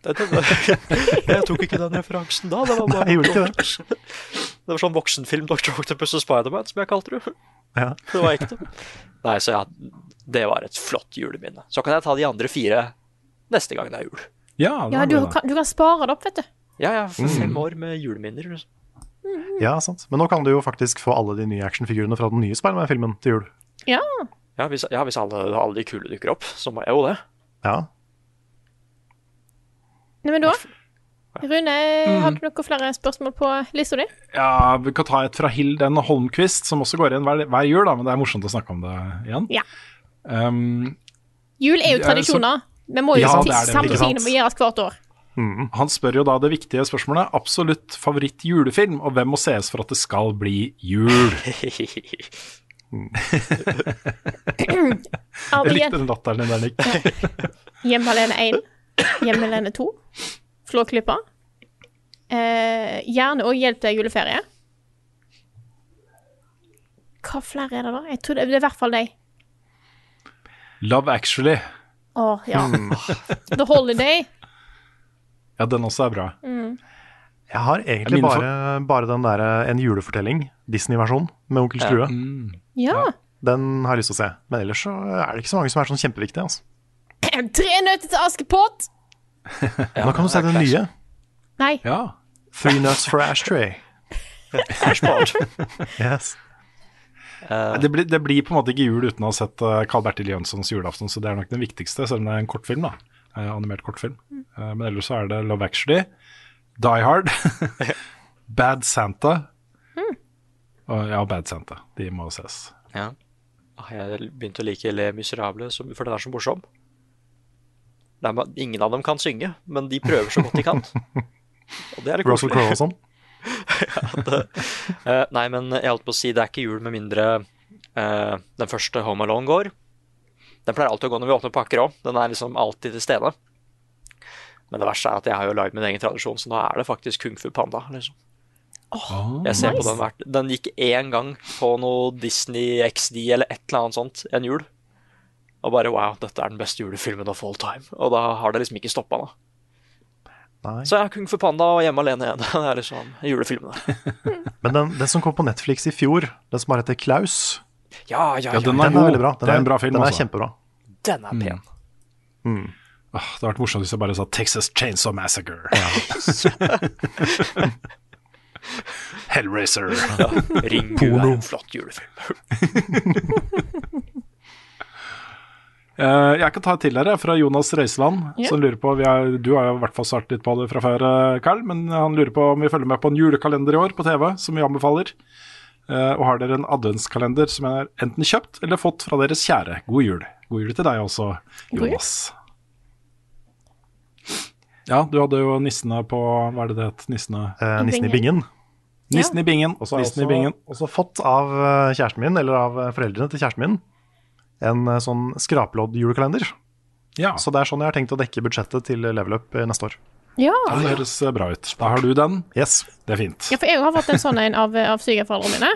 Jeg tok ikke den referansen da. Det var bare Nei, ikke det. Det var sånn voksenfilm Dr. Octopus og Spiderman, som jeg kalte det. Ja. Det var ekte. Nei, så ja, det var et flott juleminne. Så kan jeg ta de andre fire neste gang det er jul. Ja, Ja, du kan, du kan spare det opp, vet du. Ja, ja, for Mm. fem år med juleminner. liksom. ja, sant. Men nå kan du jo faktisk få alle de nye actionfigurene fra den nye Spiderman-filmen til jul. Ja. Ja, hvis, ja, hvis alle, alle de kule dukker opp, så må jeg jo det. Ja. Nei, men da Rune, har du noen flere spørsmål på lista di? Ja, vi kan ta et fra Hilden Holmquist, som også går igjen hver, hver jul, da, men det er morsomt å snakke om det igjen. Ja. Um, Jul er jo Ja, tradisjoner. Vi må jo Ja, er ikke tingene må gjøres hvert år. Han spør jo da det viktige spørsmålet. Absolutt favoritt julefilm, og hvem må sees for at det skal bli jul? Jeg likte den latteren din der, Nick. Hjemme alene 1, Hjemme alene 2, Flåklypa. Eh, gjerne òg Hjelp til juleferie. Hva flere er det, da? Jeg tror det, det er i hvert fall deg. Love Actually. Å, ja. Hmm. The Holiday. Ja, den også er bra. Jeg har egentlig bare, bare den der eh, En julefortelling, Disney-versjon, med Onkel Skrue. Ja. Den har jeg lyst til å se. Men ellers så er det ikke så mange som er sånn kjempeviktige. Altså. Tre nøtter til Askepott. Nå kan du se den nye. Nei. Ja. Three Nuts for Ashtray. Ashpod. Yes. Uh, Det, blir, det blir på en måte ikke jul uten å ha sett uh, Carl Bertil Jønssons julaften, så det er nok den viktigste, selv om det er en kortfilm. da Eh, Animert kortfilm. Eh, men ellers så er det Love Actually, Die Hard, Bad Santa og ja, Bad Santa. De må ses. Ja. Ah, Jeg begynte å like Le Miserable, for den er så morsom. Er, ingen av dem kan synge, men de prøver så godt de kan. Og det er litt Russell. Crowe og sånn. Eh, nei, men jeg holdt på å si det er ikke jul med mindre uh, den første Home Alone går. Den pleier alltid å gå når vi åpner pakker òg. Den er liksom alltid til stede. Men det verste er at jeg har jo lagd min egen tradisjon, så nå er det faktisk Kung Fu Panda. liksom. Jeg ser på den hvert Den gikk én gang på noe Disney XD eller et eller annet sånt en jul. Og bare wow, dette er den beste julefilmen of all time. Og da har det liksom ikke stoppa da. Nei. Så ja, Kung Fu Panda og Hjemme alene igjen. Det er liksom julefilmene. Men den, den som kom på Netflix i fjor, den som bare heter Klaus, Ja, ja, Ja, ja. den den er er veldig bra. Den det er en bra film, den er altså. kjempebra. Den er pen. Åh, det hadde vært morsomt hvis jeg bare sa Texas Chainsaw Massacre. Hellraiser. Ringu er en flott julefilm. Eh, jeg kan ta et til her, fra Jonas Røiseland, yeah. som lurer på vi er, Du har jo i hvert fall svart litt på det fra før, eh, Carl, men han lurer på om vi følger med på en julekalender i år på TV, som vi anbefaler. Eh, og har dere en adventskalender som er enten kjøpt eller fått fra deres kjære? God jul. God jul til deg også, Jonas. Ja, du hadde jo nissene på Hva er det det het? Nissene Eh, Nissen i bingen. Nissen i bingen. Ja. så Nissen i også, bingen. også fått av eh, kjæresten min, eller av eh, foreldrene til kjæresten min, en eh, sånn skraplodd-julekalender. Ja, Så det er sånn jeg har tenkt å dekke budsjettet til Level Up eh, neste år. Ja. det høres eh, bra ut. Da har du den. Yes. Det er fint. ja, for jeg har fått en sånn en av, av svigerforeldrene mine.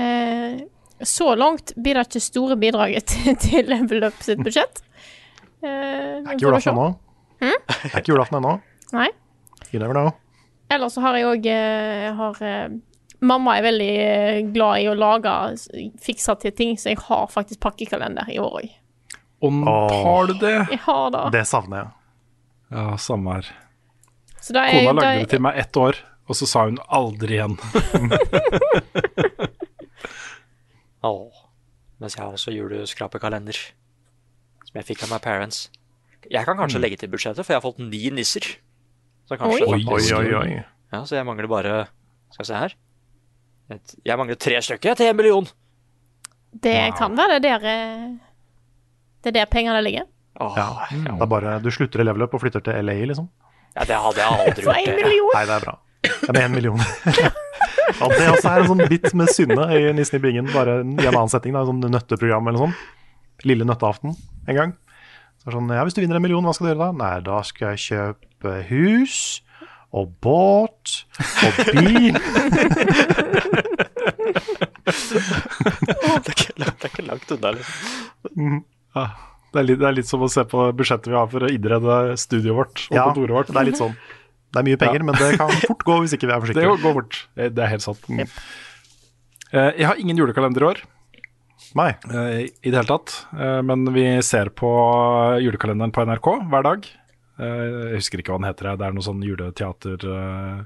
Eh, så langt blir det ikke store bidraget til, til Level Up sitt budsjett. Eh, Det er ikke julaften ennå. Hmm? er ikke julaften ennå. Nei. You never know. Ellers så har jeg òg eh, Mamma er veldig eh, glad i å lage fikse til ting, så jeg har faktisk pakkekalender i år òg. Og har du det? Jeg har det. Det savner jeg. Ja, samme her. Så da er, Kona da lagde er- det til meg ett år, og så sa hun aldri igjen. oh, Mens jeg har også juleskrapekalender. Som jeg fikk av my parents. Jeg kan kanskje legge til budsjettet, for jeg har fått ni nisser. Så kanskje. Oi, Oi, oi, oi. Ja, så jeg mangler bare Skal vi se her. Et, jeg mangler tre stykker til en million. Det kan være det der eh, Det er der pengene ligger. Åh, Ja. Det er bare du slutter i Level Up og flytter til LA, liksom. ja, det hadde jeg aldri gjort. en det. million! Nei, det er bra. Ja, med én million. ja, det også er en sånn bit med Synne i Nissen i bingen, bare i en annen setting. Da, sånn nøtteprogram eller sånn. Lille nøtteaften en gang. Så er sånn, ja, Hvis du vinner en million, hva skal du gjøre da? Nei, da skal jeg kjøpe hus og båt og bil. Det er ikke, det er ikke langt unna. Liksom. Ja, det, er litt, det er litt som å se på budsjettet vi har for å innrede studioet vårt og Ja, kontoret vårt. det er litt sånn. Det er mye penger, men det kan fort gå hvis ikke vi er Det går fort. Det det er helt sant. Yep. Jeg har ingen julekalender i år Nei. eh, i det hele tatt. Eh, Men vi ser på julekalenderen på NRK hver dag. Eh, Jeg husker ikke hva den heter. Det er noe sånn juleteater eh,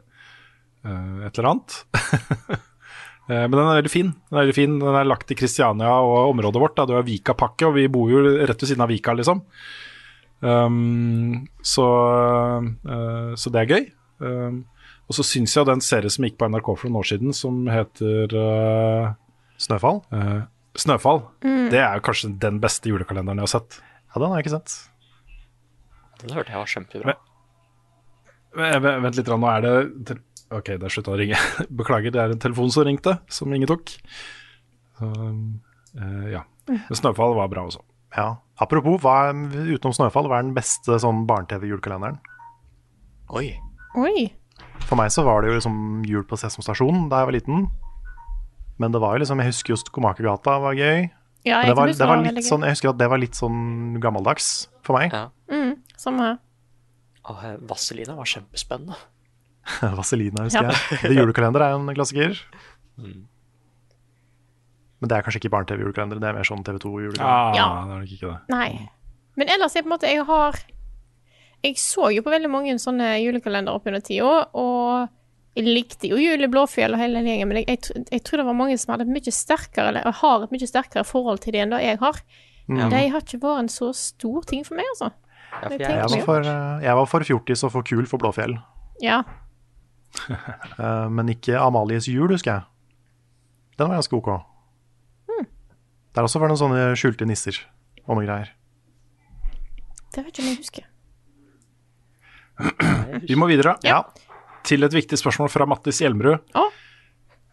eh, et eller annet. Eh, Men den er veldig fin. Den er veldig fin. Den er lagt i Kristiania og området vårt. Da. er Vika-pakket, og vi bor jo rett ved siden av Vika, liksom. Um, så, uh, så det er gøy. Um, og så syns jeg den serien som gikk på NRK for noen år siden, som heter uh, Snøfall? Uh, Snøfall, det er kanskje den beste julekalenderen jeg har sett. Ja, den har jeg ikke sett. Den hørte jeg var kjempebra. Men, Vent litt, nå er det Ok, det er slutta å ringe. Beklager, det er en telefon som ringte, som ingen tok. Så, eh, ja. Men Snøfall var bra også. Ja. Apropos, hva er, utenom Snøfall, hva er den beste sånn barne-TV-julekalenderen? Oi. Oi. For meg så var det jo liksom jul på Sesam stasjon da jeg var liten. Men det var jo liksom, jeg husker jo Skomakergata var gøy. Ja, jeg det var, det var litt sånn, jeg husker at det var litt sånn gammeldags for meg. Ja. Mm, samme her. Og Vazelina var kjempespennende. Vazelina, husker Ja. jeg. Det julekalender er en klassiker. Mm. Men det er kanskje ikke barne-TV-julekalender, det er mer sånn TV2-julekalender. Ah, Ja. Det er nok ikke det. Nei. Men ellers jeg på en måte Jeg har Jeg så jo på veldig mange sånne julekalendere opp under tida, og jeg likte jo Jul i Blåfjell og hele den gjengen, men jeg, jeg, jeg tror det var mange som hadde et mye sterkere Eller har et mye sterkere forhold til det enn det jeg har. Mm. De har ikke vært en så stor ting for meg, altså. Ja, for Jeg jeg, Jeg var for, eh, jeg var for fjortis og for kul for Blåfjell. Ja. Eh, Men ikke Amalies jul, husker jeg. Den var ganske ok. Det Der også var det noen sånne skjulte nisser og noe greier. Det vet ikke om jeg husker. Vi må videre. Ja. Til et viktig spørsmål fra Mattis Hjelmrud. Å.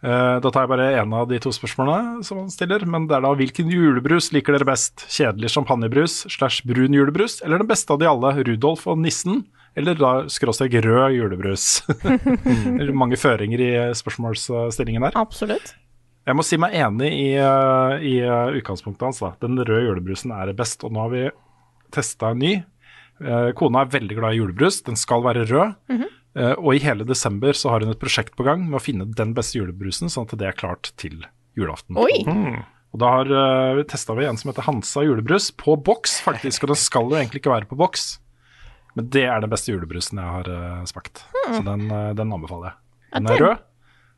Eh, Da tar jeg bare en av de to spørsmålene som han stiller. Men det er da hvilken julebrus liker dere best? Kjedelig champagnebrus slash brun julebrus, eller den beste av de alle, Rudolf og nissen? Eller da skråstrek rød julebrus? Det Mange føringer i spørsmålsstillingen der. Absolutt. Jeg må si meg enig i, uh, i uh, utgangspunktet hans. da. Den røde julebrusen er best. Og nå har vi testa en ny. Uh, kona er veldig glad i julebrus. Den skal være rød. Uh, og i hele desember så har hun et prosjekt på gang med å finne den beste julebrusen, sånn at det er klart til julaften. Oi! Og da har uh, testa vi en som heter Hansa julebrus, på boks faktisk. Og den skal jo egentlig ikke være på boks, men det er den beste julebrusen jeg har uh, smakt. Så den, uh, den anbefaler jeg. Ja, Den er rød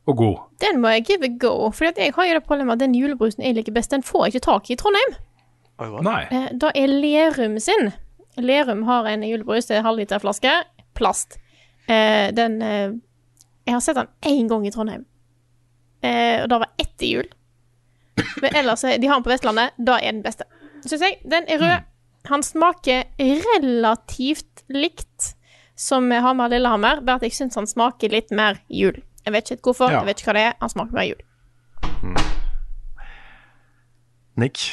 og god. Den må jeg give a go. For jeg har jo det problemet at den julebrusen jeg liker best, den får jeg ikke tak i i Trondheim. Oi. Nei. Eh, Da er Lerum sin. Lerum har en julebrus, det er halvliterflaske. Plast. Eh, den eh, Jeg har sett den én gang i Trondheim. Eh, og det var etter jul. Men ellers De har den på Vestlandet. Da er den beste. Syns jeg. Den er rød. Han smaker relativt likt som Hamar Lillehammer, bare at jeg syns han smaker litt mer jul. Jeg vet ikke hvorfor, Ja. jeg vet ikke hva det er. Han smaker mer jul. Nick?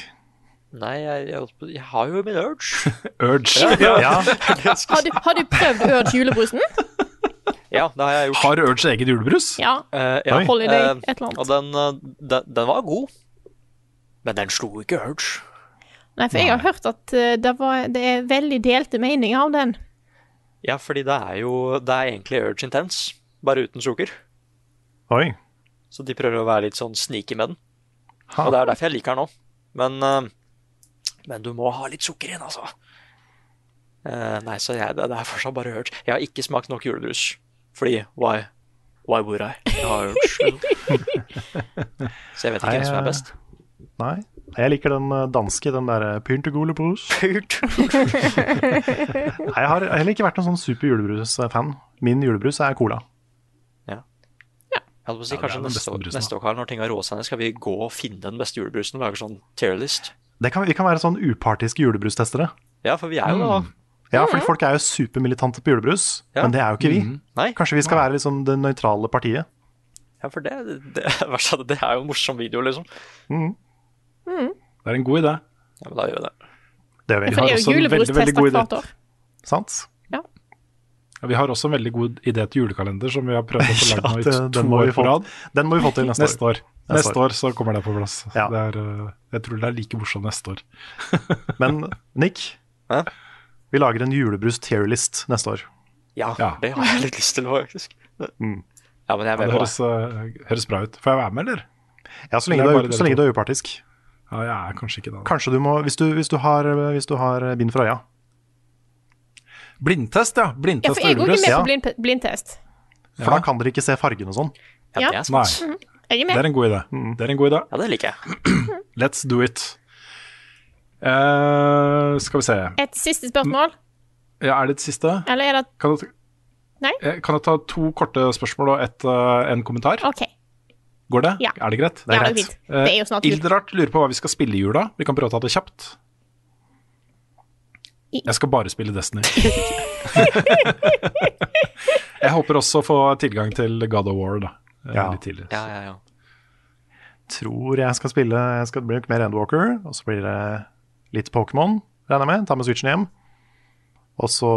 Nei, jeg, jeg, jeg har jo min urge. Urge. Ja, Har du, har du prøvd Urge julebrusen? Ja, det har jeg gjort. Har Urge egen julebrus? Ja. Uh, ja. Holiday, uh, et eller annet. Og den, eh, den, den var god, men den slo ikke Urge. Nei, for jeg har hørt at eh, det, var, det er veldig delte meninger om den. Ja, fordi det er jo Det er egentlig Urge Intense, bare uten sukker. oi. Så de prøver å være litt sånn sneaky med den. Ha. Og det er derfor jeg liker den nå. Men, eh, men du må ha litt sukker inn, altså. Eh, nei, så jeg, det, det er fortsatt bare Urge. Jeg har ikke smakt nok julebrus. Fordi why? Why would I? Jeg har Urge. så jeg vet ikke hvem som er best. Nei. Jeg liker den eh, danske, den derre Pyntegolebrus. Nei, jeg har heller ikke vært noen sånn super julebrus-fan. Min julebrus er cola. Ja, Jeg hadde på å si, Ja, kanskje neste, brusen, neste år, når ting har råd seg ned, skal vi gå og finne den beste julebrusen og lage sånn tier. Det kan, vi kan være sånn upartiske julebrustestere. Ja, for vi er jo mm. Ja, fordi folk er jo supermilitante på julebrus, Ja. men det er jo ikke vi. Nei, Kanskje vi skal være liksom det nøytrale partiet. ja, for det, det, det er jo en morsom video, liksom. Det er en god idé. Ja, men da gjør vi det. Det vi. Det er også en veldig, veldig god idé. Sant? Ja, vi har også en veldig god idé til julekalender som vi har prøvd å få lagd Ja, nå i det- to den må vi år på rad. Den må vi få til neste, Neste år. Neste Neste år så kommer det på plass. Ja. Det er, øh, jeg tror det er like morsomt neste år. år. Men Nick, Hæ? vi lager en julebrus-tearlist neste år. Ja, Ja. det har jeg litt lyst til nå, faktisk. Mm. Ja, men jeg er Ja, det med på høres, øh, høres bra ut. Får jeg være med, eller? Ja, så lenge, du er, så lenge du er upartisk. Ja, jeg er kanskje ikke det. Kanskje du må, hvis du, hvis du, har, hvis du har bind for øya. Blindtest, ja. Ja, Blindtest for jeg går ikke med på blind, blindtest. For da kan dere ikke se fargen og sånn. Ja, Ja. det er sant. Nei, Jeg er med. det er en god idé. Det er en god idé. Ja, det liker jeg. Let's do it. Uh, skal vi se. Et siste spørsmål, Ja, er det et siste? eller er det Kan jeg, Nei. Eh, kan jeg ta to korte spørsmål og et, uh, en kommentar? OK. Går det? Ja. Er det greit? Det er ja, greit. Det er jo snart jul. Ildrat lurer på hva vi skal spille i jula. Vi kan prøve å ta det kjapt. Jeg skal bare spille Destiny. jeg håper også å få tilgang til God of War, da. eh, Ja. Litt tidligere. Ja, ja, ja. Tror jeg skal spille Jeg skal bli mer Endwalker, og så blir det litt Pokémon, regner jeg med. Ta med Switchen hjem. Og så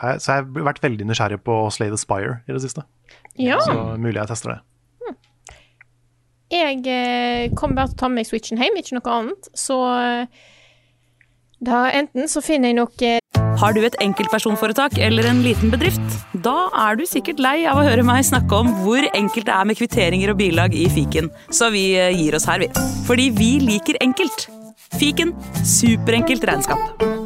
har jeg, så har jeg vært veldig nysgjerrig på Slay the Spire i det siste. Ja. Så mulig jeg tester det. Jeg eh, kommer bare til å ta med meg Switchen hjem, ikke noe annet. Så eh, da enten så finner jeg nok eh, Har du et enkeltpersonforetak eller en liten bedrift? Da er du sikkert lei av å høre meg snakke om hvor enkelt det er med kvitteringer og bilag i fiken, så vi gir oss her, vi. Fordi vi liker enkelt. Fiken superenkelt regnskap.